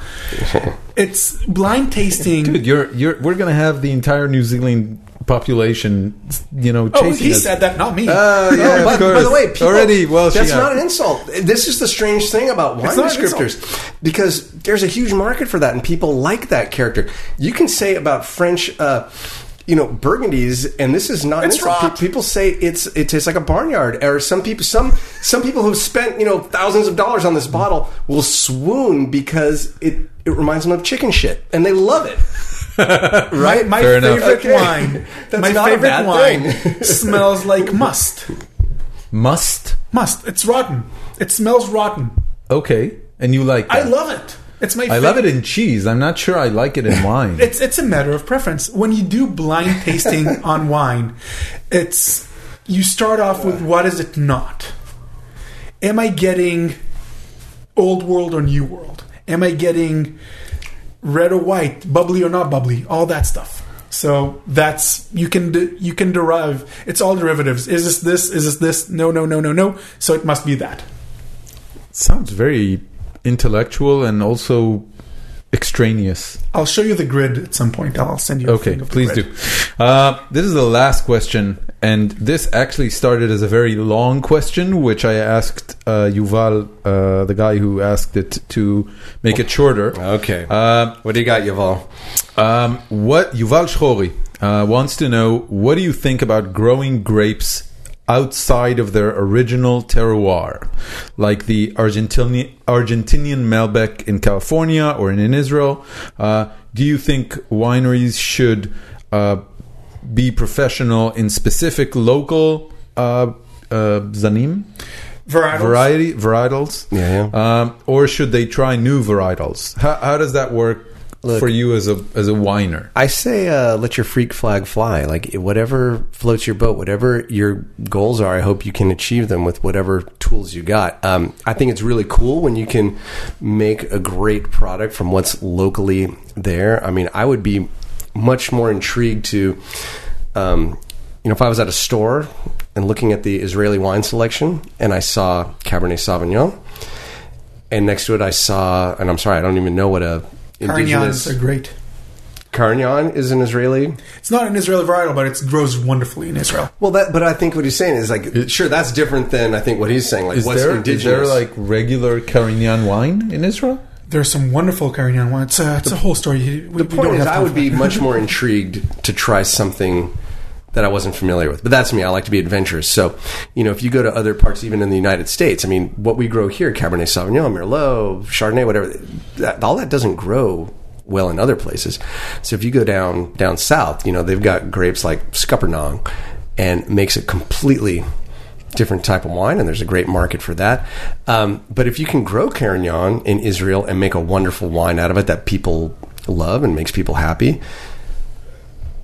it's blind tasting. Dude, you're you're we're gonna have the entire New Zealand population, you know, oh, he us. said that, not me. Oh, yeah, No, of but, course. by the way, people, already, well, that's not an insult. This is the strange thing about wine It's descriptors because there's a huge market for that, and people like that character. You can say about French. Uh, you know Burgundies, and this is not. It's insult. rot. People say it's it tastes like a barnyard, or some people some some people who've spent you know thousands of dollars on this bottle will swoon because it it reminds them of chicken shit, and they love it. right? my Fair favorite Okay. wine. That's my not a favorite bad wine thing. smells like must. Must. Must. It's rotten. It smells rotten. Okay, and you like? I love it. It's my. I love it in cheese. I'm not sure I like it in wine. It's it's a matter of preference. When you do blind tasting on wine, it's you start off with what is it not? Am I getting old world or new world? Am I getting red or white, bubbly or not bubbly? All that stuff. So that's you can de- you can derive. It's all derivatives. Is this this? Is this this? No no no no no. So it must be that. Sounds very intellectual and also extraneous. I'll show you the grid at some point. I'll send you. A Okay, thing of the please grid. do. Uh, this is the last question, and this actually started as a very long question, which I asked uh, Yuval, uh, the guy who asked it, to make it shorter. Okay. Uh, what do you got, Yuval? um, what Yuval Shchori uh, wants to know: What do you think about growing grapes outside of their original terroir, like the Argentinian Argentinian Malbec in California or in, in Israel? Uh, do you think wineries should uh, be professional in specific local uh, uh, zanim Varietals. variety varietals? Yeah, Um, or should they try new varietals? How, how does that work Look- for you as a as a winer? I say uh, let your freak flag fly. Like whatever floats your boat, whatever your goals are, I hope you can achieve them with whatever tools you got. Um, I think it's really cool when you can make a great product from what's locally there. I mean, I would be much more intrigued to, um, you know, if I was at a store and looking at the Israeli wine selection and I saw Cabernet Sauvignon, and next to it I saw, and I'm sorry, I don't even know what a indigenous Carignans are great. Carignan is an Israeli. It's not an Israeli varietal, but it grows wonderfully in Israel. Well, that, but I think what he's saying is like, sure, that's different than I think what he's saying. Like, Is what's there, is indigenous? there like regular Carignan wine in Israel? There's some wonderful Carignan wine. It's a, it's a whole story. We, the point is, I would be much more intrigued to try something that I wasn't familiar with. But that's me. I like to be adventurous. So, you know, if you go to other parts, even in the United States, I mean, what we grow here, Cabernet Sauvignon, Merlot, Chardonnay, whatever, that, all that doesn't grow well in other places. So if you go down down south, you know, they've got grapes like Scuppernong and makes a completely different type of wine, and there's a great market for that. Um, but if you can grow Carignan in Israel and make a wonderful wine out of it that people love and makes people happy,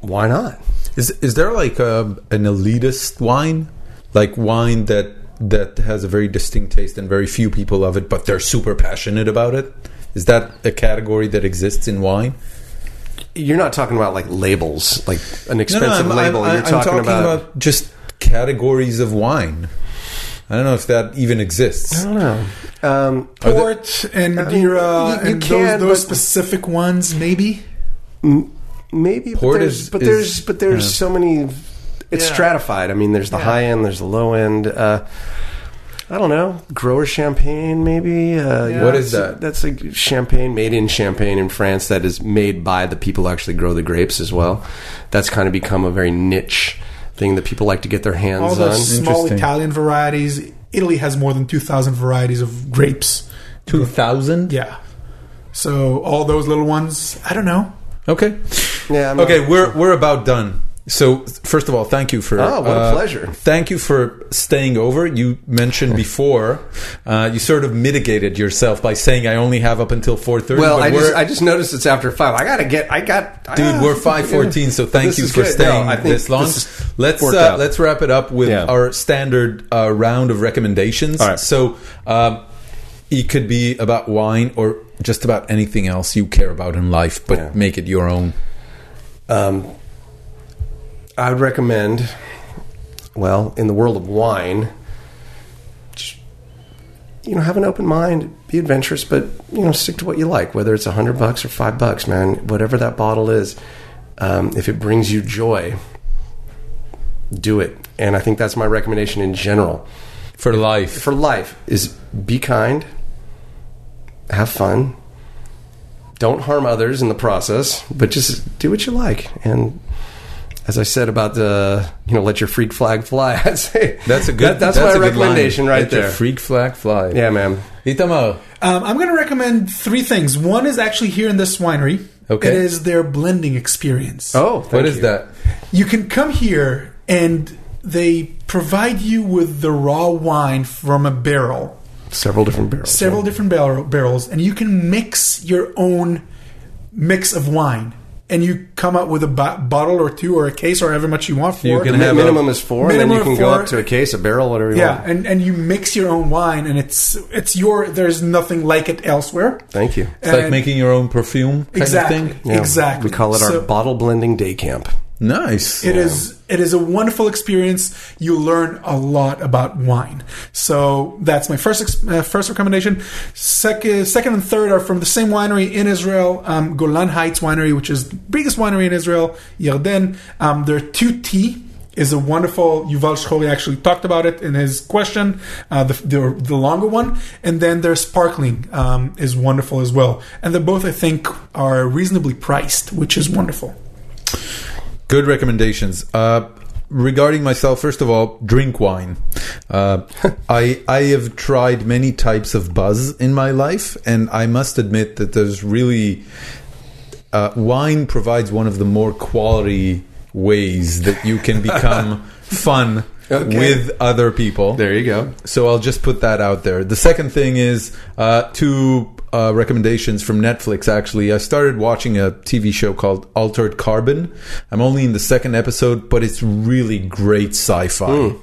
why not? Is is there like a, an elitist wine, like wine that that has a very distinct taste and very few people love it, but they're super passionate about it? Is that a category that exists in wine? You're not talking about like labels, like an expensive I'm- label. I'm, You're I'm talking, about, just categories of wine. I don't know if that even exists. I don't know. Um, Are there- Port and Madeira you- you and can, those, those but- specific ones, maybe. Maybe, but there's, is- but is- there's, but there's yeah. so many. It's Yeah. stratified. I mean, there's the high end, there's the low end. Uh, I don't know. Grower champagne, maybe. Uh, you know, What is that? That's like champagne made in Champagne in France. That is made by the people who actually grow the grapes as well. That's kind of become a very niche thing that people like to get their All hands the on. small Italian varieties. Italy has more than 2,000 varieties of grapes. Two thousand. Yeah. So all those little ones, I don't know. Okay. Yeah. I'm not- Okay, we're we're about done. So, first of all, thank you for. Oh, what a uh, pleasure. Thank you for staying over. You mentioned before, uh, you sort of mitigated yourself by saying I only have up until four thirty. Well, I just I just noticed it's after five. I gotta get. I got. Dude, ah, we're five fourteen, so thank you for good. staying No, this long. this let's uh, let's wrap it up with Yeah. our standard uh, round of recommendations. Right. So, um, it could be about wine or just about anything else you care about in life, but Yeah. make it your own. Um, I would recommend, well, in the world of wine, just, you know, have an open mind, be adventurous, but you know, stick to what you like. Whether it's a hundred bucks or five bucks, man, whatever that bottle is, um, if it brings you joy, do it. And I think that's my recommendation in general For life. for life: is be kind, have fun, don't harm others in the process, but just do what you like. And as I said about the, you know, let your freak flag fly. I'd say That's a good. that- that's, a my good recommendation line. right Let your there. freak flag fly. yeah, man. Itamar. Um, I'm going to recommend three things. One is actually here in this winery. Okay. It is their blending experience. Oh, What thank is that? You can come here and they provide you with the raw wine from a barrel, Several different barrels. several different barrel, barrels, and you can mix your own mix of wine. And you come up with a bo- bottle or two or a case or however much you want for You it. can The mi- have a- minimum is four, and then you can of go up to a case, a barrel, whatever you Yeah, want. and, and you mix your own wine, and it's it's your. There's nothing like it elsewhere. Thank you. It's like making your own perfume kind exactly, of thing. Yeah, exactly. We call it our So- bottle blending day camp. Nice. It is it is a wonderful experience. You learn a lot about wine. So that's my first ex- uh, first recommendation. Second, second and third are from the same winery in Israel, um, Golan Heights Winery, which is the biggest winery in Israel, Yarden. Um, their 2T is a wonderful. Yuval Shchori actually talked about it in his question, uh, the, the the longer one, and then their sparkling um, is wonderful as well. And they both, I think, are reasonably priced, which is wonderful. Good recommendations. Uh, regarding myself, first of all, drink wine. Uh, I I have tried many types of buzz in my life, and I must admit that there's really uh, wine provides one of the more quality ways that you can become fun Okay. with other people. There you go. So I'll just put that out there. The second thing is uh, two uh, recommendations from Netflix. Actually, I started watching a TV show called Altered Carbon. I'm only in the second episode, but it's really great sci-fi.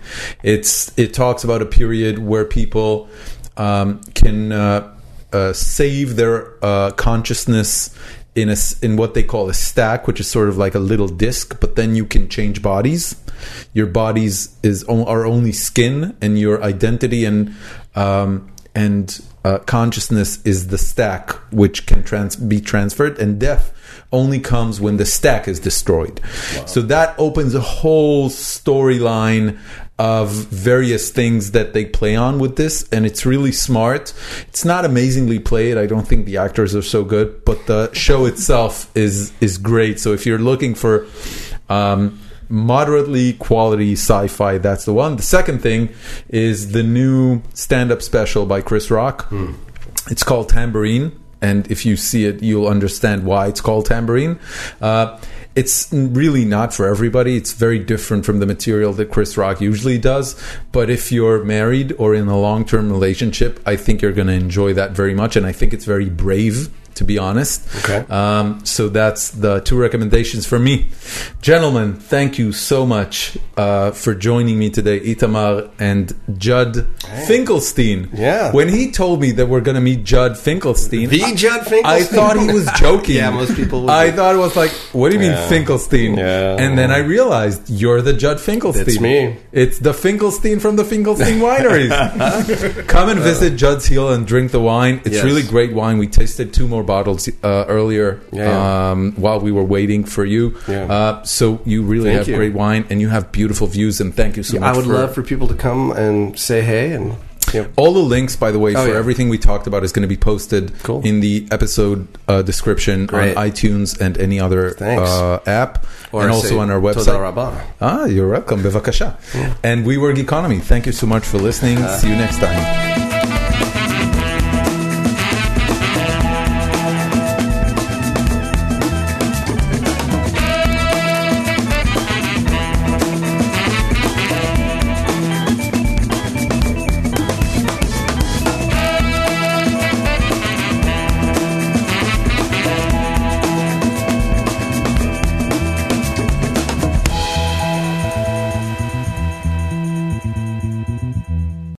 It's it talks about a period where people um, can uh, uh, save their uh, consciousness in a, in what they call a stack, which is sort of like a little disc, but then you can change bodies. Your bodies is o- are only skin, and your identity and um, and uh, consciousness is the stack, which can trans- be transferred, and death only comes when the stack is destroyed. So that opens a whole storyline of various things that they play on with this, and it's really smart. It's not amazingly played. I don't think the actors are so good, but the show itself is is great. So if you're looking for um, moderately quality sci-fi, that's the one. The second thing is the new stand-up special by Chris Rock. It's called Tamborine, and if you see it, you'll understand why it's called Tamborine. Uh, it's really not for everybody. It's very different from the material that Chris Rock usually does. But if you're married or in a long term relationship, I think you're going to enjoy that very much. And I think it's very brave, to be honest. Okay. Um, so that's the two recommendations for me. Gentlemen, thank you so much uh, for joining me today, Itamar and Judd Finkelstein. Yeah. When he told me that we're going to meet Judd Finkelstein, The Judd Finkelstein. I thought he was joking. Yeah, most people would I thought it was like, what do you mean Finkelstein? Yeah. And then I realized you're the Judd Finkelstein. It's me. It's the Finkelstein from the Finkelstein Wineries. Come and visit Judd's Hill and drink the wine. It's Yes. really great wine. We tasted two more bottles uh, earlier Yeah. Um, while we were waiting for you. Uh, so you really Thank have you. great wine and you have beautiful views. And thank you so much. I would for, love for people to come and say hey and know, all the links, by the way, Oh, for yeah. everything we talked about is going to be posted Cool. in the episode uh, description Great. on iTunes and any other uh, app, or and also on our website. Ah, you're welcome, bevakasha. And we were Geekonomy. Thank you so much for listening. See you next time.